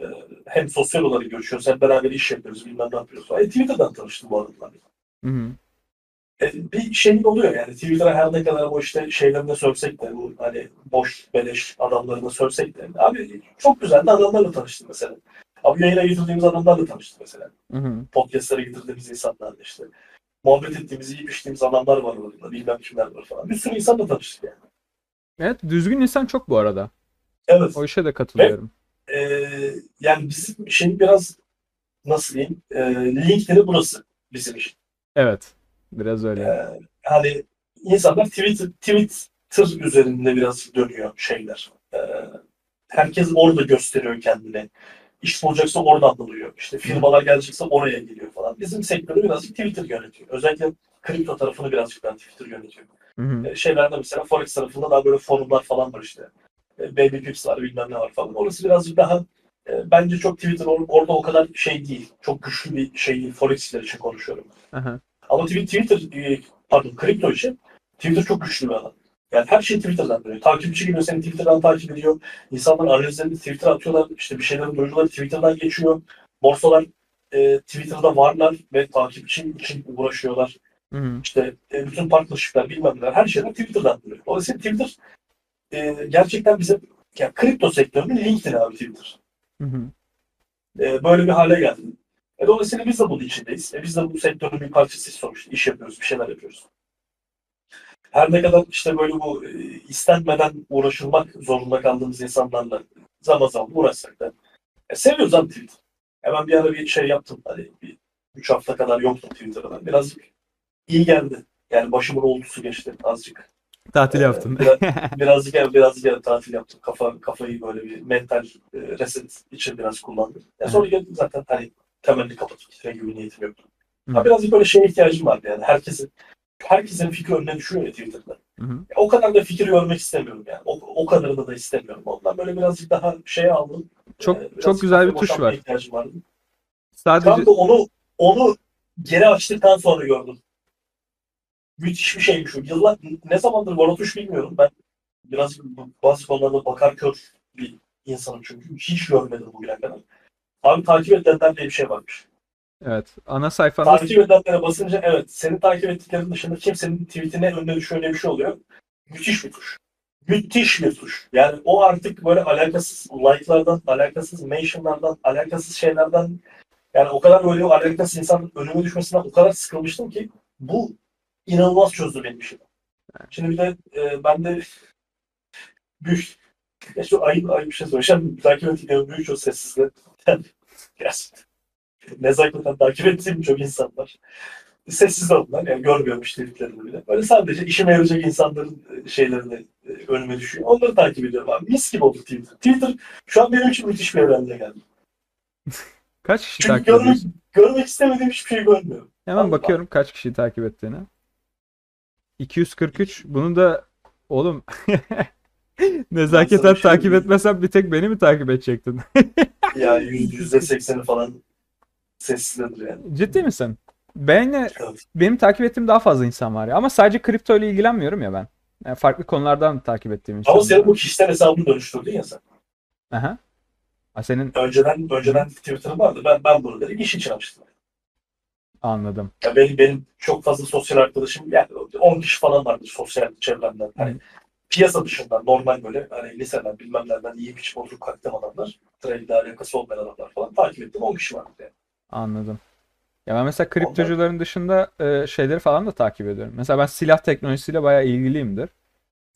E, hem sosyal olarak görüşüyoruz, hem beraber iş yapıyoruz, bilmem ne yapıyoruz. E, Twitter'dan tanıştım bu adamlarla. Hı hı. E, bir şeyin oluyor yani Twitter'a her ne kadar bu işte şeylerine sövsek de bu hani boş beleş adamlarına sövsek de abi çok güzel de adamlarla tanıştık mesela. Abi yayına getirdiğimiz adamlarla tanıştık mesela. Hı hı. Podcast'lara getirdiğimiz insanlarla işte. Muhabbet ettiğimiz, yiyip içtiğimiz adamlar var orada. Bilmem kimler var falan. Bir sürü insanla tanıştık yani. Evet düzgün insan çok bu arada. Evet. O işe de katılıyorum. E, yani bizim şey biraz nasıl diyeyim? E, LinkedIn'i burası bizim için. Evet. Biraz öyle. Ee, hani insanlar Twitter, Twitter üzerinde biraz dönüyor şeyler. Ee, herkes orada gösteriyor kendini. İş bulacaksa oradan buluyor. İşte firmalar gelecekse oraya geliyor falan. Bizim sektörü birazcık Twitter yönetiyor. Özellikle kripto tarafını birazcık daha Twitter yönetiyor. Hı hı. Ee, şeylerde mesela Forex tarafında daha böyle forumlar falan var işte. Ee, Baby Pips var bilmem ne var falan. Orası birazcık daha e, bence çok Twitter or- orada o kadar şey değil. Çok güçlü bir şey değil. Forex'ler için konuşuyorum. Aha. Ama Twi- Twitter, e, pardon kripto için Twitter çok güçlü bir alan. Yani her şey Twitter'dan dönüyor. Takipçi geliyor seni Twitter'dan takip ediyor. İnsanlar analizlerini Twitter'a atıyorlar. İşte bir şeylerin duyuruları Twitter'dan geçiyor. Borsalar e, Twitter'da varlar ve takipçi için uğraşıyorlar. Hı. İşte e, bütün partnershipler bilmem neler her şeyler Twitter'dan dönüyor. Dolayısıyla Twitter e, gerçekten bize yani kripto sektörünün LinkedIn abi Twitter. Hı hı. E, böyle bir hale geldi. E, dolayısıyla biz de bunun içindeyiz. E, biz de bu sektörün bir parçasıyız sonuçta. İş yapıyoruz, bir şeyler yapıyoruz. Her ne kadar işte böyle bu e, istenmeden uğraşılmak zorunda kaldığımız insanlarla zaman zaman uğraşsak da e, seviyoruz abi Twitter. Hemen bir ara bir şey yaptım. Hani bir üç hafta kadar yoktum Twitter'da. Birazcık iyi geldi. Yani başımın oltusu geçti azıcık. Tatil Ee, yaptın. biraz- birazcık ev, birazcık ev tatil yaptım. Kafa, kafayı böyle bir mental e, reset için biraz kullandım. Ya sonra geldim zaten hani temelli kapatıp gitme gibi niyetim yoktu. Hı. Ha, birazcık böyle şeye ihtiyacım vardı yani. Herkesin herkesin fikri önüne düşüyor ya Twitter'da. Hı hı. Ya, o kadar da fikir görmek istemiyorum yani. O, o kadarını da istemiyorum. Ondan böyle birazcık daha şeye aldım. Çok Ee, çok güzel bir tuş var. vardı. Sadece Tam da onu onu geri açtıktan sonra gördüm. Müthiş bir şeymiş o. Yıllar ne zamandır var o tuş bilmiyorum. Ben biraz bazı konularda bakar kör bir insanım çünkü. Hiç görmedim bugüne kadar. Abi takip edenler diye bir şey varmış. evet ana sayfanda Takip edenlere basınca evet senin takip ettiklerin dışında kimsenin tweetine önüne düşüyor bir şey oluyor. Müthiş bir tuş. Müthiş bir tuş. Yani o artık böyle alakasız like'lardan, alakasız mentionlardan, alakasız şeylerden yani o kadar böyle alakasız insanın önüme düşmesinden o kadar sıkılmıştım ki bu inanılmaz çözdü benim işimi. Şimdi bir de e, ben de büyük ya şu ayıp ayıp bir şey söyleyeceğim. Takip ettiklerim büyük çok sessizle. Gerçekten. Nezaketen takip ettiğim çok insan var. Sessiz onlar. Yani görmüyorum işlediklerini bile. Böyle sadece işime yarayacak insanların e, şeylerini e, önüme düşüyor. Onları takip ediyorum abi. Mis gibi oldu Twitter. Twitter şu an benim için müthiş bir evrende geldi. kaç kişi Çünkü takip görmek, ediyorsun? görmek istemediğim hiçbir şey görmüyorum. Hemen Allah. bakıyorum kaç kişi takip ettiğini. 243. Bunu da oğlum nezaketen şey takip diyeyim. etmesem bir tek beni mi takip edecektin? Yani yüzde sekseni falan sessizdir yani. Ciddi misin? Benle, Evet. benim takip ettiğim daha fazla insan var ya. Ama sadece kripto ile ilgilenmiyorum ya ben. Yani farklı konulardan takip ettiğim Ama insanlar. senin bu kişisel hesabını dönüştürdün ya sen. Aha. Ha, senin Önceden önceden Twitter'ım vardı. Ben ben bunu dedim iş için açtım. anladım. Ya benim benim çok fazla sosyal arkadaşım yani 10 kişi falan vardı sosyal çevremden. Hani piyasa dışında normal böyle hani liseden bilmem nereden iyi bir oturup kalktığım adamlar. Trade ile alakası olmayan adamlar falan takip ettim 10 kişi vardı yani. Anladım. Ya ben mesela kriptocuların dışında e, şeyleri falan da takip ediyorum. Mesela ben silah teknolojisiyle bayağı ilgiliyimdir.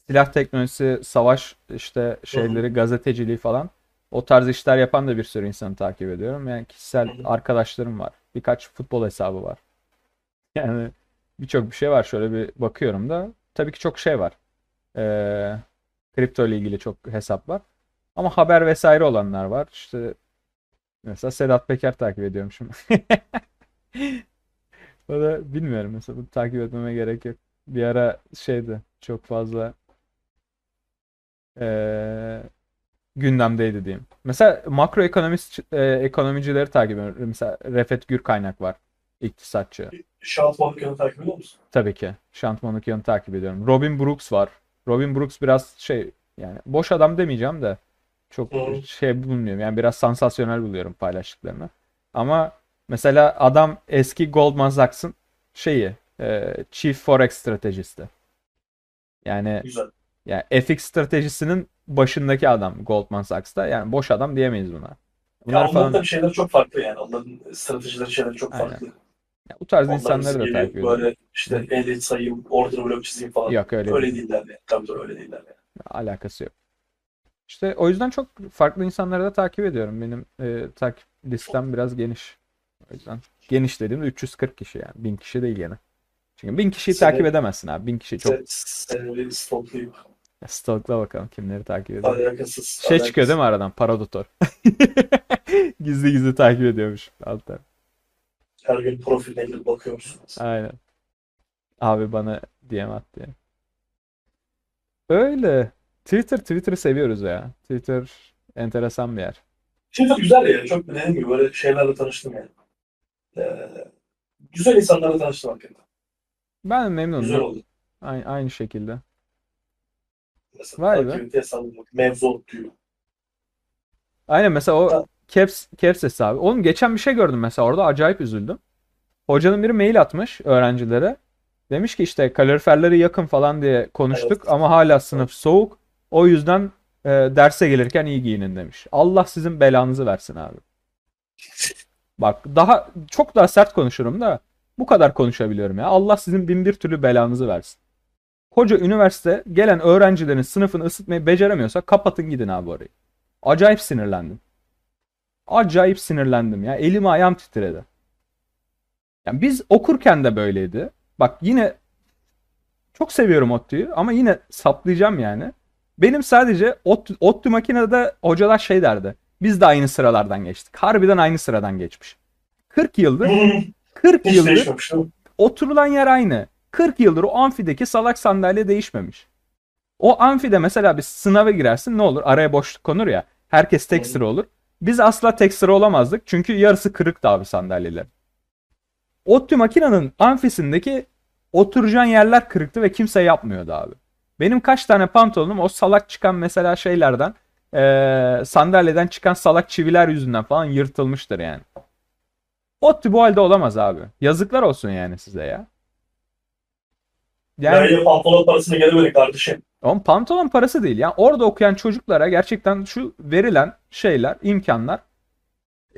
Silah teknolojisi, savaş işte şeyleri, gazeteciliği falan. O tarz işler yapan da bir sürü insanı takip ediyorum. Yani kişisel Hı hı. arkadaşlarım var. Birkaç futbol hesabı var. Yani birçok bir şey var. Şöyle bir bakıyorum da. Tabii ki çok şey var. Ee, kripto ile ilgili çok hesap var. Ama haber vesaire olanlar var. İşte mesela Sedat Peker takip ediyorum şimdi. O da bilmiyorum mesela bunu takip etmeme gerek yok. Bir ara şeydi çok fazla eee, gündemdeydi diyeyim. Mesela makroekonomist e, ekonomicileri takip ediyorum. Mesela Refet Gürkaynak var. iktisatçı. Şahıs Bankı'nı takip ediyor musun? Tabii ki. Şant Manukyan'ı takip ediyorum. Robin Brooks var. Robin Brooks biraz şey yani boş adam demeyeceğim de çok şey bulmuyorum. Yani biraz sansasyonel buluyorum paylaştıklarını. Ama mesela adam eski Goldman Sachs'ın şeyi e, Chief Forex stratejisti. Yani Güzel. yani FX stratejisinin başındaki adam Goldman Sachs'ta. Yani boş adam diyemeyiz buna. Ya Bunlar onların falan tabii şeyleri çok farklı yani. Onların stratejileri şeyleri çok Aynen. farklı. Ya bu tarz Onlar insanları da takip ediyorum. Böyle işte elit sayayım, order blok çizeyim falan. Yok öyle öyle değil. değiller yani. Tabii tabii öyle değiller yani. Alakası yok. İşte o yüzden çok farklı insanları da takip ediyorum. Benim e, takip listem biraz geniş. O yüzden geniş dediğimde 340 kişi yani. 1000 kişi değil gene. Çünkü 1000 kişiyi Seni- takip edemezsin abi. 1000 kişi çok Sen, seni bir stoklayayım. stalkla bakalım kimleri takip ediyor. Alakasız. Şey çıkıyor değil mi alakasız. aradan? Paradotor. Gizli gizli takip ediyormuş alttan. Her gün profiline girip bakıyor musun? Aynen. Abi bana DM at diye. Öyle. Twitter, Twitter'ı seviyoruz ya. Twitter enteresan bir yer. Twitter güzel ya. Çok dediğim gibi böyle şeylerle tanıştım yani. Ee, güzel insanlarla tanıştım hakikaten. Ben memnunum. Güzel oldu. Aynı, aynı şekilde. Mesela Vay be. Mevzu diyor. Aynen mesela o. Caps, Caps hesabı. Oğlum geçen bir şey gördüm mesela orada acayip üzüldüm. Hocanın biri mail atmış öğrencilere. Demiş ki işte kaloriferleri yakın falan diye konuştuk Evet. ama hala sınıf soğuk. O yüzden e, derse gelirken iyi giyinin demiş. Allah sizin belanızı versin abi. Bak daha çok daha sert konuşurum da bu kadar konuşabiliyorum ya. Allah sizin bin bir türlü belanızı versin. Koca üniversite gelen öğrencilerin sınıfını ısıtmayı beceremiyorsa kapatın gidin abi orayı. Acayip sinirlendim. Acayip sinirlendim ya. Elim ayağım titredi. Yani biz okurken de böyleydi. Bak yine çok seviyorum ODTÜ'yü ama yine saplayacağım yani. Benim sadece ODTÜ, ODTÜ makinede hocalar şey derdi. Biz de aynı sıralardan geçtik. Harbiden aynı sıradan geçmiş. 40 yıldır, 40 Hiç yıldır oturulan yer aynı. 40 yıldır o amfideki salak sandalye değişmemiş. O amfide mesela bir sınava girersin ne olur? Araya boşluk konur ya. Herkes tek sıra olur. Biz asla tek sıra olamazdık. Çünkü yarısı kırıktı abi sandalyeler. ODTÜ makinenin amfisindeki oturacağın yerler kırıktı ve kimse yapmıyordu abi. Benim kaç tane pantolonum o salak çıkan mesela şeylerden eee, sandalyeden çıkan salak çiviler yüzünden falan yırtılmıştır yani. ODTÜ bu halde olamaz abi. Yazıklar olsun yani size ya. Yani Yani pantolon parasını geri verin kardeşim. Oğlum pantolon parası değil ya. Orada okuyan çocuklara gerçekten şu verilen şeyler, imkanlar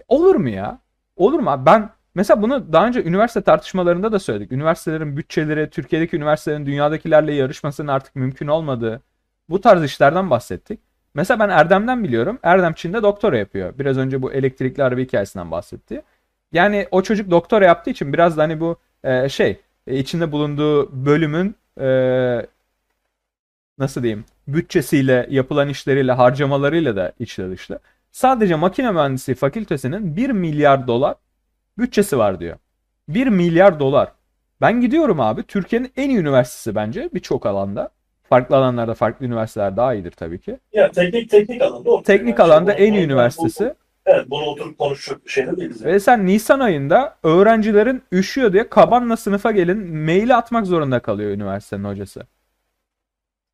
olur mu ya? Olur mu abi? Ben mesela bunu daha önce üniversite tartışmalarında da söyledik. Üniversitelerin bütçeleri, Türkiye'deki üniversitelerin dünyadakilerle yarışmasının artık mümkün olmadığı bu tarz işlerden bahsettik. Mesela ben Erdem'den biliyorum. Erdem Çin'de doktora yapıyor. Biraz önce bu elektrikli araba hikayesinden bahsetti. Yani o çocuk doktora yaptığı için biraz da hani bu e, şey e, içinde bulunduğu bölümün e, nasıl diyeyim bütçesiyle yapılan işleriyle harcamalarıyla da içli dışlı. Sadece makine mühendisliği fakültesinin 1 milyar dolar bütçesi var diyor. 1 milyar dolar. Ben gidiyorum abi Türkiye'nin en iyi üniversitesi bence birçok alanda. Farklı alanlarda farklı üniversiteler daha iyidir tabii ki. Ya teknik teknik alanda. Teknik alanda en iyi üniversitesi. Evet bunu oturup konuşacak şeyler değiliz. Yani. Ve sen Nisan ayında öğrencilerin üşüyor diye kabanla sınıfa gelin maili atmak zorunda kalıyor üniversitenin hocası.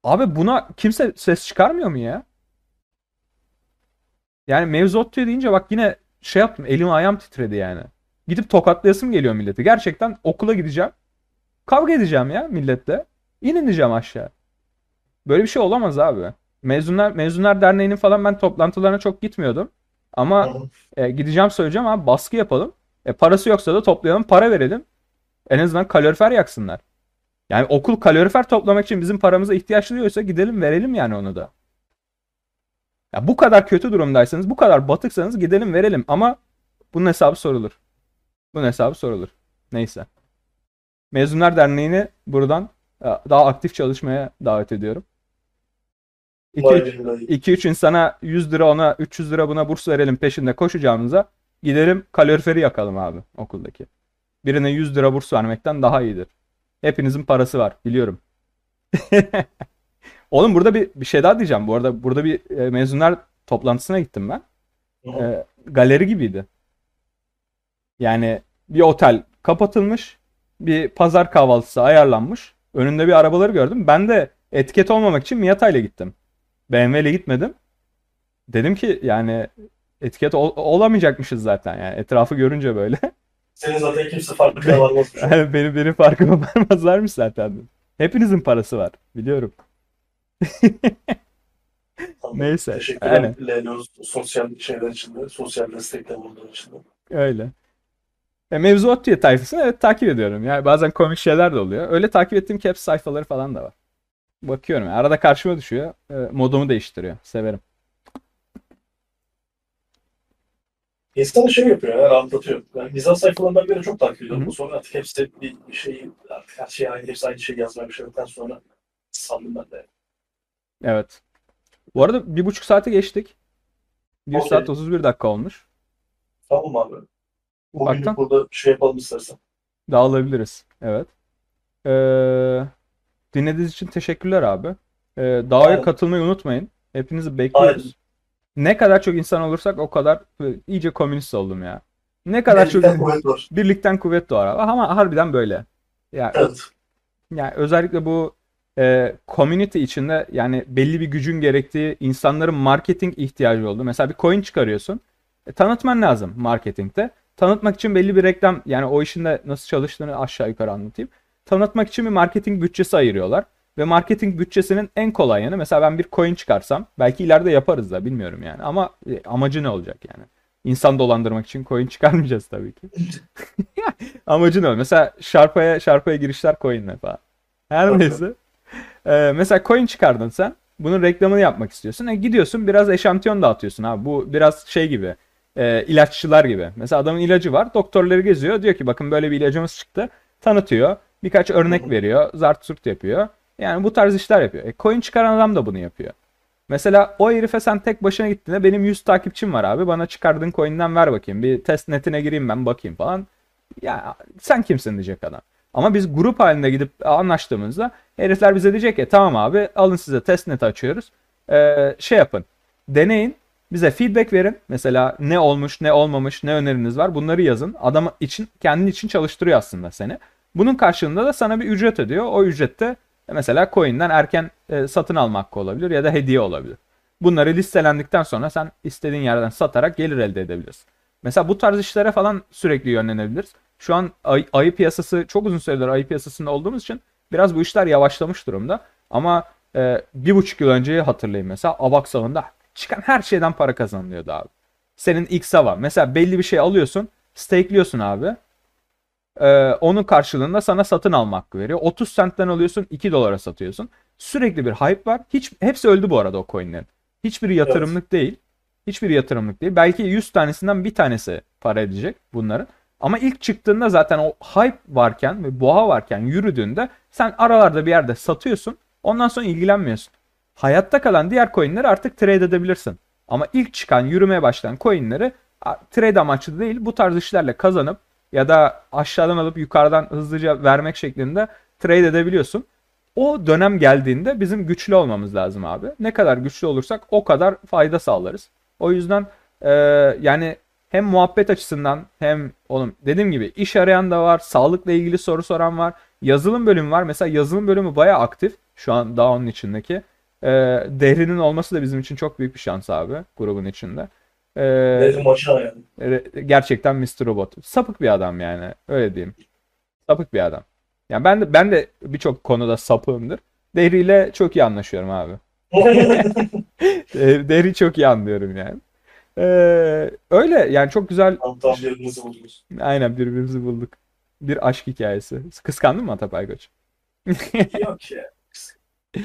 Abi buna kimse ses çıkarmıyor mu ya? Yani mevzu ODTÜ deyince bak yine şey yaptım elim ayağım titredi yani. Gidip tokatlayasım geliyor milleti. Gerçekten okula gideceğim. Kavga edeceğim ya milletle. İnin diyeceğim aşağı. Böyle bir şey olamaz abi. Mezunlar Mezunlar Derneği'nin falan ben toplantılarına çok gitmiyordum. Ama e, gideceğim söyleyeceğim abi baskı yapalım. E, parası yoksa da toplayalım para verelim. En azından kalorifer yaksınlar. Yani okul kalorifer toplamak için bizim paramıza ihtiyaç duyuyorsa gidelim verelim yani onu da. Ya bu kadar kötü durumdaysanız, bu kadar batıksanız gidelim verelim ama bunun hesabı sorulur. Bunun hesabı sorulur. Neyse. Mezunlar Derneği'ni buradan e, daha aktif çalışmaya davet ediyorum. Vay 2-3 billahi. 2-3 insana 100 lira ona 300 lira buna burs verelim peşinde koşacağımıza gidelim kaloriferi yakalım abi okuldaki. Birine 100 lira burs vermekten daha iyidir. Hepinizin parası var biliyorum. Oğlum burada bir, bir şey daha diyeceğim. Bu arada burada bir e, mezunlar toplantısına gittim ben. E, galeri gibiydi. Yani bir otel kapatılmış. Bir pazar kahvaltısı ayarlanmış. Önünde bir arabaları gördüm. Ben de etiket olmamak için Miata ile gittim. BMW ile gitmedim. Dedim ki yani etiket ol- olamayacakmışız zaten yani etrafı görünce böyle. Senin zaten kimse farkına varmazmış. Yani benim benim farkıma varmazlarmış zaten. Hepinizin parası var biliyorum. Tamam. Neyse, Teşekkürler aynen. Leyla sosyal şeyler için de, sosyal destekler olduğun için de. Öyle. E, mevzu ODTÜ tayfasını evet takip ediyorum. Yani bazen komik şeyler de oluyor. Öyle takip ettiğim caps sayfaları falan da var. Bakıyorum. yani. Arada karşıma düşüyor. E, modumu değiştiriyor. Severim. İnsan şey yapıyor ya, rahatlatıyor. Yani mizah sayfalarından beri çok takip hı. Sonra artık hepsi bir bir şeyi, artık her şey aynı, hepsi aynı şey yazmaya başladıktan sonra sandım ben de. Evet. Bu arada bir buçuk saate geçtik. 1 Okey. saat 31 dakika olmuş. Tamam abi. Bugünlük Ufaktan. burada şey yapalım istersen. Dağılabiliriz. Evet. Ee, dinlediğiniz için teşekkürler abi. Ee, davaya Aynen. katılmayı unutmayın. Hepinizi bekliyoruz. Ne kadar çok insan olursak o kadar e, iyice komünist oldum ya. Ne kadar çok Birlikten kuvvet var. birlikten kuvvet doğar abi. Ama harbiden böyle. Ya Evet. yani özellikle bu e, community içinde yani belli bir gücün gerektiği insanların marketing ihtiyacı oldu. Mesela bir coin çıkarıyorsun. E, tanıtman lazım marketingte. Tanıtmak için belli bir reklam yani o işin de nasıl çalıştığını aşağı yukarı anlatayım. Tanıtmak için bir marketing bütçesi ayırıyorlar. Ve marketing bütçesinin en kolay yanı mesela ben bir coin çıkarsam belki ileride yaparız da bilmiyorum yani ama e, amacı ne olacak yani? İnsan dolandırmak için coin çıkarmayacağız tabii ki. Amacı ne? Mesela Sharpa'ya Sharpa'ya girişler coin'le falan. Her neyse. Ee, mesela coin çıkardın sen. Bunun reklamını yapmak istiyorsun. E, gidiyorsun biraz eşantiyon dağıtıyorsun abi. Bu biraz şey gibi. e, ilaççılar gibi. Mesela adamın ilacı var. Doktorları geziyor. Diyor ki bakın böyle bir ilacımız çıktı. Tanıtıyor. Birkaç örnek veriyor. Zart surt yapıyor. Yani bu tarz işler yapıyor. E, coin çıkaran adam da bunu yapıyor. Mesela o herife sen tek başına gittiğinde benim 100 takipçim var abi. Bana çıkardığın coin'den ver bakayım. Bir test netine gireyim ben bakayım falan. Ya sen kimsin diyecek adam. Ama biz grup halinde gidip anlaştığımızda herifler bize diyecek ki tamam abi alın size testnet açıyoruz. Ee, şey yapın. Deneyin. Bize feedback verin. Mesela ne olmuş, ne olmamış, ne öneriniz var bunları yazın. Adam için, kendin için çalıştırıyor aslında seni. Bunun karşılığında da sana bir ücret ödüyor. O ücrette mesela coin'den erken e, satın alma hakkı olabilir ya da hediye olabilir. Bunları listelendikten sonra sen istediğin yerden satarak gelir elde edebilirsin. Mesela bu tarz işlere falan sürekli yönlenebiliriz. Şu an ay- ayı piyasası çok uzun süredir ayı piyasasında olduğumuz için biraz bu işler yavaşlamış durumda. Ama e, bir buçuk yıl önceyi hatırlayın mesela Avaxal'ında çıkan her şeyden para kazanılıyordu abi. Senin Xava mesela belli bir şey alıyorsun, stakeliyorsun abi. Ee, onun karşılığında sana satın alma hakkı veriyor. 30 centten alıyorsun 2 dolara satıyorsun. Sürekli bir hype var. Hiç hepsi öldü bu arada o coinlerin. Hiçbiri yatırımlık değil. Hiçbiri yatırımlık değil. Belki 100 tanesinden bir tanesi para edecek bunların. Ama ilk çıktığında zaten o hype varken ve boğa varken yürüdüğünde sen aralarda bir yerde satıyorsun. Ondan sonra ilgilenmiyorsun. Hayatta kalan diğer coinleri artık trade edebilirsin. Ama ilk çıkan yürümeye başlayan coinleri trade amaçlı değil bu tarz işlerle kazanıp ya da aşağıdan alıp yukarıdan hızlıca vermek şeklinde trade edebiliyorsun. O dönem geldiğinde bizim güçlü olmamız lazım abi. Ne kadar güçlü olursak o kadar fayda sağlarız. O yüzden e, yani hem muhabbet açısından hem oğlum dediğim gibi iş arayan da var, sağlıkla ilgili soru soran var. Yazılım bölümü var. Mesela yazılım bölümü bayağı aktif şu an daha onun içindeki. E, Dehri'nin olması da bizim için çok büyük bir şans abi grubun içinde. Ee, yani. gerçekten Mr. Robot. Sapık bir adam yani. Öyle diyeyim. Sapık bir adam. Yani ben de ben de birçok konuda sapığımdır. Dehri ile çok iyi anlaşıyorum abi. Dehri'yi çok iyi anlıyorum yani. Ee, öyle yani çok güzel Tam buldunuz. aynen birbirimizi bulduk. Bir aşk hikayesi. Kıskandın mı Atapay Koç? Yok ya.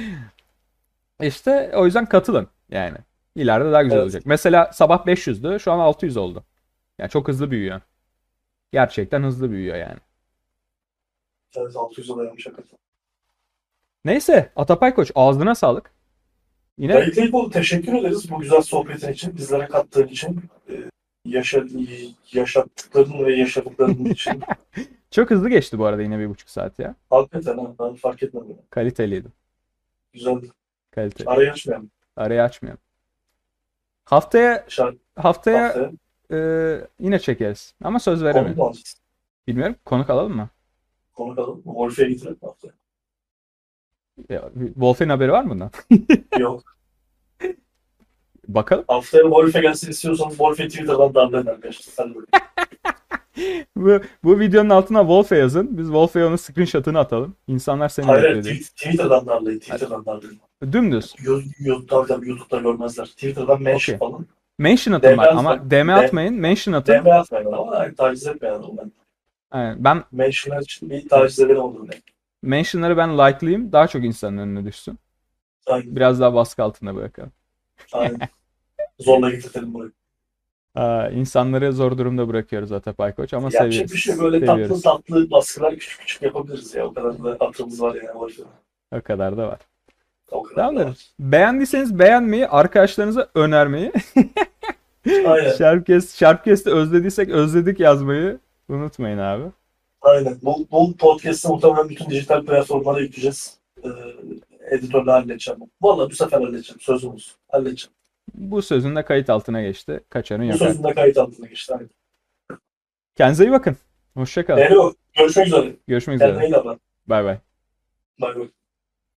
İşte o yüzden katılın yani. İleride daha güzel Evet. olacak. Mesela sabah 500'dü, şu an 600 oldu. Yani çok hızlı büyüyor. Gerçekten hızlı büyüyor yani. Evet 600'e dayanmış hakikaten. Neyse Atapay Koç ağzına sağlık. Yine. Teşekkür ederiz bu güzel sohbetin için. Bizlere kattığın için. Ee, Yaşa, yaşattıkların ve yaşadıkların için. çok hızlı geçti bu arada yine bir buçuk saat ya. Hakikaten ha. Ben fark etmedim. Kaliteliydi. Güzeldi. Kaliteli. Arayı açmayalım. Arayı açmıyorum. Haftaya Şarkı haftaya haftaya. e, yine çekeriz. Ama söz Konu veremiyorum. mu alacağız? Bilmiyorum. Konuk alalım mı? Konu alalım. Wolf'e getirelim haftaya. Ya, Wolf'in haberi var mı bundan? Yok. Bakalım. Haftaya Wolf'e gelsin istiyorsanız Wolf'e Twitter'dan darlayın arkadaşlar. Sen böyle. Bu, bu videonun altına Wolf'e yazın. Biz Wolf'e onun screenshot'ını atalım. İnsanlar seni Hayır, bekliyor. hayır, tweet-. Twitter'dan darlayın. Dümdüz. Yo- YouTube'da, YouTube'da görmezler. Twitter'dan mention Okey. falan. Mention atın bak ama. DM atmayın. Mention atın. DM atmayın ama taciz etmeyin adamı ben. Yani ben Mentionlar için bir taciz olur ne. mentionları ben like'layayım. Daha çok insanın önüne düşsün. Aynen. Biraz daha baskı altında bırakalım. Aynen. Zorla getirtelim burayı. Aa, insanları zor durumda bırakıyoruz Atapay Koç ama Yapacak seviyoruz. bir şey böyle Seviyoruz. tatlı tatlı baskılar küçük küçük yapabiliriz ya. O kadar da aklımız var yani. Wolf'e. O kadar da var. O kadar da var. Beğendiyseniz beğenmeyi, arkadaşlarınıza önermeyi, Aynen. Sharpcast, Sharpcast'ı özlediysek özledik yazmayı unutmayın abi. Aynen. Bu, bu podcast'ı muhtemelen bütün dijital platformlara yükleyeceğiz. Ee, editörle halledeceğim. Vallahi bu sefer halledeceğim. Sözümüz. Halledeceğim. Bu sözün de kayıt altına geçti. Kaçarın Bu yok. sözün de kayıt altına geçti. Aynen. Kendinize iyi bakın. Hoşçakalın. Görüşmek üzere. Görüşmek Kendine üzere. iyi davran. Bay bay. Bay bay.